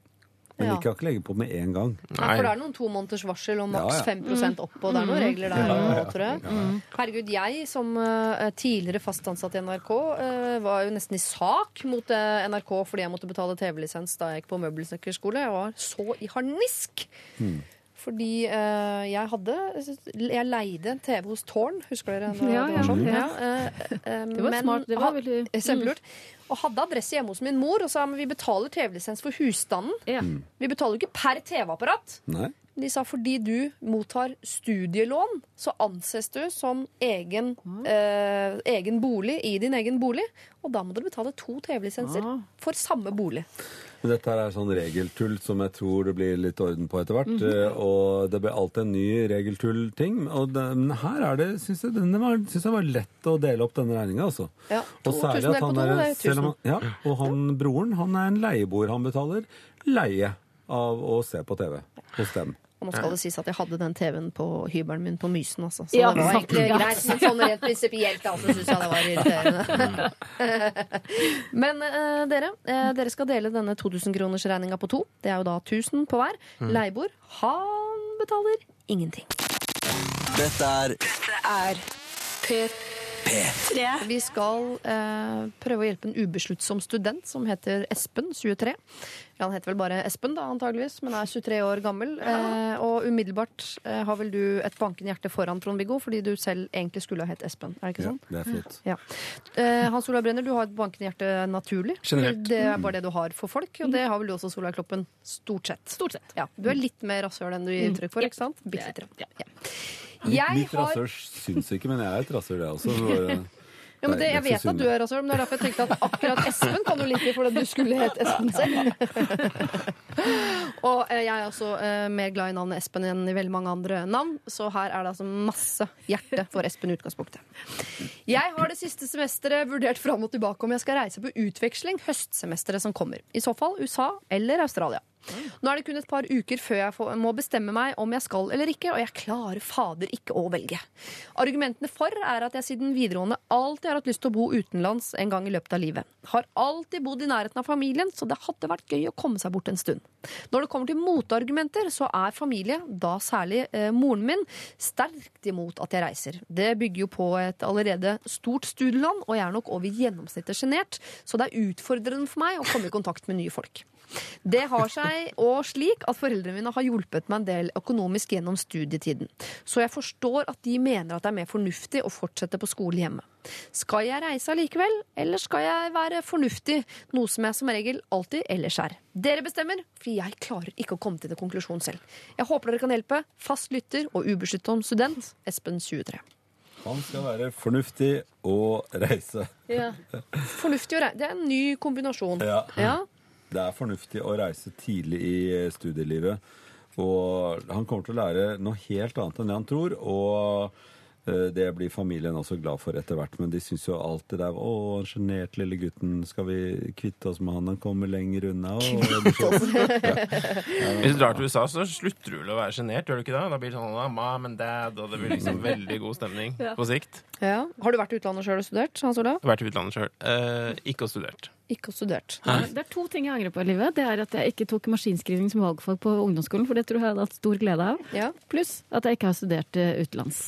Men Ja. de kan ikke legge på med en gang. Nei, for det er noen to måneders varsel og maks Ja, ja. 5 opp, og det er noen regler der Ja, ja, ja. tror jeg. Ja, Herregud, jeg som uh, tidligere fast ansatt i NRK uh, var jo nesten i sak mot uh, NRK fordi jeg måtte betale TV-lisens da jeg gikk på møbelsnekkerskole. Jeg var så i harnisk. Fordi eh, jeg hadde Jeg leide en TV hos Tårn, husker dere? Når Ja, det var sånn? ja. eh, eh, Det var men smart, det var ha- veldig- Kjempelurt. Og hadde adresse hjemme hos min mor og sa men vi betaler TV-lisens for husstanden. Vi betaler jo ikke per TV-apparat. De sa fordi du mottar studielån, så anses du som egen, eh, egen bolig i din egen bolig. Og da må du betale to TV-lisenser for samme bolig. Men Dette her er sånn regeltull som jeg tror det blir litt orden på etter hvert. eh, Og det blir alltid en ny regeltullting. Men her er det, syns jeg, denne var, synes jeg var lett å dele opp denne regninga, altså. Ja, Og særlig at han er selv om ja, og han broren han er en leieboer. Han betaler leie av å se på TV hos dem. Nå skal det sies at jeg hadde den TV-en på hybelen min på Mysen, altså. Så Ja, det var egentlig greit. Men sånn rent prinsipielt altså, syns jeg det var irriterende. men eh, dere, eh, dere skal dele denne 2000-kronersregninga på to. Det er jo da 1000 på hver. Mm. Leieboer, han betaler ingenting. Dette er er P3. Vi skal eh, prøve å hjelpe en ubesluttsom student som heter Espen, 23. Ja, han heter vel bare Espen, da, antageligvis, men er 23 år gammel. Eh, og umiddelbart eh, har vel du et bankende hjerte foran, Trond-Viggo, fordi du selv egentlig skulle ha hett Espen. Er det ikke Ja, sånn? det er flott. Ja. Eh, Hans Olav Brenner, du har et bankende hjerte naturlig. Generelt. Det er bare det du har for folk, og det har vel du også, Solveig Kloppen. Stort sett. Stort sett. Ja, du er litt mer rasshøl enn du gir uttrykk for, ikke sant? Bitte litt. Ja. Mitt, Jeg mitt har rasshøl syns ikke, men jeg er et rasshøl, jeg også. Så bare- Ja, men det, jeg vet at du er rasshøl, men det er derfor jeg tenkte at akkurat Espen kan du like fordi du skulle hett Espen selv. Og eh, jeg er også eh, mer glad i navnet Espen enn i veldig mange andre navn, så her er det altså masse hjerte for Espen i utgangspunktet. Jeg har det siste semesteret vurdert fram og tilbake om jeg skal reise på utveksling høstsemesteret som kommer. I så fall USA eller Australia. Nå er det kun et par uker før jeg må bestemme meg om jeg skal eller ikke, og jeg klarer fader ikke å velge. Argumentene for er at jeg siden videregående alltid har hatt lyst til å bo utenlands en gang i løpet av livet. Har alltid bodd i nærheten av familien, så det hadde vært gøy å komme seg bort en stund. Når det kommer til motargumenter, så er familie, da særlig eh, moren min, sterkt imot at jeg reiser. Det bygger jo på et allerede stort studieland, og jeg er nok over gjennomsnittet sjenert, så det er utfordrende for meg å komme i kontakt med nye folk. Det har seg og slik at foreldrene mine har hjulpet meg en del økonomisk gjennom studietiden. Så jeg forstår at de mener at det er mer fornuftig å fortsette på skole hjemme. Skal jeg reise allikevel, eller skal jeg være fornuftig, noe som jeg som regel alltid ellers er? Dere bestemmer, for jeg klarer ikke å komme til en konklusjon selv. Jeg håper dere kan hjelpe. Fast lytter og ubeskyttet student Espen 23. Han skal være fornuftig og reise. Fornuftig å reise. Det er en ny kombinasjon. Ja. Ja. Det er fornuftig å reise tidlig i eh, studielivet. Og han kommer til å lære noe helt annet enn det han tror. Og Det blir familien også glad for etter hvert, men de syns jo alt det der Å, han sjenerte lille gutten, skal vi kvitte oss med han? Han kommer lenger unna. Og, Hvis du drar til USA, så slutter du vel å være sjenert, gjør du ikke det? Da blir det sånn mom and dad, og det blir liksom veldig god stemning Ja. på sikt. Ja. Har du vært i utlandet sjøl og studert? Hans Olav? Vært i utlandet sjøl. Eh, ikke studert. Ikke studert. Det er to ting jeg angrer på i livet. Det er at jeg ikke tok maskinskriving som valgfag på ungdomsskolen, for det tror jeg jeg hadde hatt stor glede av. Ja. Pluss at jeg ikke har studert eh, utenlands.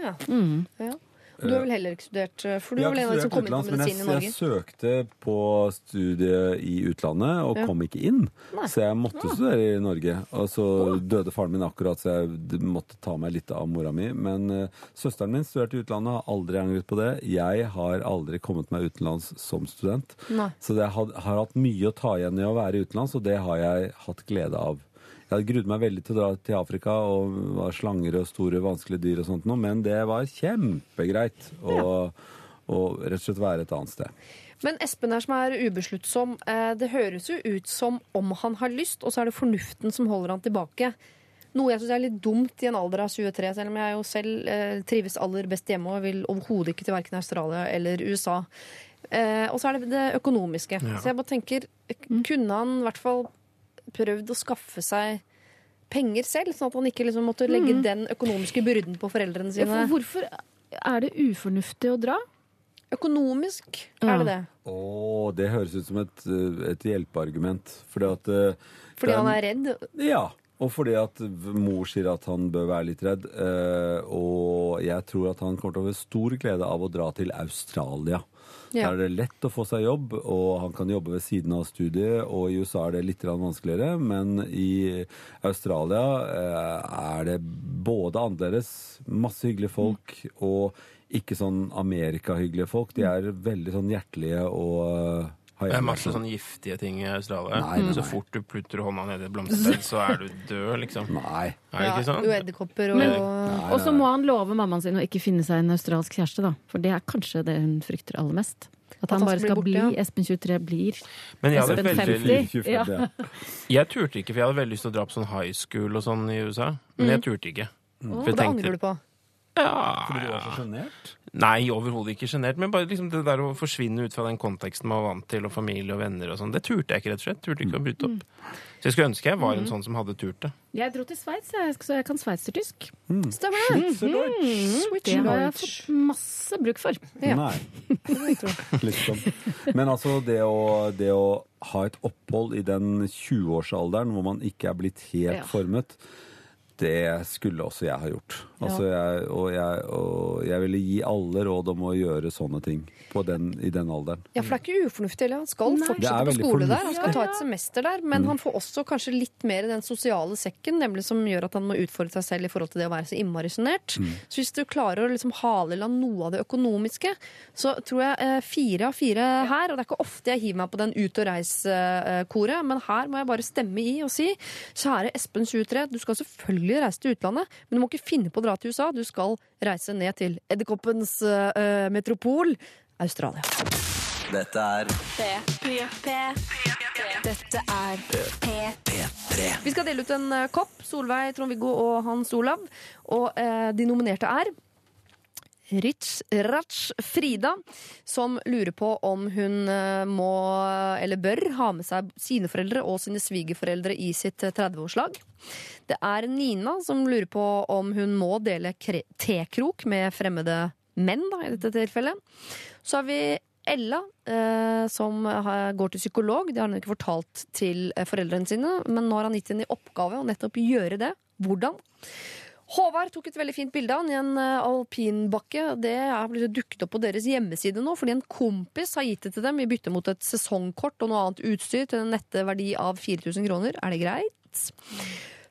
Ja. Mm. ja. Du har vel heller ikke studert, eh, for du Jeg var vel en av de som kom inn på medisin i Norge. jeg, søkte på studiet i utlandet og Ja. kom ikke inn. Nei. Så jeg måtte studere i Norge. Og så døde faren min akkurat, så jeg måtte ta meg litt av mora mi. Men uh, søsteren min studerte i utlandet, har aldri angret på det. Jeg har aldri kommet meg utenlands som student. Nei. Så jeg har, har hatt mye å ta igjen i å være utenlands, og det har jeg hatt glede av. Jeg hadde grudd meg veldig til å dra til Afrika og var slanger og store, vanskelige dyr og sånt noe, men det var kjempegreit å, å rett og slett være et annet sted. Men Espen her som er ubesluttsom, eh, det høres jo ut som om han har lyst, og så er det fornuften som holder han tilbake. Noe jeg syns er litt dumt i en alder av 23, selv om jeg jo selv eh, trives aller best hjemme og vil overhodet ikke til verken Australia eller USA. Eh, og så er det det økonomiske. Ja. Så jeg bare tenker, kunne han i hvert fall prøvd å skaffe seg penger selv, sånn at han ikke liksom måtte legge mm. den økonomiske byrden på foreldrene Ja, sine? for hvorfor er det ufornuftig å dra? Økonomisk Ja. er det det. Å, det høres ut som et, et hjelpeargument. Fordi at eh, Fordi er- han er redd. Ja. Og fordi at mor sier at han bør være litt redd. eh, og jeg tror at han kommer til å ha stor glede av å dra til Australia. Ja. Der er det lett å få seg jobb, og han kan jobbe ved siden av studiet. Og i USA er det litt vanskeligere, men i Australia eh, er det både annerledes, masse hyggelige folk, og ikke sånn Amerika-hyggelige folk. De er veldig sånn hjertelige og eh, Det er masse sånne giftige ting i Australia. Nei, nei, Så fort du putter hånda ned i et blomsterbed, så er du død, liksom. Nei. Er det ikke sånn? Jo, edderkopper og Men, og så må han love mammaen sin å ikke finne seg en australsk kjæreste, da. For det er kanskje det hun frykter aller mest. At han han bare skal bli bli borte, ja. Espen 23 blir Men jeg hadde Espen veldig 50. Ja. Jeg turte ikke, for jeg hadde veldig lyst til å dra på sånn high school og sånn i USA. Men jeg turte ikke. Mm. For jeg det tenkte- angrer du på. Ja, Fordi du var så sjenert? Nei, overhodet ikke sjenert. Men bare liksom det der å forsvinne ut fra den konteksten man var vant til, og familie og venner og sånn, det turte jeg ikke, rett og slett. Turte ikke å bryte opp. Så jeg skulle ønske jeg var en sånn som hadde turt det. Jeg dro til Sveits, så jeg kan sveitsertysk. Stemmer det? Mm, det har jeg fått masse bruk for. Ja. Nei. liksom. Men altså, det å, det å ha et opphold i den 20-årsalderen hvor man ikke er blitt helt Ja. formet, det skulle også jeg ha gjort. Altså, jeg, og, jeg, og jeg ville gi alle råd om å gjøre sånne ting på den, i den alderen. Ja, for det er ikke ufornuftig heller. Han skal Nei. Fortsette på skole skole der. Han skal fornuftig. ta et semester der, men han får også kanskje litt mer i den sosiale sekken, nemlig som gjør at han må utfordre seg selv i forhold til det å være så innmari sjenert. Så hvis du klarer å liksom hale i land noe av det økonomiske, så tror jeg eh, fire av fire her, og det er ikke ofte jeg hiver meg på den ut og reis-koret, men her må jeg bare stemme i og si kjære Espen 23, du skal selvfølgelig reise til utlandet, men du må ikke finne på å dra til USA. Du skal reise ned til edderkoppens uh, metropol, Australia. Dette er P3. Dette er P3. Vi skal dele ut en eh, kopp. Solveig, Trond-Viggo og Hans Olav. Og uh, de nominerte er Rich Ratsch Frida, som lurer på om hun eh, må, eller bør, ha med seg sine foreldre og sine svigerforeldre i sitt eh, 30-årslag. Det er Nina som lurer på om hun må dele tekrok med fremmede menn, da, i dette tilfellet. Så har vi Ella, eh, som går til psykolog. Det har hun ikke fortalt til eh, foreldrene sine, men nå har han gitt henne i oppgave å nettopp gjøre det. Hvordan? Håvard tok et veldig fint bilde av han i en eh, alpinbakke. Det er blitt dukket opp på deres hjemmeside nå, fordi en kompis har gitt det til dem i bytte mot et sesongkort og noe annet utstyr til en nette verdi av 4000 kroner. Er det greit?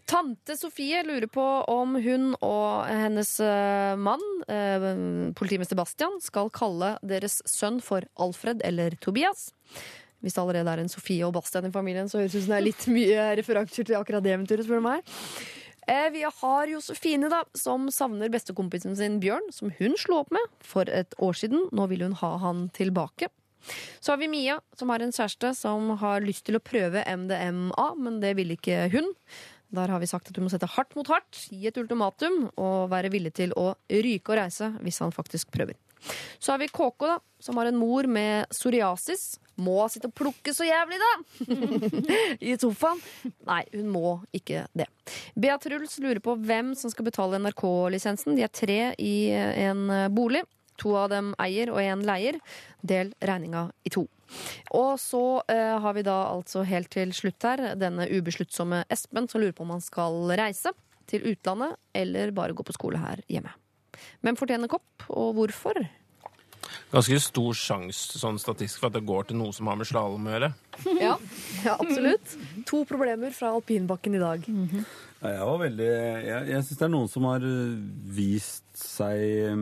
Tante Sofie lurer på om hun og hennes eh, mann, eh, politimester Bastian, skal kalle deres sønn for Alfred eller Tobias. Hvis det allerede er en Sofie og Bastian i familien, så høres det ut som det er litt mye referanser til akkurat det eventyret, spør du meg. Eh, Vi har Josefine, da, som savner bestekompisen sin Bjørn, som hun slo opp med for et år siden. Nå vil hun ha han tilbake. Så har vi Mia, som har en kjæreste som har lyst til å prøve MDMA, men det vil ikke hun. Der har vi sagt at du må sette hardt mot hardt, gi et ultimatum og være villig til å ryke og reise hvis han faktisk prøver. Så har vi KK, da, som har en mor med psoriasis. Må sitte og plukke så jævlig, da! I sofaen. Nei, hun må ikke det. Bea Truls lurer på hvem som skal betale NRK-lisensen. De er tre i en bolig. To av dem eier og én leier. Del regninga i to. Og så eh, har vi da altså helt til slutt her denne ubesluttsomme Espen som lurer på om han skal reise til utlandet eller bare gå på skole her hjemme. Hvem fortjener kopp, og hvorfor? Ganske stor sjanse sånn statistisk for at det går til noe som har med slalåm å gjøre. Ja, ja absolutt. To problemer fra alpinbakken i dag. Ja, jeg var veldig Jeg, jeg syns det er noen som har øh, vist seg øh,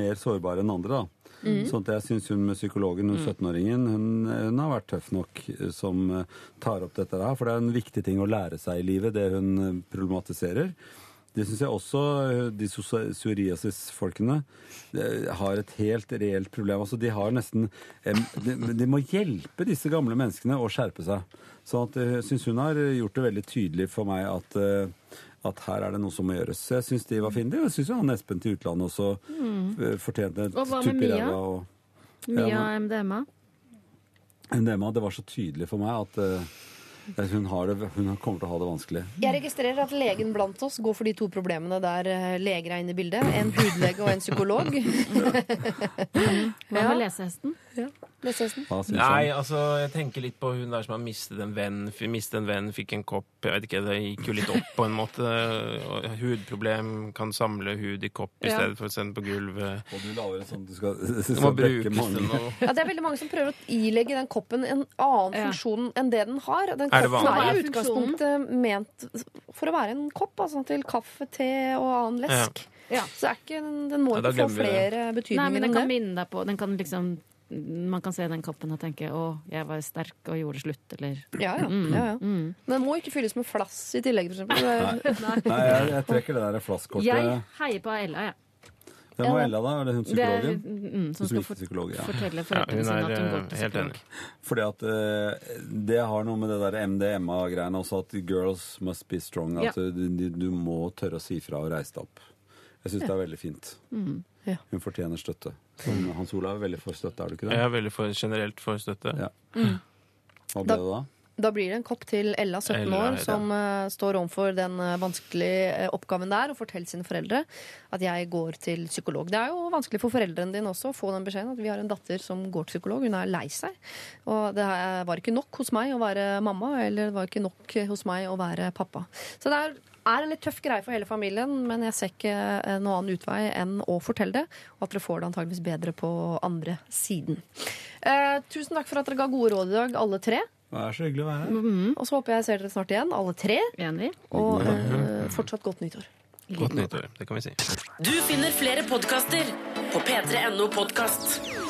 mer sårbare enn andre, da. Mm. Sånn at jeg syns hun med psykologen, hun Mm. 17-åringen, hun, hun har vært tøff nok øh, som øh, tar opp dette her. For det er en viktig ting å lære seg i livet, det hun problematiserer. Det syns jeg også øh, de psoriasis-folkene øh, har et helt reelt problem. Altså, de har nesten de, de må hjelpe disse gamle menneskene å skjerpe seg. Så at, øh, jeg syns hun har gjort det veldig tydelig for meg at at her er det noe som må gjøres. Så jeg syns de var fine. Jeg syns han Espen til utlandet også Mm. fortjente et hva med tupp i Mia? ræva. og- Mia Ja, MDMA. men det, var så tydelig for meg at hun, har det, hun kommer til å ha det vanskelig. Jeg registrerer at legen blant oss går for de to problemene der eh, leger er inne i bildet. En hudlege og en psykolog. Hva med lesehesten? Ja. Nei, altså, jeg tenker litt på hun der som har mistet en venn, mistet en venn, fikk en kopp. Jeg vet ikke, Det gikk jo litt opp på en måte. Hudproblem kan samle hud i kopp i stedet for å sende på gulvet. Og du lager en sånn du skal, Du må bruke mange. Ja, det er veldig mange som prøver å ilegge den koppen en annen Ja. funksjon enn det den har. Den Er koppen er i utgangspunktet ment for å være en kopp, altså til kaffe, te og annen lesk. Ja. Så er ikke, den må ikke få flere betydninger enn det. Nei, men den kan minne deg på den kan liksom, Man kan se den koppen og tenke 'Å, jeg var sterk og gjorde slutt', eller Ja, ja. Mm. ja, ja. Mm. Men den må ikke fylles med flass i tillegg, for eksempel. Det- Nei, jeg, jeg trekker det der flasskortet. Jeg heier på Ella, jeg. Hvem var Ella, da? Er det hun Det er, psykologen? mm, som Hun skal psykolog, ja. fortelle foreldrene hun sine at hun går eh, til psykolog. Fordi at uh, det har noe med det der MDMA-greiene også, at girls must be strong. At du, du, du må tørre å si fra og reise deg opp. Jeg syns det er veldig fint. Mm. Ja. Hun fortjener støtte. Som Hans Olav er veldig for støtte, er du ikke det? Jeg er veldig for, generelt for støtte. Ja. Mm. Hva ble Da- det da? Da blir det en kopp til Ella, 17 Ella, år, som uh, står overfor den uh, vanskelige uh, oppgaven der og forteller sine foreldre at jeg går til psykolog. Det er jo vanskelig for foreldrene dine også å få den beskjeden at vi har en datter som går til psykolog. Hun er lei seg. Og det er- var ikke nok hos meg å være mamma, eller det var ikke nok hos meg å være pappa. Så det er er en litt tøff greie for hele familien, men jeg ser ikke eh, noen annen utvei enn å fortelle det. Og at dere får det antageligvis bedre på andre siden. Eh, tusen takk for at dere ga gode råd i dag, alle tre. Det er så hyggelig å være her. Og så håper jeg jeg ser dere snart igjen, alle tre. Enig. Og eh, fortsatt godt nyttår. Godt nyttår, det kan vi si. Du finner flere podkaster på p3.no podkast.